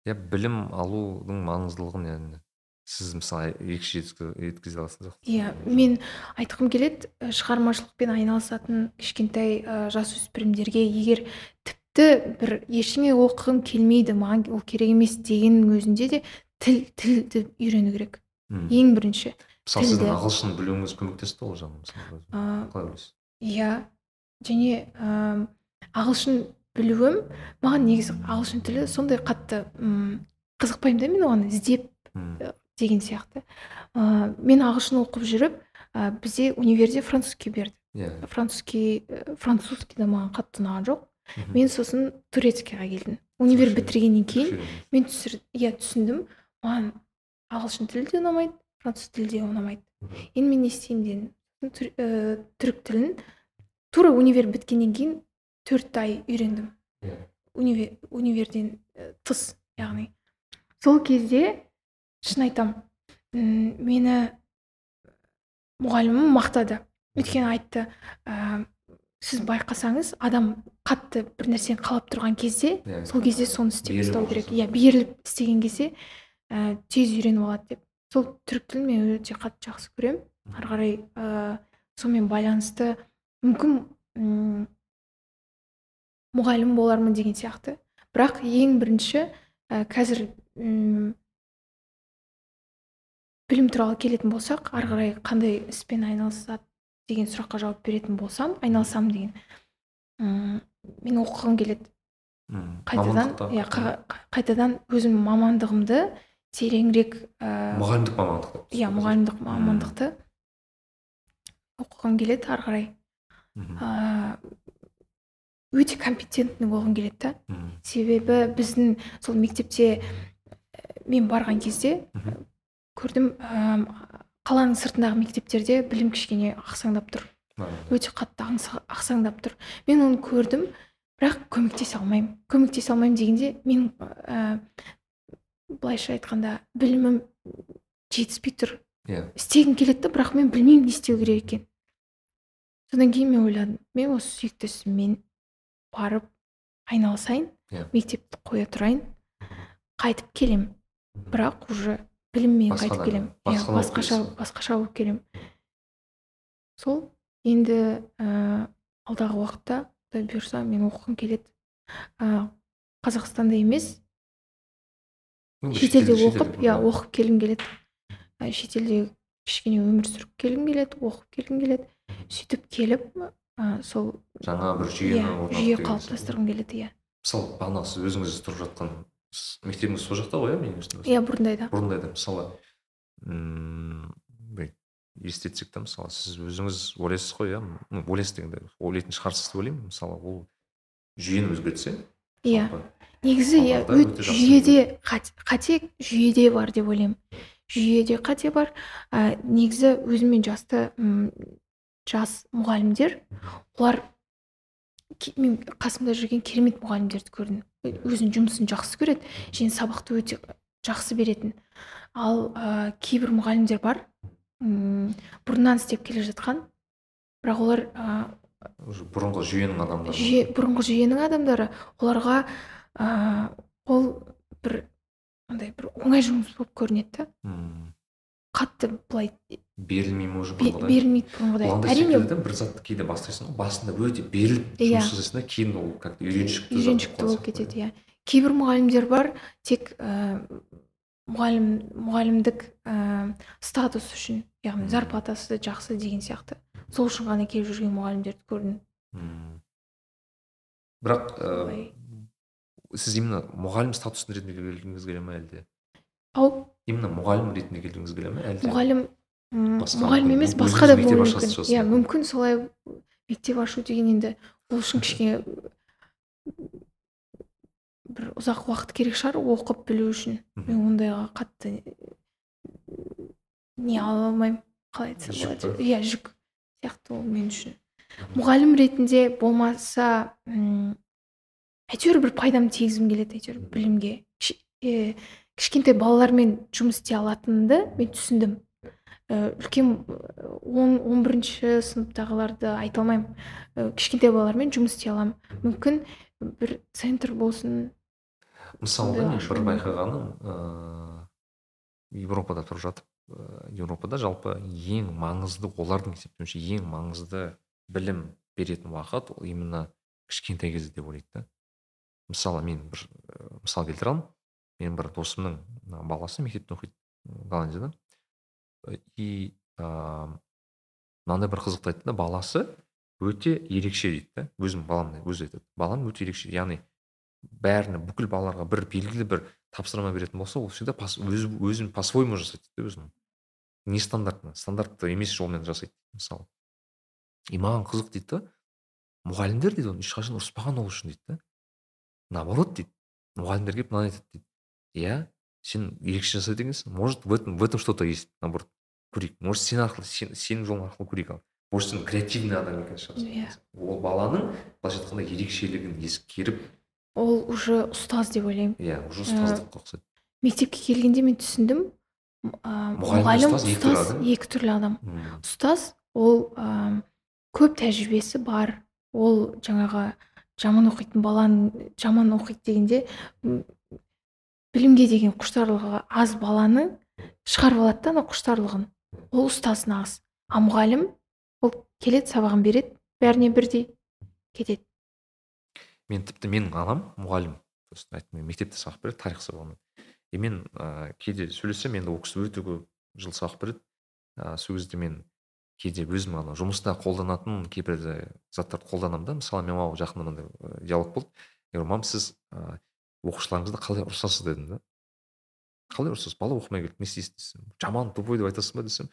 Иә білім алудың маңыздылығын енді сіз мысалы екші жеткізе аласыз жоқ иә мен айтқым келеді ә, шығармашылықпен айналысатын кішкентай ә, жасөспірімдерге егер тіпті бір ештеңе оқығым келмейді маған ол керек емес дегеннің өзінде де тіл тілді үйрену керек. Ең бірінші мысалы сіздің ағылшын білуіңіз көмектесті ол жағынан мысалы. Қалай ойлайсыз иә. Және ә, ағылшын білуім маған негізі ағылшын тілі сондай қатты м, қызықпаймын да мен оған іздеп деген сияқты. Ә, мен ағылшын оқып жүріп ә, бізде универде французский берді. Иә. Французский ә, французский да маған қатты ұнаған жоқ. Мгм. мен сосын турецкийға келдім. Универ бітіргеннен кейін мен түсір иә түсіндім. Маған ағылшын тілі де ұнамайды француз тілі де ұнамайды. Енді мен не істеймін дедім. Түр- түрік тілін тура универ біткеннен кейін төрт ай үйрендім. Иә. универ универден ә, тыс яғни. Сол кезде шын айтам м, мені мұғалімім мақтады. Өйткені айтты ә, сіз байқасаңыз адам қатты бір нәрсені қалап тұрған кезде Иә. сол кезде соны істеп бастау керек. иә беріліп істеген кезде ә, тез үйреніп алады деп. Сол түрік тілін мен өте қатты жақсы көремін. Ары қарай ә, сонымен байланысты мүмкін м, мұғалім болармын деген сияқты. Бірақ ең бірінші ә, қазір м, білім туралы келетін болсақ ары қарай қандай іспен айналысады деген сұраққа жауап беретін болсам айналысамын деген. М, мен оқығым келеді. Қайтадан иә қа- қа- қайтадан өзім мамандығымды тереңірек ә, мұғалімдік мамандық. иә мұғалімдік мамандықты оқығым келеді ары қарай. Өте компетентный болғым келеді да. Себебі біздің сол мектепте ә, мен барған кезде көрдім ә, қаланың сыртындағы мектептерде білім кішкене ақсаңдап тұр. Өте қатты ақсаңдап тұр. Мен оны көрдім бірақ көмектесе алмаймын. Көмектесе алмаймын дегенде мен ә, былайша айтқанда білімім жетіспей тұр. Иә. Істегім келеді бірақ мен білмеймін не істеу керек екенін. Содан кейін мен ойладым. Мен осы сүйікті ісіммен барып айналысайын Иә. мектепті қоя тұрайын қайтып келем. Бірақ уже біліммен қайтып келем. иә басқаша келесің. басқаша болып келем. Сол енді ә, алдағы уақытта құдай бұйырса мен оқығым келеді. Ә, қазақстанда емес. Шетелде шетел- оқып иә оқып келгім келеді. Шетелде кішкене өмір сүріп келгім келеді оқып келгім келеді. Сөйтіп келіп ә, сол жаңа бір жүйені иә жүйе қалыптастырғым келеді иә. Мысалы бағана сіз өзіңіз тұрып жатқан мектебіңіз сол жақта ғой иә менің иә бұрындайда бұрындайда мысалы мм бір елестетсек та мысалы сіз өзіңіз ойлайсыз ғой иә ну ойлайсыз дегенде ойлайтын шығарсыз деп ойлаймын. Мысалы ол жүйені өзгертсе Иә. негізі иә жүйеде қате, қате жүйеде бар деп ойлаймын. Жүйеде қате бар. Ә, негізі өзіммен жасты м, жас мұғалімдер олар мен қасымда жүрген керемет мұғалімдерді көрдім. Өзінің жұмысын жақсы көреді және сабақты өте жақсы беретін. Ал ә, кейбір мұғалімдер бар м, бұрыннан істеп келе жатқан бірақ олар ә, бұрынғы жүйенің адамдары. жүйе бұрынғы жүйенің адамдары. Оларға ә, ол бір андай бір оңай жұмыс болып көрінеді да. Қатты былай берілмей ме уже бұрынғыдай берілмейді бұрынғыдай әрине да бір затты кейде бастайсың ғой. Басында өте беріліп Иә. жұмыс жасайсың да кейін ол как то үйреншікті үйреншікті болып кетеді иә. Кейбір мұғалімдер бар тек ә, мұғалім мұғалімдік ә, статус үшін яғни Мм. зарплатасы жақсы деген сияқты. Сол үшін ғана келіп жүрген мұғалімдерді көрдім. М. бірақ ә, сіз именно мұғалім статусын ретінде келгіңіз келе ме әлде? Ау? Именно мұғалім ретінде келгіңіз келе ме әлде? Мұғалім мұғалім емес басқа да болуы мүмкін. иә мүмкін солай мектеп ашу деген енді ол үшін кішкене бір ұзақ уақыт керек шығар оқып білу үшін. Мен ондайға қатты не ала алмаймын қалай айтсам болады. Иә жүк сияқты ол мен үшін. Мұғалім ретінде болмаса м, әйтеуір бір пайдам тигізгім келеді әйтеуір білімге. Кішкентай балалармен жұмыс істей алатынымды мен түсіндім. Үлкен он он бірінші сыныптағыларды айта алмаймын. Э, кішкентай балалармен жұмыс істей аламын. Мүмкін бір центр болсын. Мысалы мен бір байқағаным ыыы европада тұрып жатып ыыы еуропада жалпы ең маңызды олардың есептеуінше ең маңызды білім беретін уақыт ол именно кішкентай кезде деп ойлайды да. Мысалы мен бір мысал келтіре аламын. Менің бір досымның баласы мектепте оқиды голландияда. Э, и ыыы мынандай бір қызықты айтты да баласы өте ерекше дейді да өзім балам өзі айтады. Балам өте ерекше яғни бәріне бүкіл балаларға бір белгілі бір тапсырма беретін болса ол всегда пас, өз, өзін по своему жасайды да өзінің. Нестандартно стандартты емес жолмен жасайды мысалы. И маған қызық дейді да мұғалімдер дейді оны ешқашан ұрыспаған ол үшін дейді да наоборот дейді мұғалімдер келіп мынаны айтады дейді. Иә сен ерекше жасайды екенсің. Может в этом в этом что то есть наоборот көрейік может сен арқылы сен, сенің жолың арқылы көрейік ал. Может сен креативный адам екен шығарсың. Иә. ол баланың былайша айтқанда ерекшелігін ескеріп ол уже ұстаз деп ойлаймын. Иә уже ұстаздыққа ұқсайды мектепке келгенде мен түсіндім Мұғалім, ұстаз екі түрлі адам. ұстаз ол көп тәжірибесі бар. Ол жаңағы жаман оқитын баланы жаман оқиды дегенде білімге деген құштарлығы аз баланы шығарып алады да ана құштарлығын. Ол ұстаз нағыз а мұғалім ол келеді сабағын береді бәріне бірдей кетеді. Мен тіпті менің анам мұғалім. Айттым мен мектепте сабақ береді тарих сабағынан и мен ыыы кейде сөйлессем енді ол кісі өте көп жыл сабақ береді. Ыыы сол кезде мен кейде өзім ана жұмыста қолданатын кейбір де заттарды қолданамын да. Мысалы мен маған жақында мынандай ы, диалог болды. Я сіз ыыы оқушыларыңызды қалай ұрсасыз дедім да? Қалай ұрсасыз? Бала оқымай келді не істейсіз десем? Жаман тупой деп айтасың ба десем?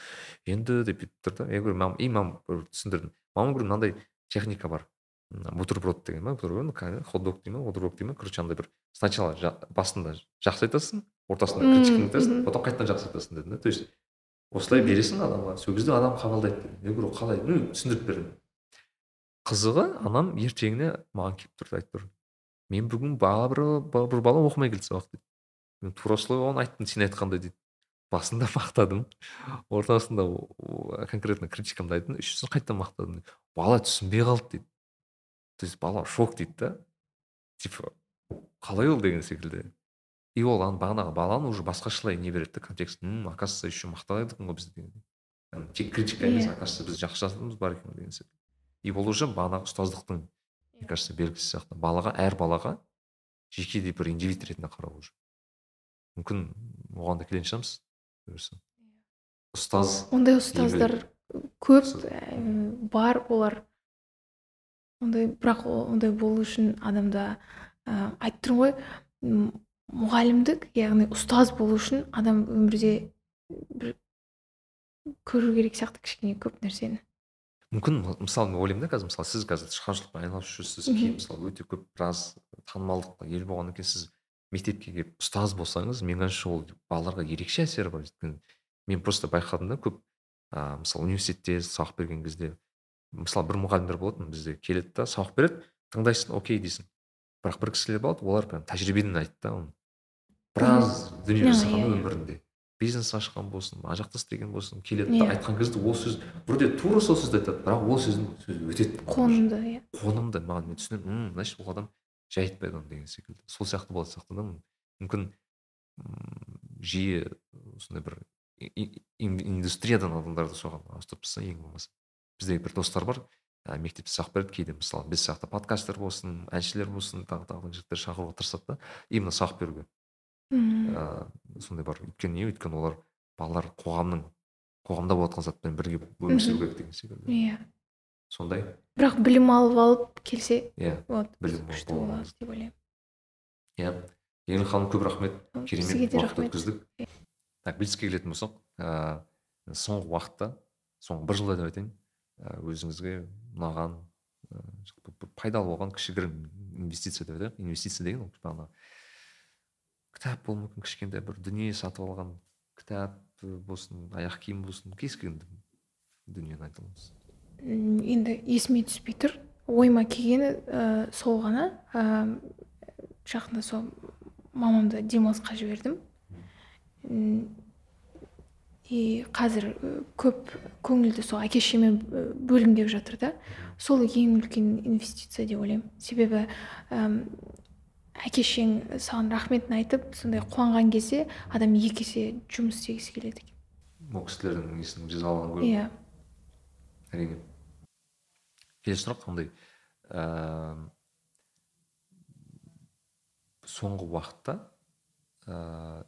Енді деп бүйтіп тұр да. Я говорю мам и мам түсіндірдім. Мама говорю мынандай техника бар. Бутерброд деген ба? Бутерброд хот дог дей ма? Бутерброд дей ма? Короче андай бір сначала жа- басында жақсы айтасың ортасында критиканы айтасың потом қайтадан жақсы айтасың дедім да. То есть осылай бересің адамға. Сол кезде адам қабылдайды дедім. Я говорю қалай? Ну түсіндіріп бердім қызығы анам ертеңіне маған келіп тұрды айтып тұр мен бүгін бала бір, ба- бір бала оқымай келді сабақ дейді мен тура солай оған айттым сен айтқандай дейді. Басында мақтадым. Ортасында конкретно критикамды айттым үшіншісін қайтадан мақтадым бала түсінбей қалды дейді. То есть бала шок дейді да. Типа қалай ол деген секілді. И ол ана бағанағы баланы уже басқашалай не береді да контекст. М оказывается еще мақтайды екен ғой бізді дегендей Яғни тек критика емес Иә. оказывается біз жақсы жасайтынымыз бар екен деген секілді. И бұл уже бағанағы ұстаздықтың мне кажется белгісі сияқты. Балаға әр балаға жеке де бір индивид ретінде қарау уже. Мүмкін оған да келетін шығармыз бұйырса. Ұстаз ондай ұстаздар көп бар олар. Ондай бірақ ондай болу үшін адамда ә, айтып тұрмын ғой мұғалімдік яғни ұстаз болу үшін адам өмірде бір көру керек сияқты кішкене көп нәрсені. Мүмкін мысалы мен ойлаймын да қазір мысалы сіз қазір шығармашылықпен айналысып жүрсіз кейін мысалы өте көп біраз танымалдыққа ие болғаннан кейін сіз мектепке келіп ұстаз болсаңыз менің ойымша ол балаларға ерекше әсері бар. өйткені мен просто байқадым да көп а, мысалы университетте сабақ берген кезде мысалы бір мұғалімдер болатын бізде келеді да сабақ береді тыңдайсың окей дейсің. Бірақ бір кісілер болады олар прям тәжірибеден айтты да оны. Біраз дүние жасаған иә, иә. өмірінде. Бизнес ашқан болсын ана жақта істеген болсын келеді Иә. да айтқан кезде ол сөз бірде тура сол сөзді айтады бірақ ол сөздің сөзі өтеді. Қонымды иә. Қонымды маған мен түсінемін значит ол адам жай айтпайды оны деген секілді. Сол сияқты болады сияқты да мүмкін жиі осындай бір индустриядан адамдарды соған ауыстырып тастаса ең болмаса. Бізде бір достар бар ә, мектепте сабақ береді кейде мысалы біз сияқты подкастер болсын әншілер болсын тағы тағы жігіттер шақыруға тырысады да именно сабақ беруге. Мгм. ыыы сондай бар өйткені не өйткені олар балалар қоғамның қоғамда болып жатқан затпен бірге өмір сүру керек деген секілді. Иә. Сондай. Бірақ білім алып алып келсе иә вот білім күшті болады деп ойлаймын. Иә. Еңлік ханым көп рахмет. Сізге керемет уақыт өткіздік. Так блицке келетін болсақ ыыы соңғы уақытта соңғы бір жылда деп айтайын ә, өзіңізге ұнаған ә, пайдалы болған кішігірім инвестиция деп айтайық. Инвестиция деген ол бағана кітап болуы мүмкін кішкентай бір дүние сатып алған кітап болсын аяқ киім болсын кез келген дүниені айта аламыз. Енді есіме түспей тұр. Ойыма келгені ә, сол ғана. Ә, жақында сол мамамды демалысқа жібердім. И қазір ә, көп көңілді сол әке шешеме бөлгім келіп жатыр да. Сол ең үлкен инвестиция деп ойлаймын. Себебі әке шешең саған рахметін айтып сондай қуанған кезде адам екі есе жұмыс істегісі келеді екен. Ол кісілердің несін жазалығын көріп иә. әрине. Келесі сұрақ қандай? Ә, соңғы уақытта ә,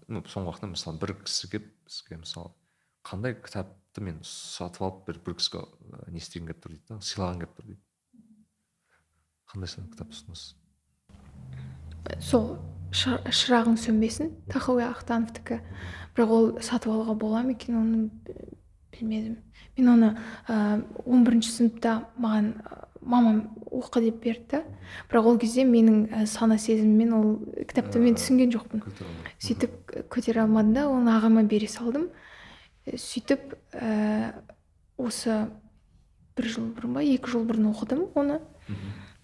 ну соңғы уақытта мысалы бір кісі келіп бізге мысалы қандай кітапты мен сатып алып бір, бір кісіге ә, не істегім келіп тұр дейді да сыйлағым келіп тұр дейді. Қандай сан- кітап ұсынасыз сол Шы- шырағың сөнбесін. Тахауи ахтановтікі. Бірақ ол сатып алуға бола ма екен оны білмедім. Мен оны ә, он бірінші сыныпта маған ә, мамам оқы деп берді. Бірақ ол кезде менің ә, сана сезіміммен ол кітапты мен түсінген жоқпын. сөйтіп ә, көтере алмадым да оны ағама бере салдым. Ә, сөйтіп ә, осы бір жыл бұрын ба екі жыл бұрын оқыдым оны.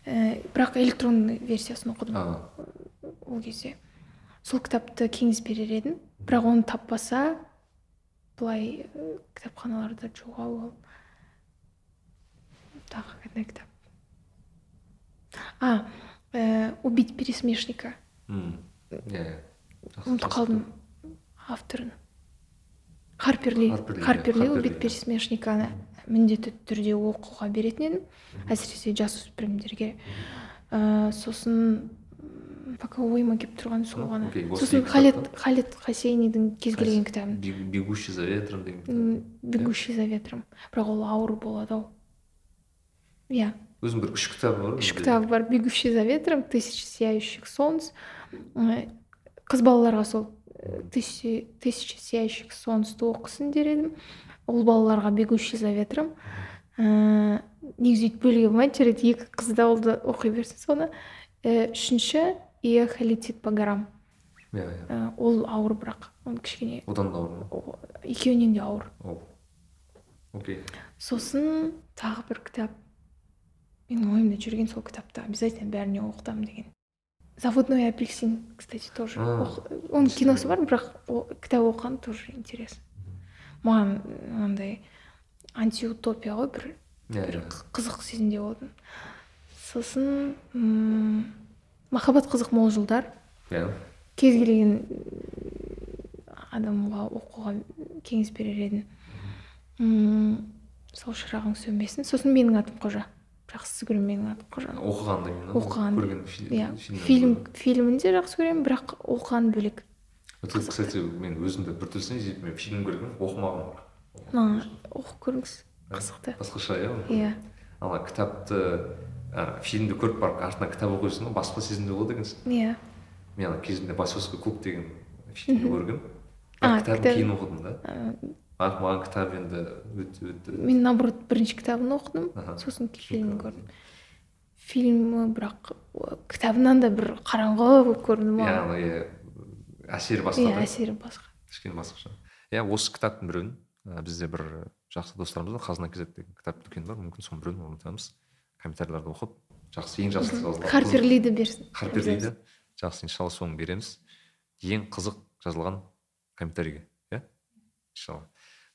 Ә, бірақ электронды версиясын оқыдым ол кезде. Сол кітапты кеңес берер едім бірақ оны таппаса былай ә, кітапханаларда жоқ ау ол. Тағы қандай кітап? А ә, убить пересмешника иә ұмытып қалдым авторын. Харперли Харпер Ли, харперли Харпер Ли, убить пересмешниканы міндетті түрде оқуға беретін едім. Әсіресе жасөспірімдерге. Ә, сосын пока ойыма келіп тұрған сол ғана. сосын халет халет хасейнидің кез келген кітабын. Бег- бегущий за ветром деген кітап. М, бегущий за ветром бірақ ол ауыр болады ау. Иә. Өзінің бір үш кітабы бар үш кітабы бар. Бегущий за ветром тысяча сияющих солнц Ы, қыз балаларға сол э, тысяча сияющих солнцты оқысын дер едім. Ұл балаларға бегущий за ветром. Ыыы негізі өйтіп бөлуге болмайды. Жарайды екі қыз да ұлды оқи берсін соны. Э, үшінші ехали летит по горам. Иә иә. Э, ол ауыр бірақ. Оны кішкене одан да ауыр екеуінен де ауыр. Окей. Сосын тағы бір кітап. Менің ойымда жүрген сол кітапты обязательно бәріне оқытамын деген. Заводной апельсин кстати тоже. Оның киносы бар бірақ кітап оқыған тоже интересно. Маған андай антиутопия ғой бір иә бір иә қ- қызық сезімде болдым сосын м, махаббат қызық мол жылдар. Иә. Кез келген адамға оқуға кеңес берер едім. М, сол шырағың сөнбесін. Сосын менің атым қожа. Жақсы көремін менің атым қожаны оқығанды именно оқыған иә. фильм фильмін де жақсы көремін бірақ оқыған бөлек. Вот кстати мен өзімді бір түсіне жеп мен фильм көргенмін оқымағанмын оқып көріңіз қызықты. басқаша иә? Иә. Ана кітапты ә, фильмді көріп барып артынан кітап оқисың ғой басқа сезімде болады екенсің иә. Мен ана кезінде бойцовский клуб деген фильмді көргенмін А, кітабын кейін оқыдым да. Ә, маған кітап енді өте өте мен наоборот бірінші кітабын оқыдым. Сосын фильмін көрдім. Фильмі бірақ кітабынан да бір қараңғы болып көрінді маған иә әсері басқа иә әсері басқа. Кішкене басқаша иә осы кітаптың біреуін ә, бізде бір жақсы достарымыз бар. Қазына kz деген кітап дүкені бар. Мүмкін соның біреуін ұмытамыз. Комментарийлерді оқып жақсы ең жақсы харпер лиді берсін. Харпер лиді. Жақсы иншалла соны береміз. Ең қызық жазылған комментарийге. Иә? Иншалла.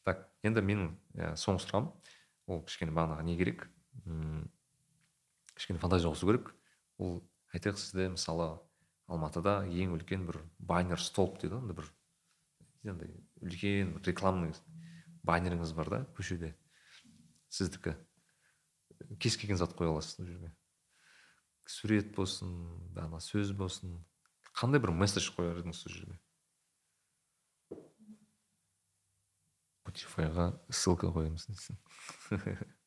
Так енді менің ә, соңғы сұрағым. Ол кішкене бағанағы не керек? М, кішкене фантазия қосу керек. Ол айтайық сізде мысалы алматыда ең үлкен бір байнер столб дейді ғой бір андай үлкен рекламный байнеріңіз бар да көшеде. Сіздікі. Кез келген зат қоя аласыз ол жерге. Сурет болсын ана сөз болсын. Қандай бір месседж қояр едіңіз сол жерге? Spotifyға ссылка қоямыз дейсің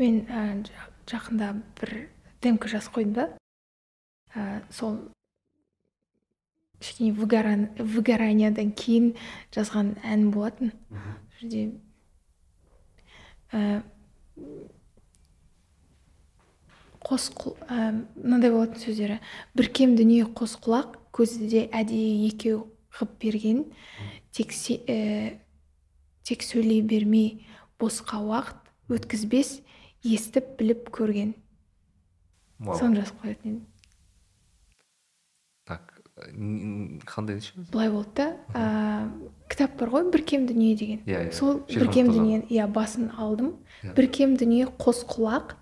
мен жа- жақында бір демка жазып қойдым да. Ә, сол кішкене выгоран- выгораниядан кейін жазған ән болатын. Сол жерде ә, қос ә, мынандай болатын сөздері. Бір кем дүние қос құлақ көзді де әдейі екеу қып берген. Тек, се- ә, тек сөйлей бермей босқа уақыт өткізбес естіп біліп көрген. Соны жазып қоятын едім так қандай деші былай болды да ә, кітап бар ғой бір кем дүние деген. Иә, иә. сол бір кем дүние иә басын алдым. Иә. бір кем дүние қос құлақ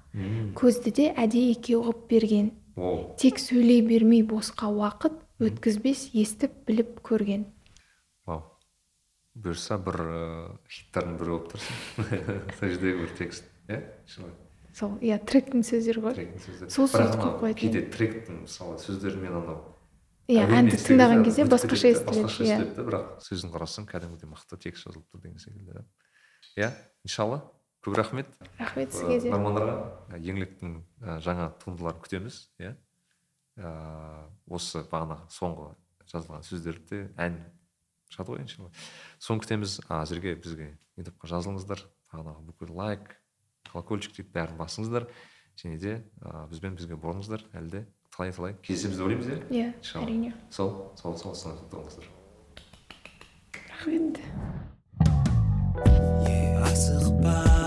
көзді де әдейі екеу қып берген. Оу. тек сөйлей бермей босқа уақыт өткізбес естіп біліп көрген. Вау. Бұйырса бір ыыы хиттардың бірі болып тұрсың сол жердегі бір текст. Иә сол иә тректің сөздері ғой тректің сөздері. Сол сөзді қойып қоятын кейде тректің мысалы сөздерімен анау иә әнді тыңдаған кезде басқаша естіледі басқаша иә. естіледі да бірақ сөзін қарасаң кәдімгідей мықты текст жазылып тұр деген секілді да. Иә иншалла көп рахмет. Рахмет сізге де. нормандарға еңліктің ә, жаңа туындыларын күтеміз иә. Осы бағанағы соңғы жазылған сөздерді ән шығады ғой иншалла. Соны күтеміз. Әзірге бізге ютубқа жазылыңыздар? Бағанағы бүкіл лайк колокольчик дейді бәрін басыңыздар. Және де ә, бізбен бізге болыңыздар әлі де талай талай. Кездесеміз деп ойлаймыз иә? Иә әрине. Сол сол сол тұрыңыздар. Рахмет. Yeah.